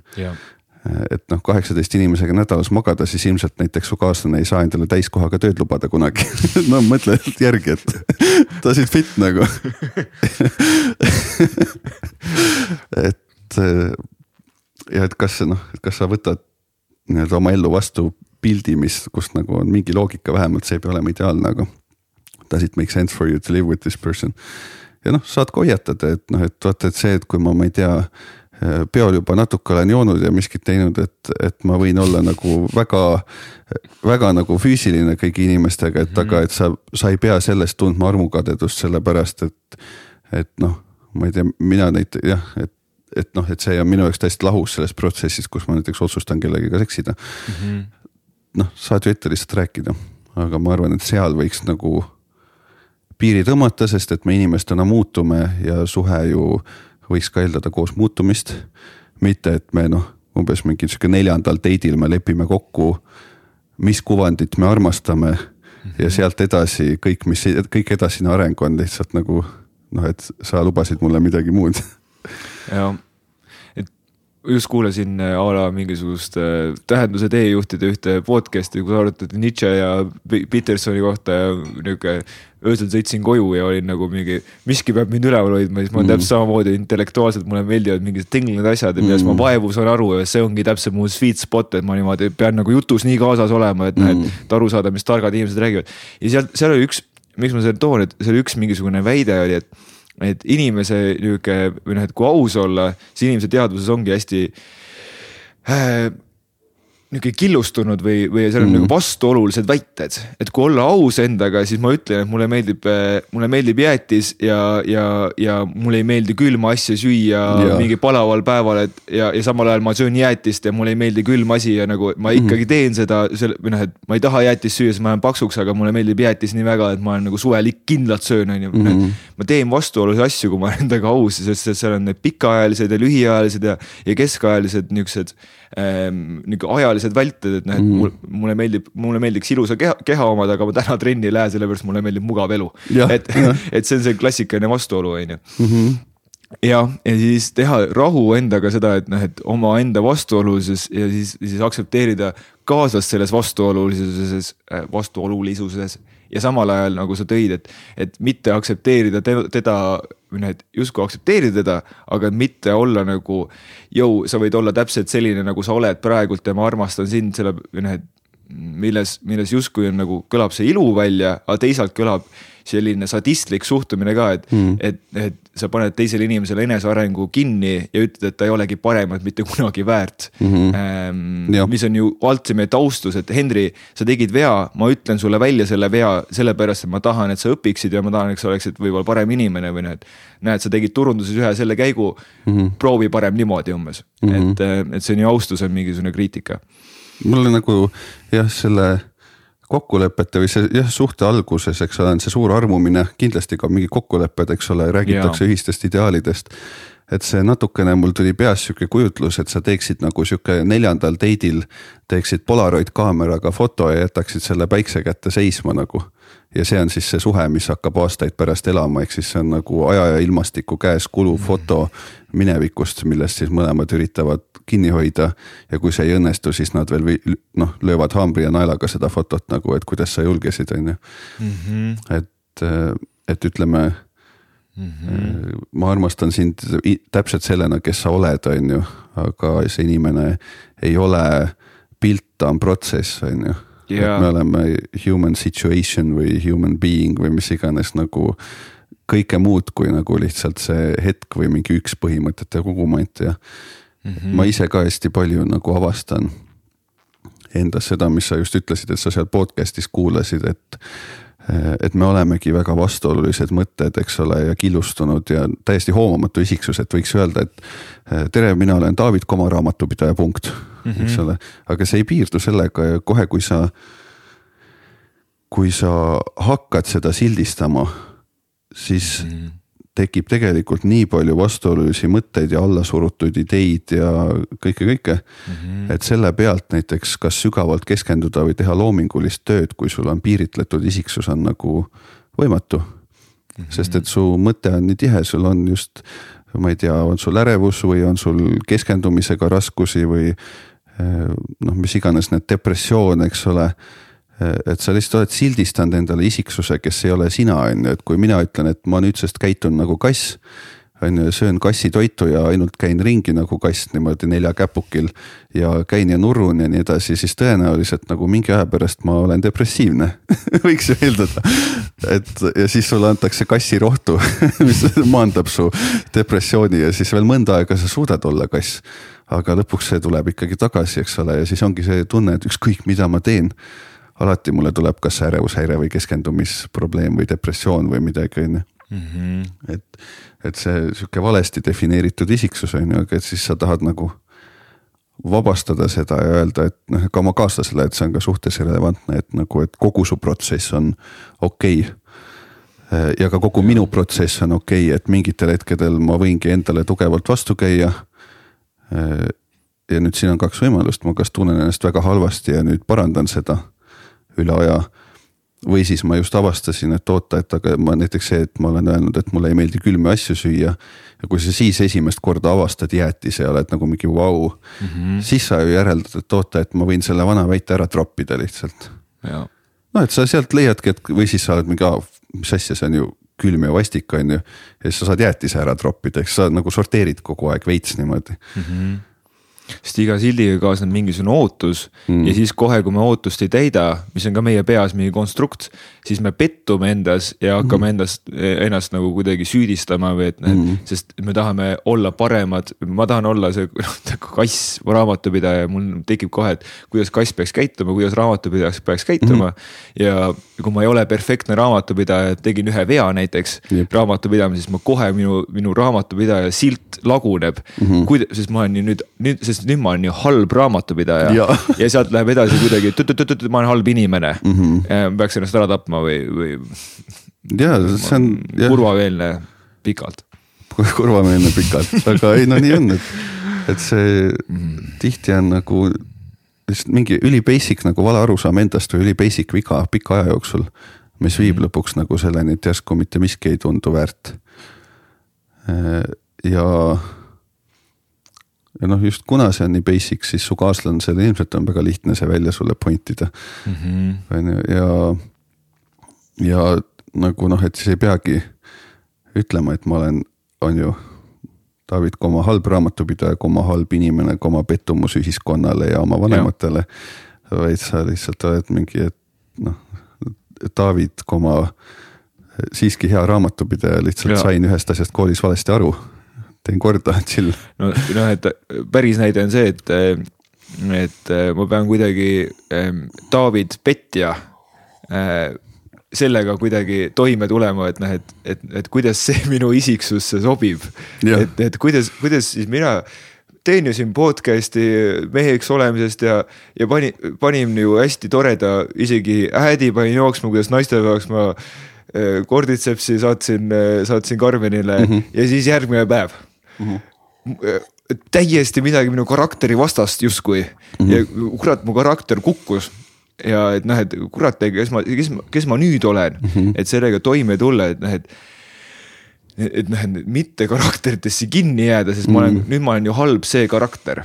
et noh, kaheksateist inimesega nädalas magada, siis ilmselt näiteks su kaaslane ei saa endale täiskohaga tööd lubada kunagi <laughs> no mõtle järgi, et <laughs> it fit nagu <laughs> et ja et kas noh, et kas sa võtad nii-öelda oma ellu vastu pildi, mis, kus nagu on mingi loogika, vähemalt see ei pea olema ideaalne, aga does it make sense for you to live with this person. ja noh, saad ka hoiatada, et noh, et vaata, et see, et kui ma, ma ei tea peol juba natuke olen joonud ja miskit teinud, et, et ma võin olla nagu väga, väga nagu füüsiline kõigi inimestega, et aga, et sa, sa ei pea sellest tundma armukadedust, sellepärast et, et noh, ma ei tea, mina neid jah, et et noh, et see on minu jaoks täiesti lahus sellest protsessist, kus ma näiteks otsustan kellegagi seksida. Mm -hmm.. noh, saad ju ette lihtsalt rääkida, aga ma arvan, et seal võiks nagu piiri tõmmata, sest et me inimestena muutume ja suhe ju võiks ka eeldada koos muutumist. mitte, et me noh, umbes mingi sihuke neljandal date'il me lepime kokku, mis kuvandit me armastame ja mhm. sealt edasi kõik, mis, kõik edasine areng on lihtsalt nagu noh, et sa lubasid mulle midagi muud. jah just kuulasin äh, a la mingisugust äh, tähenduse teejuhtide ühte podcast'i, kus arutati Nietzsche ja Petersoni kohta ja nihuke. öösel sõitsin koju ja olin nagu mingi, miski peab mind üleval hoidma, siis ma olen mm. täpselt samamoodi intellektuaalselt, mulle meeldivad mingid tinglikud asjad ja millest mm. ma vaevu saan aru ja see ongi täpselt mu sweet spot, et ma niimoodi pean nagu jutus nii kaasas olema, et noh mm., et aru saada, mis targad inimesed räägivad. ja seal, seal oli üks, miks ma selle toon, et seal üks mingisugune väide oli, et et inimese nihuke või noh, et kui aus olla, siis inimese teadvuses ongi hästi äh, nihuke killustunud või, või seal on mm. nagu vastuolulised väited. et kui olla aus endaga, siis ma ütlen, et mulle meeldib, äh, mulle meeldib jäätis ja, ja, ja mulle ei meeldi külma asja süüa ja. mingi palaval päeval, et ja, ja samal ajal ma söön jäätist ja mulle ei meeldi külm asi ja nagu ma mhm. ikkagi mm. teen seda selle või noh, et ma ei taha jäätist süüa, sest ma jään paksuks, aga mulle meeldib jäätis nii väga, et ma olen nagu suvel kindlalt söön, on ju. Mhm. ma teen vastuolulisi asju, kui ma olen endaga aus, sest seal on need pikaajalised ja lühiajalised ja, ja keskajalised niuksed ähm, nihuke ajalised välted, et noh, et mm. mulle meeldib, mulle meeldiks ilusa keha, keha omada, aga ma täna trenni ei lähe, sellepärast mulle meeldib mugav elu. et, <laughs> et see on see klassikaline vastuolu, on ju mhm. jah, ja siis teha rahu endaga seda, et noh, et omaenda vastuolulisus ja siis, siis aktsepteerida kaaslast selles vastuolulisuses, vastuolulisuses ja samal ajal nagu sa tõid, et, et mitte aktsepteerida te, teda või noh, et justkui aktsepteerida teda, aga mitte olla nagu. jõu, sa võid olla täpselt selline, nagu sa oled praegult ja ma armastan sind selle või noh, et milles, milles justkui on nagu kõlab see ilu välja, aga teisalt kõlab selline sadistlik suhtumine ka, et mm., et, et sa paned teisele inimesele enesearengu kinni ja ütled, et ta ei olegi paremat mitte kunagi väärt mm. -hmm. Ähm, mis on ju ultimate austus, et Henri, sa tegid vea, ma ütlen sulle välja selle vea sellepärast, et ma tahan, et sa õpiksid ja ma tahan, et sa oleksid võib-olla parem inimene või noh, et. näed, sa tegid turunduses ühe selle käigu mm, -hmm. proovi parem niimoodi umbes mm, -hmm. et, et see on ju austus on mingisugune kriitika. mulle nagu jah, selle kokkulepete või see jah, suhte alguses, eks ole, on see suur armumine, kindlasti ka mingi kokkulepped, eks ole, räägitakse ja. ühistest ideaalidest. et see natukene mul tuli peas sihuke kujutlus, et sa teeksid nagu sihuke neljandal date'il teeksid Polaroid kaameraga foto ja jätaksid selle päikse kätte seisma nagu ja see on siis see suhe, mis hakkab aastaid pärast elama, ehk siis see on nagu aja ja ilmastiku käes kuluv mm. foto minevikust, millest siis mõlemad üritavad kinni hoida. ja kui see ei õnnestu, siis nad veel noh, löövad haamri ja naelaga seda fotot nagu, et kuidas sa julgesid, on ju. Mhm. et, et ütleme mm. -hmm. ma armastan sind täpselt sellena, kes sa oled, on ju, aga see inimene ei ole pilt, ta on protsess, on ju et me oleme human situation või human being või mis iganes nagu kõike muud kui nagu lihtsalt see hetk või mingi üks põhimõtete kogumant ja mm -hmm. ma ise ka hästi palju nagu avastan endas seda, mis sa just ütlesid, et sa seal podcast'is kuulasid, et et me olemegi väga vastuolulised mõtted, eks ole, ja killustunud ja täiesti hoomamatu isiksus, et võiks öelda, et tere, mina olen David Koma raamatupidaja, punkt mm, -hmm. eks ole. aga see ei piirdu sellega ja kohe, kui sa, kui sa hakkad seda sildistama, siis mm -hmm. tekib tegelikult nii palju vastuolulisi mõtteid ja allasurutud ideid ja kõike, kõike mm. -hmm. et selle pealt näiteks kas sügavalt keskenduda või teha loomingulist tööd, kui sul on piiritletud isiksus, on nagu võimatu mm. -hmm. sest et su mõte on nii tihe, sul on just ma ei tea, on sul ärevus või on sul keskendumisega raskusi või Äh, noh, mis iganes need depressioon, eks ole. Äh, et sa lihtsalt oled sildistanud endale isiksuse, kes ei ole sina, on ju, et kui mina ütlen, et ma nüüdsest käitun nagu kass on ju, söön kassitoitu ja ainult käin ringi nagu kass niimoodi nelja käpukil ja käin ja nurrun ja nii edasi, siis tõenäoliselt nagu mingi aja pärast ma olen depressiivne <laughs> võiks ju eeldada. et ja siis sulle antakse kassirohtu <laughs> mis maandab su depressiooni ja siis veel mõnda aega sa suudad olla kass aga lõpuks see tuleb ikkagi tagasi, eks ole, ja siis ongi see tunne, et ükskõik, mida ma teen. Alati mulle tuleb kas ärevushäire või keskendumisprobleem või depressioon või midagi, on ju. Mhm. et, et see sihuke valesti defineeritud isiksus on ju, aga et siis sa tahad nagu vabastada seda ja öelda, et noh, ka oma kaaslasele, et see on ka suhtes relevantne, et nagu, et kogu su protsess on okei okay. ja ka kogu minu protsess on okei okay,, et mingitel hetkedel ma võingi endale tugevalt vastu käia ja nüüd siin on kaks võimalust, ma kas tunnen ennast väga halvasti ja nüüd parandan seda üle aja. või siis ma just avastasin, et oota, et aga ma näiteks see, et ma olen öelnud, et mulle ei meeldi külmi asju süüa. ja kui sa siis esimest korda avastad jäätise ja oled nagu mingi vau wow, mm, -hmm. siis sa ju järeldad, et oota, et ma võin selle vana väite ära troppida lihtsalt. noh, et sa sealt leiadki, et või siis sa oled mingi, mis asja, see on ju külm ja vastik, on ju. ja siis sa saad jäätise ära troppida, eks sa nagu sorteerid kogu aeg veits niimoodi mm. -hmm sest iga sildiga kaasneb mingisugune ootus mm. ja siis kohe, kui me ootust ei täida, mis on ka meie peas mingi konstrukt, siis me pettume endas ja hakkame mm. endast, ennast nagu kuidagi süüdistama või et mm., sest me tahame olla paremad. ma tahan olla see <laughs> kass, raamatupidaja, mul tekib kohe, et kuidas kass peaks käituma, kuidas raamatupidaja peaks käituma mm. ja kui ma ei ole perfektne raamatupidaja, tegin ühe vea näiteks yep. raamatupidamises, ma kohe minu, minu raamatupidaja silt laguneb mm. -hmm. kuid-, sest ma olen ju nüüd, nüüd, sest nüüd ma olen ju halb raamatupidaja ja, ja sealt läheb edasi kuidagi, ma olen halb inimene mm. -hmm. peaks ennast ära tapma või, või. ja see on. kurvameelne pikalt. kurvameelne pikalt, aga ei no nii on, et, et see mm. tihti on nagu lihtsalt mingi üli basic nagu vale arusaam endast või üli basic viga pika aja jooksul. mis viib mm. lõpuks nagu selleni, et järsku mitte miski ei tundu väärt. ja ja noh, just kuna see on nii basic, siis su kaaslasel ilmselt on väga lihtne see välja sulle point ida. Mhm. on ju, ja ja nagu noh, et siis ei peagi ütlema, et ma olen, on ju. David, koma halb raamatupidaja, koma halb inimene, koma pettumus ühiskonnale ja oma vanematele. vaid sa lihtsalt oled mingi, et noh, David, koma siiski hea raamatupidaja, lihtsalt ja. sain ühest asjast koolis valesti aru. teen korda, chill. no noh, et päris näide on see, et, et ma pean kuidagi David Petja sellega kuidagi toime tulema, et noh, et, et, et kuidas see <laughs> minu isiksusse sobib. et, et kuidas, kuidas siis mina teen ju siin podcast'i meheks olemisest ja, ja panin, panin ju hästi toreda, isegi häädi panin jooksma, kuidas naistepäevaks ma korditsepsi saatsin, äh, saatsin Karmenile mm -hmm. ja siis järgmine päev mm. -hmm. täiesti midagi minu karakteri vastast justkui mm -hmm. ja kurat, mu karakter kukkus ja et noh, et kurat, kes ma, kes kes ma nüüd olen mm, -hmm. et sellega toime tulla, et noh, et et noh, et mitte karakteritesse kinni jääda, sest mm. ma olen, mhm. nüüd ma olen ju halb see karakter.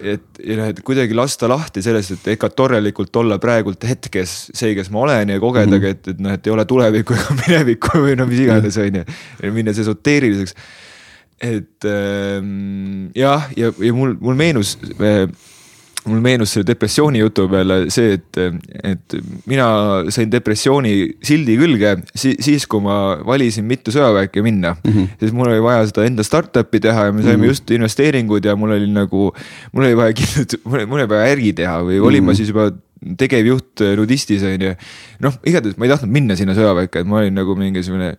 et ja noh, et kuidagi lasta lahti sellest, et ega torelikult olla praegult hetkes see, kes ma olen ja kogedagi mm., et, et noh, et ei ole tulevikku ega <laughs> minevikku või no mis iganes, on ju. minnes esoteeriliseks. et ähm, jah, ja, ja, ja mul, mul meenus äh, mul meenus selle depressiooni jutu peale see, et, et mina sain depressiooni sildi külge si siis, kui ma valisin mitu sõjaväkke minna mm. -hmm. siis mul oli vaja seda enda startup'i teha ja me saime mm -hmm. just investeeringud ja mul oli nagu, mul oli vaja kindlasti, mul oli vaja äri teha või olin mm -hmm. ma siis juba tegevjuht nudistis on ju. noh, igatahes ma ei tahtnud minna sinna sõjaväkke, et ma olin nagu mingisugune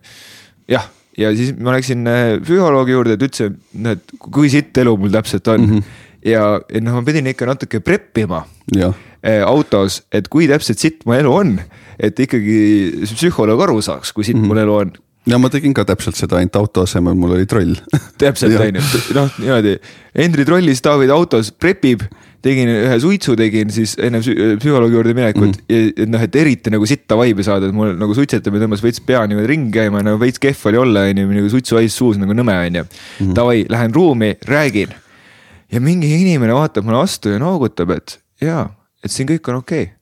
jah ja siis ma läksin äh, psühholoogi juurde, et ütlesin, et kui sitt elu mul täpselt on mm. -hmm ja, noh, ma pidin ikka natuke prep ima äh, autos, et kui täpselt sitt mu elu on, et ikkagi psühholoog aru saaks, kui sitt mm -hmm. mul elu on ja ma tegin ka täpselt seda, ainult auto asemel mul oli troll <laughs> täpselt on ju, noh niimoodi, Henri trollis David autos prepib, tegin ühe suitsu tegin siis enne psühholoogi juurde minekut mm. ja et noh, et eriti nagu sitta vaibi saada, et mul nagu suitsetamine tõmbas veits pea niimoodi ringi käima, nagu veits kehv oli olla, on ju, nagu suitsuhais suus nagu nõme on ju. Mhm. Davai, lähen ruumi, räägin ja mingi inimene vaatab mulle vastu ja noogutab, et jaa, et siin kõik on okei okay..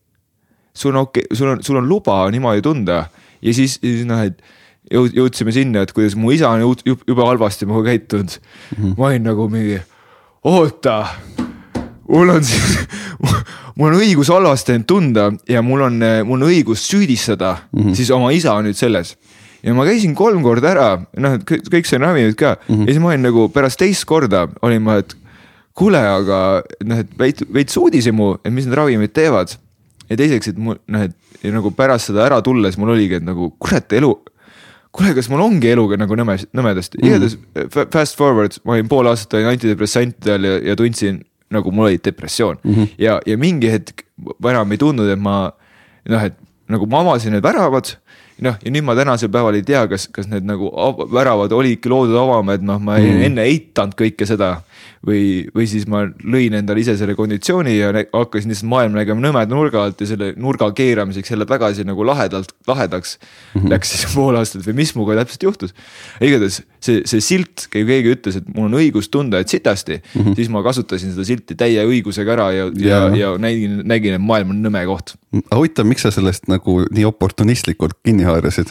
sul on okei okay,, sul on, sul on luba niimoodi tunda ja siis, siis noh, et jõud-, jõudsime sinna, et kuidas mu isa on jube halvasti minuga käitunud mm. -hmm. ma olin nagu mingi, oota, mul on siis <laughs> mul on õigus halvasti end tunda ja mul on, mul on õigus süüdistada mm -hmm. siis oma isa nüüd selles ja ma käisin kolm korda ära, noh, et kõik sain ravimid ka mm -hmm. ja siis ma olin nagu pärast teist korda olin ma, et kuule, aga noh, et veits, veits uudishimu, et mis need ravimid teevad. ja teiseks, et mul noh, et nagu pärast seda ära tulles mul oligi, et nagu kurat, elu. kuule, kas mul ongi eluga nagu nõme, nõmedasti mm., igatahes fast forward, ma olin pool aastat olin antidepressantidel ja, ja tundsin nagu mul oli depressioon mm -hmm. ja, ja mingi hetk enam ei tundnud, et ma noh, et nagu ma avasin need väravad noh, ja nüüd ma tänasel päeval ei tea, kas, kas need nagu väravad olidki loodud avama, et noh, ma mm. enne eitanud kõike seda või, või siis ma lõin endale ise selle konditsiooni ja hakkasin lihtsalt maailma nägema nõmeda nurga alt ja selle nurga keeramiseks jälle tagasi nagu lahedalt, lahedaks mm -hmm. läks siis <laughs> pool aastat või mis minuga täpselt juhtus. igatahes see, see silt, kui keegi ütles, et mul on õigus tunda, et sitasti mm, -hmm. siis ma kasutasin seda silti täie õigusega ära ja, ja, ja, ja nägin, nägin, et maailm on nõme koht. huvitav, miks sa sellest nagu nii oportunistlikult kinni haarasid?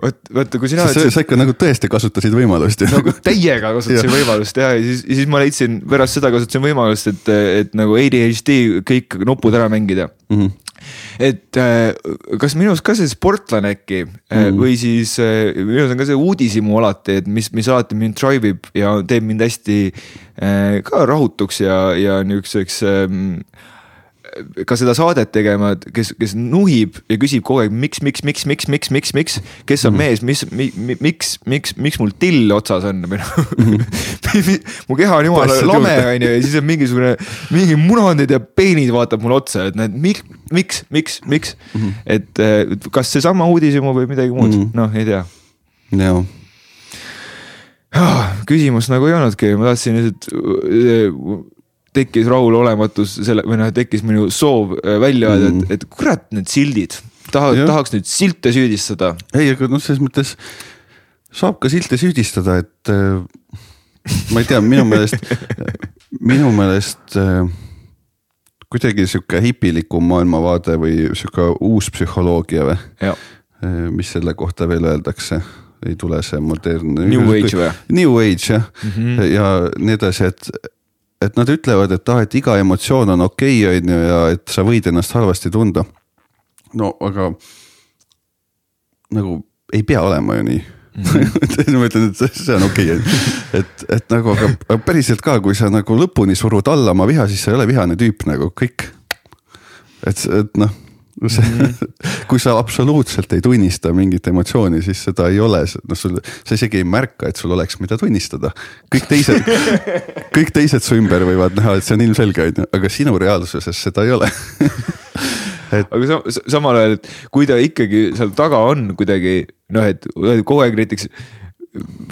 Vot, vaata, kui sina. sa, sa ikka nagu tõesti kasutasid võimalust ju. nagu täiega kasutasin võimalust ja, ja siis, siis ma leidsin pärast seda kasutasin võimalust, et, et nagu ADHD kõik nupud ära mängida mm. -hmm et äh, kas minus ka see sportlane äkki mm. või siis äh, minus on ka see uudishimu alati, et mis, mis alati mind drive ib ja teeb mind hästi ka rahutuks ja, ja niisuguseks ähm, ka seda saadet tegema, et kes, kes nuhib ja küsib kogu aeg, miks, miks, miks, miks, miks, miks, miks, kes on mm. mees, mis mi,, mi, miks, miks, miks mul till otsas on <laughs> või noh <laughs> mu keha on jumala lame on ju ja siis on mingisugune, mingi munandid ja peenid vaatab mulle otsa, et näed, miks, miks, miks, miks mm. -hmm. et kas seesama uudishimu või midagi muud mm, -hmm. noh, ei tea. jah küsimust nagu ei olnudki, ma tahtsin lihtsalt tekkis rahulolematus selle või noh, tekkis minu soov äh, välja öelda mm., et, et kurat, need sildid, taha, tahaks nüüd silte süüdistada. ei, aga noh, selles mõttes saab ka silte süüdistada, et äh, ma ei tea, minu meelest <laughs> minu meelest äh, kuidagi sihuke hipilikum maailmavaade või sihuke uus psühholoogia või? mis selle kohta veel öeldakse, ei tule see modernne. New age või? New age jah mm, -hmm. ja nii edasi, et, et nad ütlevad, et ah, et iga emotsioon on okei okay,, on ju, ja et sa võid ennast halvasti tunda. no aga nagu ei pea olema ju nii Mm -hmm. <laughs> ma ütlen, et see on okei okay., et, et nagu, aga päriselt ka, kui sa nagu lõpuni surud alla oma viha, siis sa ei ole vihane tüüp nagu kõik. et, et noh. <laughs> kui sa absoluutselt ei tunnista mingit emotsiooni, siis seda ei ole, noh, sul, sa isegi ei märka, et sul oleks, mida tunnistada. kõik teised <laughs> kõik teised su ümber võivad näha, et see on ilmselge, on ju, aga sinu reaalsuses seda ei ole. Et.... <laughs> aga sa, samal ajal, et kui ta ikkagi seal taga on kuidagi noh, et kogu aeg näiteks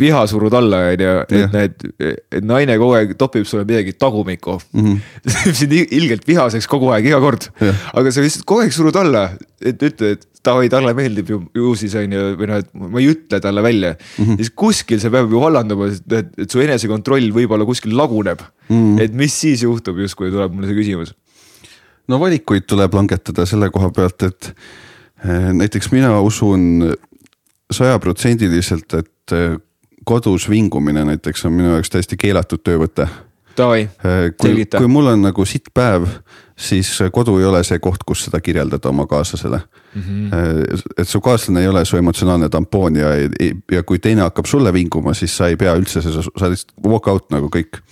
viha surud alla, on ju, et näed, et naine kogu aeg topib sulle midagi tagumikku mm. -hmm. <laughs> see teeb sind ilgelt vihaseks kogu aeg, iga kord. aga sa lihtsalt kogu aeg surud alla, et ütle, et davai, talle meeldib ju, ju siis on ju, või noh, et ma ei ütle talle välja mm. -hmm. siis kuskil see peab ju vallanduma, et, et su enesekontroll võib-olla kuskil laguneb mm. -hmm. et mis siis juhtub justkui tuleb mulle see küsimus no valikuid tuleb langetada selle koha pealt, et eh, näiteks mina usun sajaprotsendiliselt, et eh, kodus vingumine näiteks on minu jaoks täiesti keelatud töövõte. Eh, selgita. kui mul on nagu sitt päev, siis kodu ei ole see koht, kus seda kirjeldada oma kaaslasele mm. -hmm. et su kaaslane ei ole su emotsionaalne tampoon ja, ja kui teine hakkab sulle vinguma, siis sa ei pea üldse, sa lihtsalt walk out nagu kõik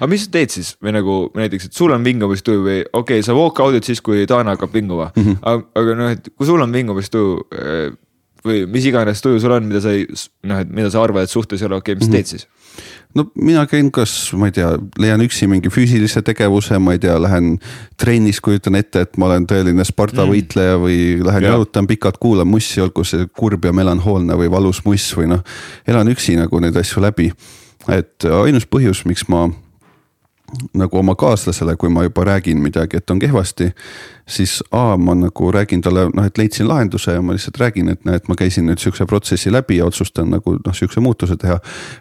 aga mis sa teed siis või nagu näiteks, et sul on vingumatuju või okei okay,, sa walk out'id siis, kui Taana hakkab vinguma mm, -hmm. aga, aga noh, et kui sul on vingumatuju eh, või mis iganes tuju sul on, mida sa ei noh, et mida sa arvad, et suhtes ei ole okei okay,, mis mm -hmm. teed siis? no mina käin, kas ma ei tea, leian üksi mingi füüsilise tegevuse, ma ei tea, lähen trennis, kujutan ette, et ma olen tõeline Sparta mm. võitleja või lähen ja. jalutan pikalt, kuulan mussi, olgu see kurb ja melanhoolne või valus muss või noh. elan üksi nagu neid asju läbi. et ainus põhjus, miks ma nagu oma kaaslasele, kui ma juba räägin midagi, et on kehvasti. siis A ma nagu räägin talle noh, et leidsin lahenduse ja ma lihtsalt räägin, et näed, ma käisin nüüd sihukese protsessi läbi ja otsustan nagu noh, sihukese muutuse teha.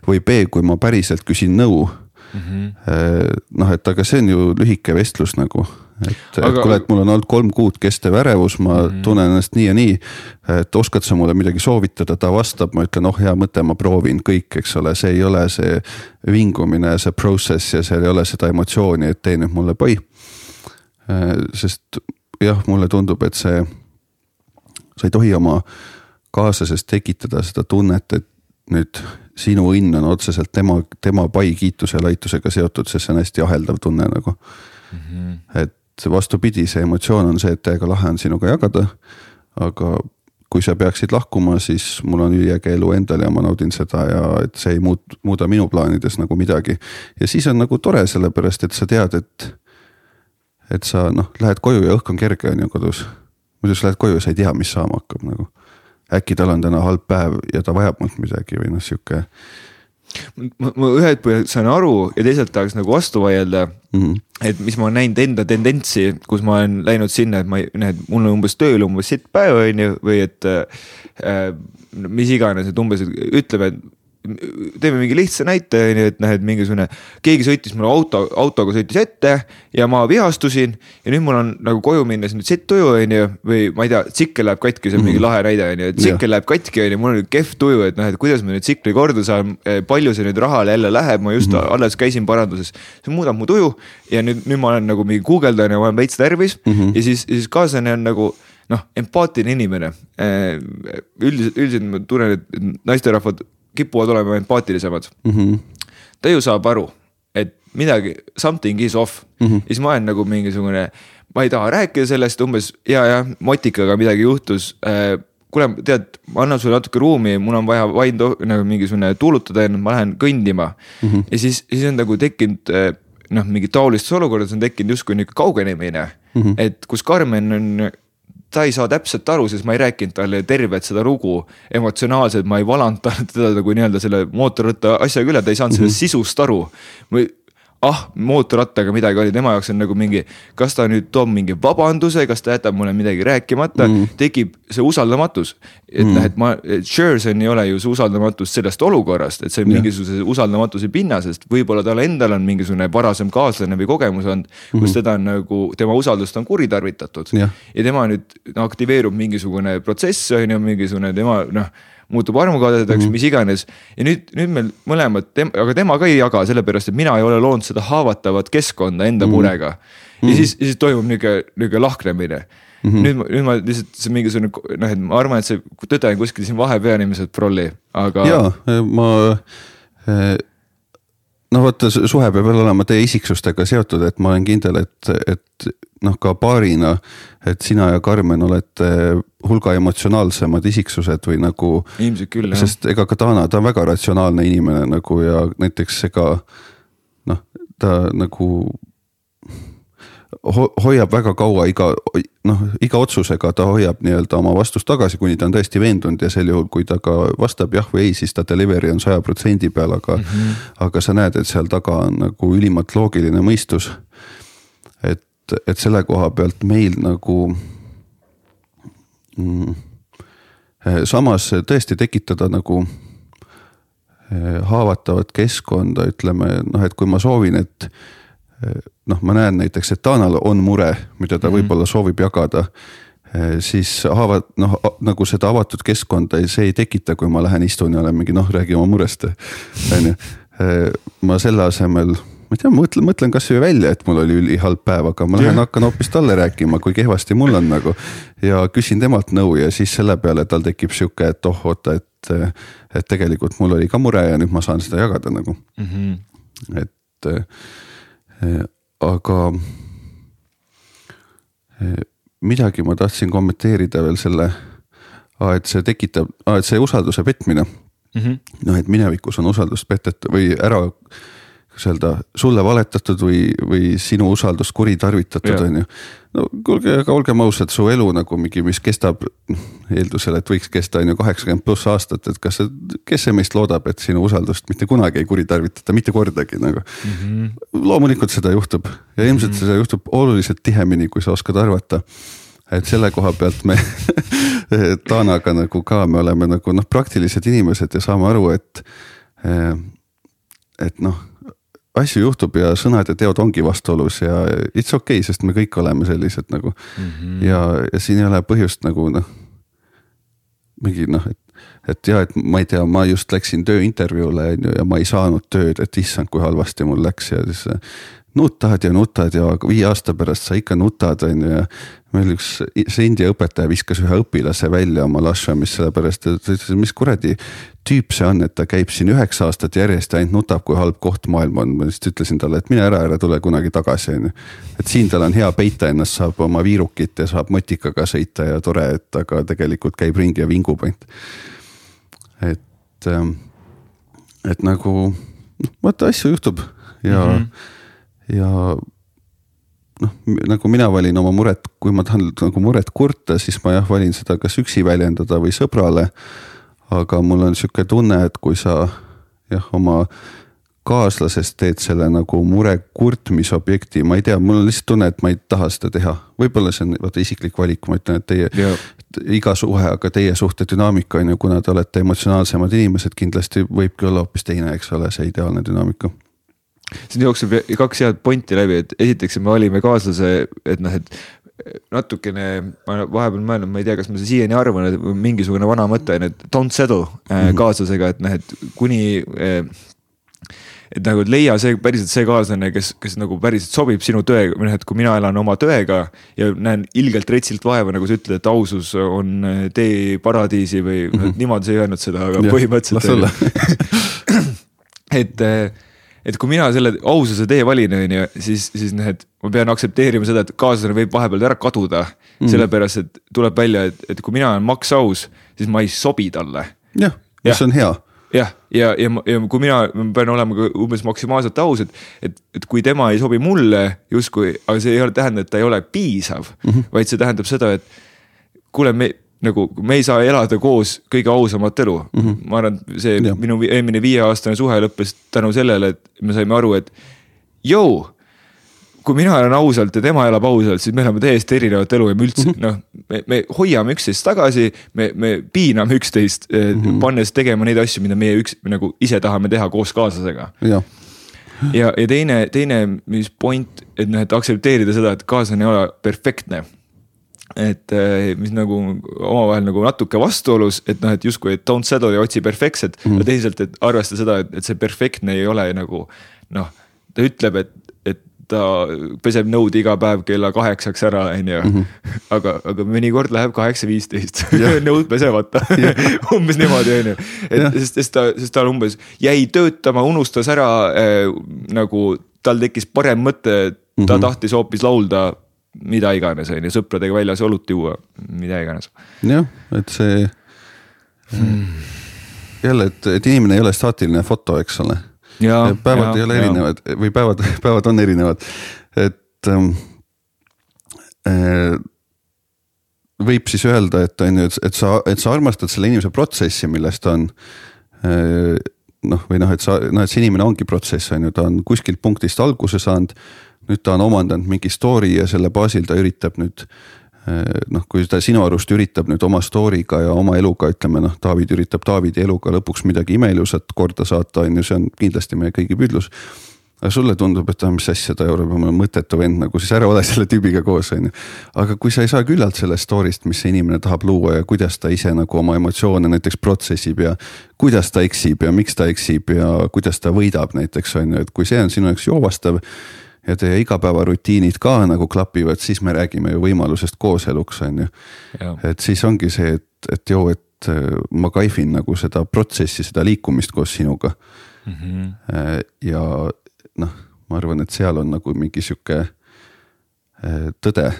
või B, kui ma päriselt küsin nõu mm -hmm.. noh, et aga see on ju lühike vestlus nagu et aga..., et kuule, et mul on olnud kolm kuud kestev ärevus, ma mm tunnen ennast nii ja nii. et oskad sa mulle midagi soovitada, ta vastab, ma ütlen, oh hea mõte, ma proovin kõik, eks ole, see ei ole see vingumine, see process ja seal ei ole seda emotsiooni, et tee nüüd mulle pai. sest jah, mulle tundub, et see, sa ei tohi oma kaaslasest tekitada seda tunnet, et nüüd sinu õnn on otseselt tema, tema pai kiituse ja laitusega seotud, sest see on hästi aheldav tunne nagu mm. -hmm. et vastupidi, see emotsioon on see, et täiega lahe on sinuga jagada. aga kui sa peaksid lahkuma, siis mul on üliäge elu endal ja ma naudin seda ja et see ei muut-, muuda minu plaanides nagu midagi. ja siis on nagu tore, sellepärast et sa tead, et, et sa noh, lähed koju ja õhk on kerge, on ju kodus. muidu sa lähed koju ja sa ei tea, mis saama hakkab nagu. äkki tal on täna halb päev ja ta vajab mult midagi või noh, sihuke ma, ma ühelt poolt saan aru ja teisalt tahaks nagu vastu vaielda mm. -hmm. et mis ma olen näinud enda tendentsi, kus ma olen läinud sinna, et ma ei, näed, mul on umbes tööl umbes sitt päev, on ju, või et äh, mis iganes, et umbes, et ütleme, et teeme mingi lihtsa näite, on ju, et noh, et mingisugune, keegi sõitis mulle auto, autoga sõitis ette ja ma vihastusin. ja nüüd mul on nagu koju minnes nüüd sitt tuju, on ju, või ma ei tea, tsikkel läheb katki, see on mm -hmm. mingi mhm. lahe näide, on ju, et tsikkel läheb katki, on ju, mul on nüüd kehv tuju, et noh, et kuidas ma nüüd tsikli korda saan. Eh, palju see nüüd rahale jälle läheb, ma just mm -hmm. alles käisin paranduses, see muudab mu tuju ja nüüd, nüüd ma olen nagu mingi guugeldan ja ma olen veits närvis mm -hmm. ja siis, siis kaaslane on nagu noh, empaatiline inimene. Eh, üldiselt, üldiselt ma tunnen, et naisterahvad kipuvad olema empaatilisemad mm. -hmm. ta ju saab aru, et midagi, something is off mm. -hmm. siis ma olen nagu mingisugune, ma ei taha rääkida sellest umbes ja, ja motikaga midagi juhtus äh, kuule, tead, ma annan sulle natuke ruumi, mul on vaja vaid nagu mingisugune tuulutada ennast, ma lähen kõndima mm. -hmm. ja siis, siis on nagu tekkinud äh, noh, mingi taolistes olukordades on tekkinud justkui nihuke kaugenemine mm. -hmm. et kus Karmen on ta ei saa täpselt aru, sest ma ei rääkinud talle tervet seda lugu emotsionaalselt, ma ei valanud teda nagu nii-öelda selle mootorratta asjaga üle, ta ei saanud sellest mm -hmm. sisust aru. Ah mootorrattaga midagi oli, tema jaoks on nagu mingi, kas ta nüüd toob mingi vabanduse, kas ta jätab mulle midagi rääkimata mm., tekib see usaldamatus. et mm. noh, et ma, Sherson ei ole ju see usaldamatus sellest olukorrast, et see on mingisuguse usaldamatuse pinnasest, võib-olla tal endal on mingisugune varasem kaaslane või kogemus olnud, kus mm. teda on nagu, tema usaldust on kuritarvitatud. ja tema nüüd no, aktiveerub mingisugune protsess, on ju, mingisugune tema noh muutub armukadedaks mm, -hmm. mis iganes. ja nüüd, nüüd meil mõlemad, aga tema ka ei jaga, sellepärast et mina ei ole loonud seda haavatavat keskkonda enda mm -hmm. murega. ja -hmm. siis, siis toimub nihuke, nihuke lahknemine Mm -hmm. nüüd, nüüd ma lihtsalt see mingisugune noh, et ma arvan, et see tõde on kuskil siin vahepeal ilmselt prolli, aga. ja ma no vaata, suhe peab jälle olema teie isiksustega seotud, et ma olen kindel, et, et noh, ka paarina, et sina ja Karmen olete hulga emotsionaalsemad isiksused või nagu. ilmselt küll, jah. sest ega ka Dana, ta on väga ratsionaalne inimene nagu ja näiteks ega noh, ta nagu ho hoiab väga kaua iga noh, iga otsusega ta hoiab nii-öelda oma vastust tagasi, kuni ta on tõesti veendunud ja sel juhul, kui ta ka vastab jah või ei, siis ta delivery on saja protsendi peal, aga mm. -hmm. aga sa näed, et seal taga on nagu ülimalt loogiline mõistus. et, et selle koha pealt meil nagu mm, samas tõesti tekitada nagu eh, haavatavat keskkonda, ütleme noh, et kui ma soovin, et noh, ma näen näiteks, et Tanal on mure, mida ta mm -hmm. võib-olla soovib jagada siis haavad noh, nagu seda avatud keskkonda, see ei tekita, kui ma lähen istun ja olen mingi noh, räägi oma murest, <laughs> on ju. ma selle asemel, ma ei tea, mõtlen, mõtlen kasvõi välja, et mul oli ülihalb päev, aga ma lähen hakkan hoopis talle rääkima, kui kehvasti mul on nagu. ja küsin temalt nõu ja siis selle peale tal tekib sihuke, et oh oota, et, et tegelikult mul oli ka mure ja nüüd ma saan seda jagada nagu mm. -hmm. et aga äh, midagi ma tahtsin kommenteerida veel selle, et see tekitab, et see usalduse petmine. Mm -hmm.. noh, et minevikus on usaldust petetud või ära kuidas öelda, sulle valetatud või, või sinu usaldust kuritarvitatud, on ju. no kuulge, aga olgem ausad, su elu nagu mingi, mis kestab eeldusel, et võiks kesta on ju kaheksakümmend pluss aastat, et kas kes see meist loodab, et sinu usaldust mitte kunagi ei kuritarvitata, mitte kordagi nagu mm. -hmm. loomulikult seda juhtub ja ilmselt mm -hmm. seda juhtub oluliselt tihemini, kui sa oskad arvata et selle koha pealt me <laughs> Taanaga nagu ka, me oleme nagu noh, praktilised inimesed ja saame aru, et. et noh, asju juhtub ja sõnad ja teod ongi vastuolus ja it's okei okay,, sest me kõik oleme sellised nagu mm. -hmm. ja, ja siin ei ole põhjust nagu noh, mingi noh, et, et ja, et ma ei tea, ma just läksin tööintervjuule on ju ja ma ei saanud tööd, et issand, kui halvasti mul läks ja siis nutad ja nutad ja viie aasta pärast sa ikka nutad, on ju meil üks, see India õpetaja viskas ühe õpilase välja oma lašvamist, sellepärast et ta ütles, mis kuradi tüüp see on, et ta käib siin üheksa aastat järjest ja ainult nutab, kui halb koht maailm on. ma lihtsalt ütlesin talle, et mine ära, ära tule kunagi tagasi, on ju. et siin tal on hea peita ennast, saab oma viirukit ja saab motikaga sõita ja tore, et aga tegelikult käib ringi ja vingub ainult. et, ähm, et nagu noh, vaata asju juhtub ja mm, -hmm. Ja noh, nagu mina valin oma muret, kui ma tahan nagu muret kurta, siis ma jah, valin seda kas üksi väljendada või sõbrale. aga mul on sihuke tunne, et kui sa jah, oma kaaslasest teed selle nagu mure kurtmisobjekti, ma ei tea, mul on lihtsalt tunne, et ma ei taha seda teha. võib-olla see on vaata isiklik valik, ma ütlen, et teie ja. iga suhe, aga teie suhte dünaamika on ju, kuna te olete emotsionaalsemad inimesed, kindlasti võibki olla hoopis teine, eks ole, see ideaalne dünaamika siin jookseb kaks head pointi läbi, et esiteks me valime kaaslase, et noh, et natukene, ma vahepeal mõelnud, ma ei tea, kas ma siiani arvan, et mingisugune vana mõte on, et don't settle mm -hmm. kaaslasega, et noh, et kuni äh, et nagu leia see päriselt see kaaslane, kes, kes nagu päriselt sobib sinu tõega või noh, et kui mina elan oma tõega ja näen ilgelt retsilt vaeva, nagu sa ütled, et ausus on äh, tee paradiisi või mm -hmm. niimoodi sa ei öelnud seda, aga ja, põhimõtteliselt. <clears throat> et et kui mina selle aususe tee valin, on ju, siis, siis noh, et ma pean aktsepteerima seda, et kaaslane võib vahepeal ära kaduda mm.. sellepärast, et tuleb välja, et, et kui mina olen maks aus, siis ma ei sobi talle. jah, mis on hea jah, ja, ja, ja, ja kui mina ma pean olema ka umbes maksimaalselt aus, et, et, et kui tema ei sobi mulle justkui, aga see ei ole tähenda, et ta ei ole piisav mm, -hmm. vaid see tähendab seda, et kuule, me nagu me ei saa elada koos kõige ausamat elu mm. -hmm. ma arvan, see ja. minu eelmine viieaastane suhe lõppes tänu sellele, et me saime aru, et jõu kui mina elan ausalt ja tema elab ausalt, siis me elame täiesti erinevat elu ja me üldse mm -hmm. noh, me, me hoiame üksteist tagasi, me, me piiname üksteist mm, -hmm. pannes tegema neid asju, mida meie üks nagu ise tahame teha koos kaaslasega. ja, ja, ja teine, teine, mis point, et noh, et aktsepteerida seda, et kaaslane ei ole perfektne et eh, mis nagu omavahel nagu natuke vastuolus, et noh, et justkui, et don't settle ja otsi perfektset mm, -hmm. aga teisalt, et arvesta seda, et, et see perfektne ei ole nagu noh, ta ütleb, et ta peseb nõud iga päev kella kaheksaks ära, on ju. Mhm. <laughs> aga, aga mõnikord läheb kaheksa viisteist <laughs> nõud pesemata <laughs> umbes niimoodi, on ju. et sest, sest ta, sest ta umbes jäi töötama, unustas ära äh, nagu tal tekkis parem mõte, ta mm -hmm. tahtis hoopis laulda mida iganes, on ju, sõpradega väljas õlut juua, mida iganes. jah, et see hmm. jälle, et, et inimene ei ole staatiline foto, eks ole päevad ja, ei ole ja. erinevad või päevad, <laughs> päevad on erinevad, et ähm, äh, võib siis öelda, et on ju, et sa, et sa armastad selle inimese protsessi, milles ta on äh,. noh, või noh, et sa, noh, et see inimene ongi protsess, on ju, ta on kuskilt punktist alguse saanud. Nüüd ta on omandanud mingi story ja selle baasil ta üritab nüüd Eh, noh, kui ta sinu arust üritab nüüd oma story'ga ja oma eluga, ütleme noh, David üritab Davidi eluga lõpuks midagi imeilusat korda saata, on ju, see on kindlasti meie kõigi püüdlus. aga sulle tundub, et ah, mis asja, ta on mõttetu vend nagu, siis ära ole selle tüübiga koos, on ju. aga kui sa ei saa küllalt sellest story'st, mis see inimene tahab luua ja kuidas ta ise nagu oma emotsioone näiteks protsessib ja. kuidas ta eksib ja miks ta eksib ja kuidas ta võidab näiteks on ju, et kui see on sinu jaoks joovastav ja teie igapäevarutiinid ka nagu klapivad, siis me räägime ju võimalusest kooseluks, on ju. et siis ongi see, et, et joo, et äh, ma kaifin nagu seda protsessi, seda liikumist koos sinuga mm. -hmm. ja noh, ma arvan, et seal on nagu mingi sihuke äh, tõde.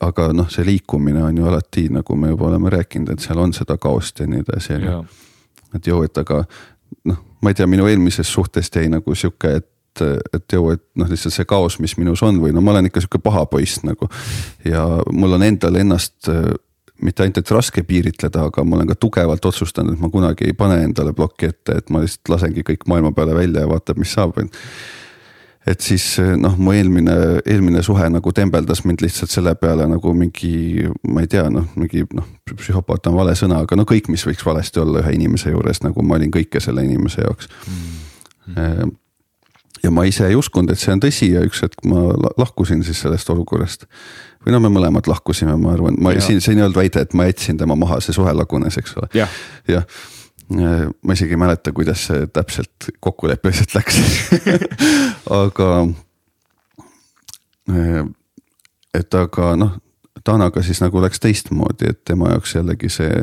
aga noh, see liikumine on ju alati, nagu me juba oleme rääkinud, et seal on seda kaost ja nii edasi, on ju. et joo, et aga noh, ma ei tea, minu eelmises suhtes jäi nagu sihuke, et et, et ju, et noh, lihtsalt see kaos, mis minus on või no ma olen ikka sihuke paha poiss nagu. ja mul on endal ennast äh, mitte ainult, et raske piiritleda, aga ma olen ka tugevalt otsustanud, et ma kunagi ei pane endale plokki ette, et ma lihtsalt lasengi kõik maailma peale välja ja vaatab, mis saab, et siis äh, noh, mu eelmine, eelmine suhe nagu tembeldas mind lihtsalt selle peale nagu mingi, ma ei tea, noh, mingi noh, psühhopaat on vale sõna, aga no kõik, mis võiks valesti olla ühe inimese juures, nagu ma olin kõike selle inimese jaoks mm. -hmm ja ma ise ei uskunud, et see on tõsi ja üks hetk ma lahkusin siis sellest olukorrast. või no me mõlemad lahkusime, ma arvan, ma ja. siin, siin ei olnud väide, et ma jätsin tema maha, see suhe lagunes, eks ole. jah ja. ja.. ma isegi ei mäleta, kuidas see täpselt kokkuleppeliselt läks <laughs> aga. et aga noh, Tanaga siis nagu läks teistmoodi, et tema jaoks jällegi see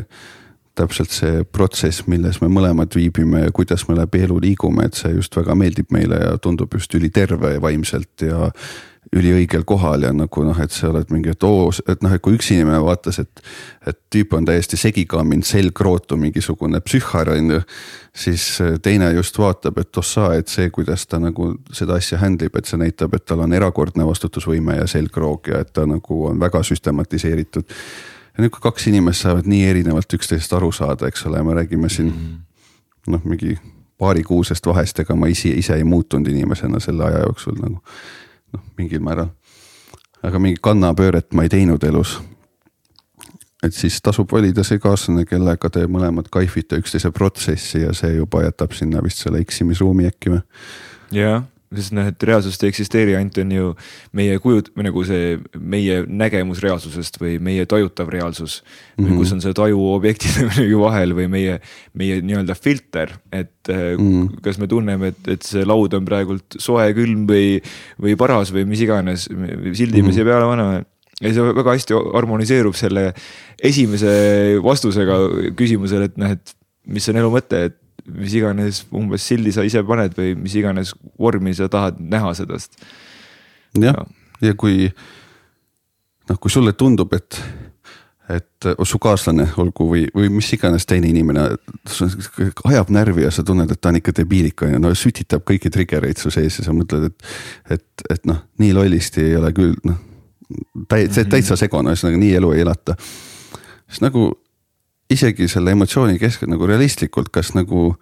täpselt see protsess, milles me mõlemad viibime ja kuidas me läbi elu liigume, et see just väga meeldib meile ja tundub just üliterve vaimselt ja üliõigel kohal ja nagu noh, et sa oled mingi, et oo, et noh, et kui üks inimene vaatas, et. et tüüp on täiesti segikamminud, selgrootu mingisugune psühhar on ju. siis teine just vaatab, et ossa, et see, kuidas ta nagu seda asja handle ib, et see näitab, et tal on erakordne vastutusvõime ja selgroog ja et ta nagu on väga süstematiseeritud ja nüüd, kui kaks inimest saavad nii erinevalt üksteisest aru saada, eks ole, me räägime siin mm. noh, mingi paarikuusest vahest, ega ma ise, ise ei muutunud inimesena selle aja jooksul nagu noh, mingil määral. aga mingit kannapööret ma ei teinud elus. et siis tasub valida see kaaslane, kellega te mõlemad kaifite üksteise protsessi ja see juba jätab sinna vist selle eksimisruumi äkki või? jah sest noh, et reaalsust ei eksisteeri, ainult on ju meie kujud või nagu see meie nägemus reaalsusest või meie tajutav reaalsus mm. -hmm. kus on see taju objektide <laughs> vahel või meie, meie nii-öelda filter, et mm -hmm. kas me tunneme, et, et see laud on praegult soe, külm või, või paras või mis iganes, sildime mm -hmm. siia peale paneme ja see väga hästi harmoniseerub selle esimese vastusega küsimusele, et noh, et mis on elu mõte, et mis iganes umbes sildi sa ise paned või mis iganes vormi sa tahad näha sellest. jah, ja kui noh, kui sulle tundub, et, et su kaaslane olgu või, või mis iganes teine inimene ajab närvi ja sa tunned, et ta on ikka debiilik on ju, no sütitab kõiki trigger'eid su sees ja sa mõtled, et, et, et noh, nii lollisti ei ole küll noh täitsa, mhm. täitsa segane, ühesõnaga nii elu ei elata. siis nagu isegi selle emotsiooni keskel nagu realistlikult, kas nagu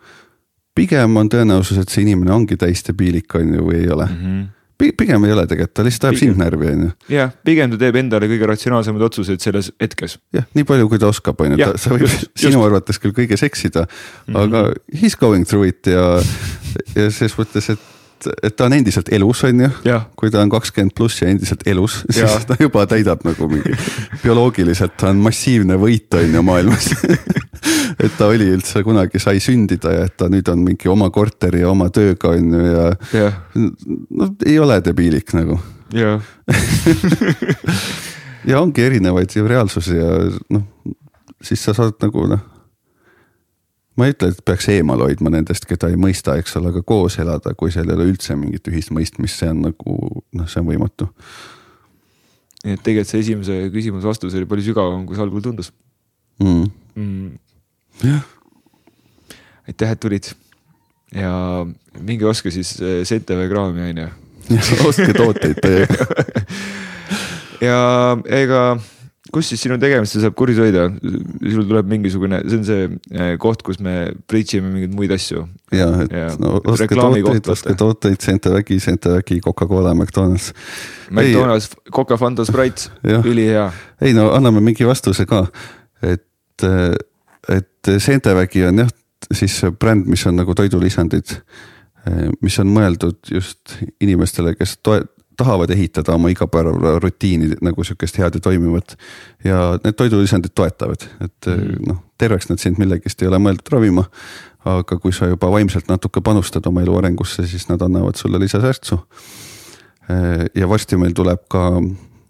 pigem on tõenäosus, et see inimene ongi täisdebiilik, on ju, või ei ole mm. -hmm pigem ei ole tegelikult, ta lihtsalt ajab sind närvi, on ju. jah, pigem ta teeb endale kõige ratsionaalsemaid otsuseid selles hetkes. jah, nii palju, kui ta oskab, on ju, sa võid just, sinu just. arvates küll kõiges eksida mm, -hmm. aga he is going through it ja, ja ses mõttes, et et ta on endiselt elus, on ju. kui ta on kakskümmend pluss ja endiselt elus, <laughs> siis ta juba täidab nagu mingi <laughs> bioloogiliselt ta on massiivne võit, on ju maailmas <laughs> et ta oli üldse kunagi sai sündida ja et ta nüüd on mingi oma korteri ja oma tööga on ju ja, ja. no ei ole debiilik nagu. ja ja ongi erinevaid ju reaalsusi ja noh, siis sa saad nagu noh ma ei ütle, et peaks eemal hoidma nendest, keda ei mõista, eks ole, aga koos elada, kui seal ei ole üldse mingit ühist mõistmist, see on nagu noh, see on võimatu. nii et tegelikult see esimese küsimuse vastus oli palju sügavam, kui see algul tundus mm.. Mm. jah. aitäh, et tulid ja minge ostke siis ZTV kraami on ju. <laughs> ostke tooteid <laughs> teiega ja ega kus siis sinu tegemist saab kursis hoida, sul tuleb mingisugune, see on see eh, koht, kus me preach ime mingeid muid asju. ja, et ja, no ostke tooteid, ostke tooteid, Centevägi, Centevägi, Coca-Cola, McDonalds. McDonalds, Coca, Fanta, Sprite, <laughs> ülihea. ei no anname mingi vastuse ka, et, et Centevägi on jah, siis bränd, mis on nagu toidulisandid mis on mõeldud just inimestele, kes toe-, tahavad ehitada oma igapäevarutiini nagu sihukest head ja toimivat. ja need toidulisandid toetavad, et mm. noh, terveks nad sind millegist ei ole mõeldud ravima. aga kui sa juba vaimselt natuke panustad oma elu arengusse, siis nad annavad sulle lisasärtsu. ja varsti meil tuleb ka,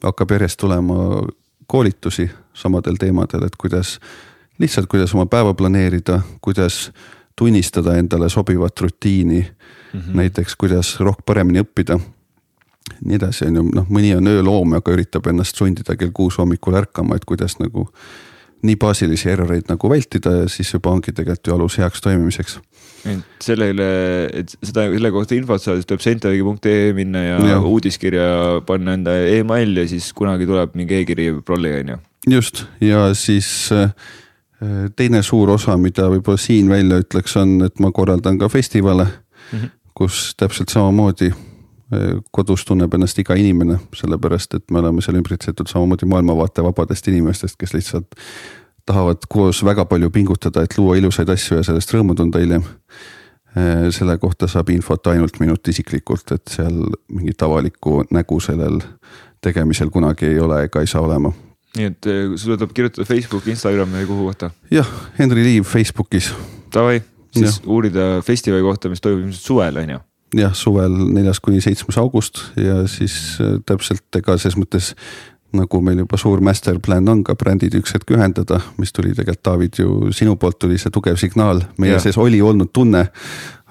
hakkab järjest tulema koolitusi samadel teemadel, et kuidas lihtsalt, kuidas oma päeva planeerida, kuidas tunnistada endale sobivat rutiini mm. -hmm. näiteks, kuidas rohkem paremini õppida nii edasi, on ju, noh, mõni on ööloom, aga üritab ennast sundida kell kuus hommikul ärkama, et kuidas nagu nii baasilisi erroreid nagu vältida ja siis juba ongi tegelikult ju alus heaks toimimiseks. et sellele, et seda, selle kohta infot saada, siis tuleb sentavigi.ee minna ja, ja uudiskirja panna enda email ja siis kunagi tuleb mingi e-kiri prolli, on ju. just, ja siis äh, teine suur osa, mida võib-olla siin välja ütleks, on, et ma korraldan ka festivale mm, -hmm. kus täpselt samamoodi kodus tunneb ennast iga inimene, sellepärast et me oleme seal ümbritsetud samamoodi maailmavaate vabadest inimestest, kes lihtsalt tahavad koos väga palju pingutada, et luua ilusaid asju ja sellest rõõmu tunda hiljem. selle kohta saab infot ainult minult isiklikult, et seal mingit avalikku nägu sellel tegemisel kunagi ei ole ega ei saa olema. nii et eh, sulle tuleb kirjutada Facebooki, Instagrami või kuhu kohta? jah, Henri Liiv Facebookis. Davai, siis ja. uurida festivali kohta, mis toimub ilmselt suvel on ju jah, suvel neljas kuni seitsmes august ja siis äh, täpselt ega ses mõttes nagu meil juba suur master plan on ka brändid üks hetk ühendada, mis tuli tegelikult, David, ju sinu poolt tuli see tugev signaal, meie ja. sees oli olnud tunne.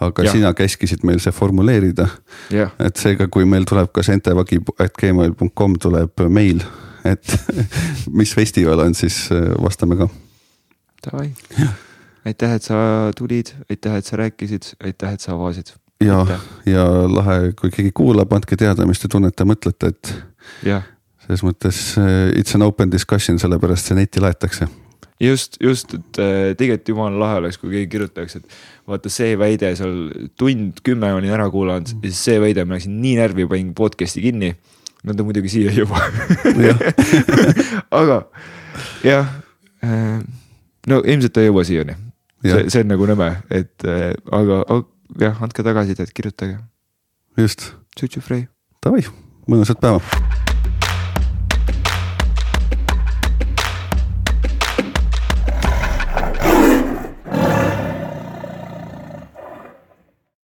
aga ja. sina käskisid meil see formuleerida. et seega, kui meil tuleb ka sentevagi.gmail.com tuleb meil, et <laughs> mis festival on, siis äh, vastame ka. Davai, aitäh, et sa tulid, aitäh, et sa rääkisid, aitäh, et sa avasid ja, ja lahe, kui keegi kuulab, andke teada, mis te tunnete, mõtlete, et. selles mõttes eh, it's an open discussion, sellepärast see netti laetakse just, just, et äh, tegelikult jumala lahe oleks, kui keegi kirjutaks, et vaata see väide seal tund kümme olin ära kuulanud ja siis see väide, ma läksin nii närvi, panin podcast'i kinni. Nad on muidugi siia juba <laughs> aga jah, äh, no ilmselt ta ei jõua siiani. see, see on nagu nõme, et aga, aga jah, andke tagasisidet, kirjutage. just. Tšutšu Frei. Davai, mõnusat päeva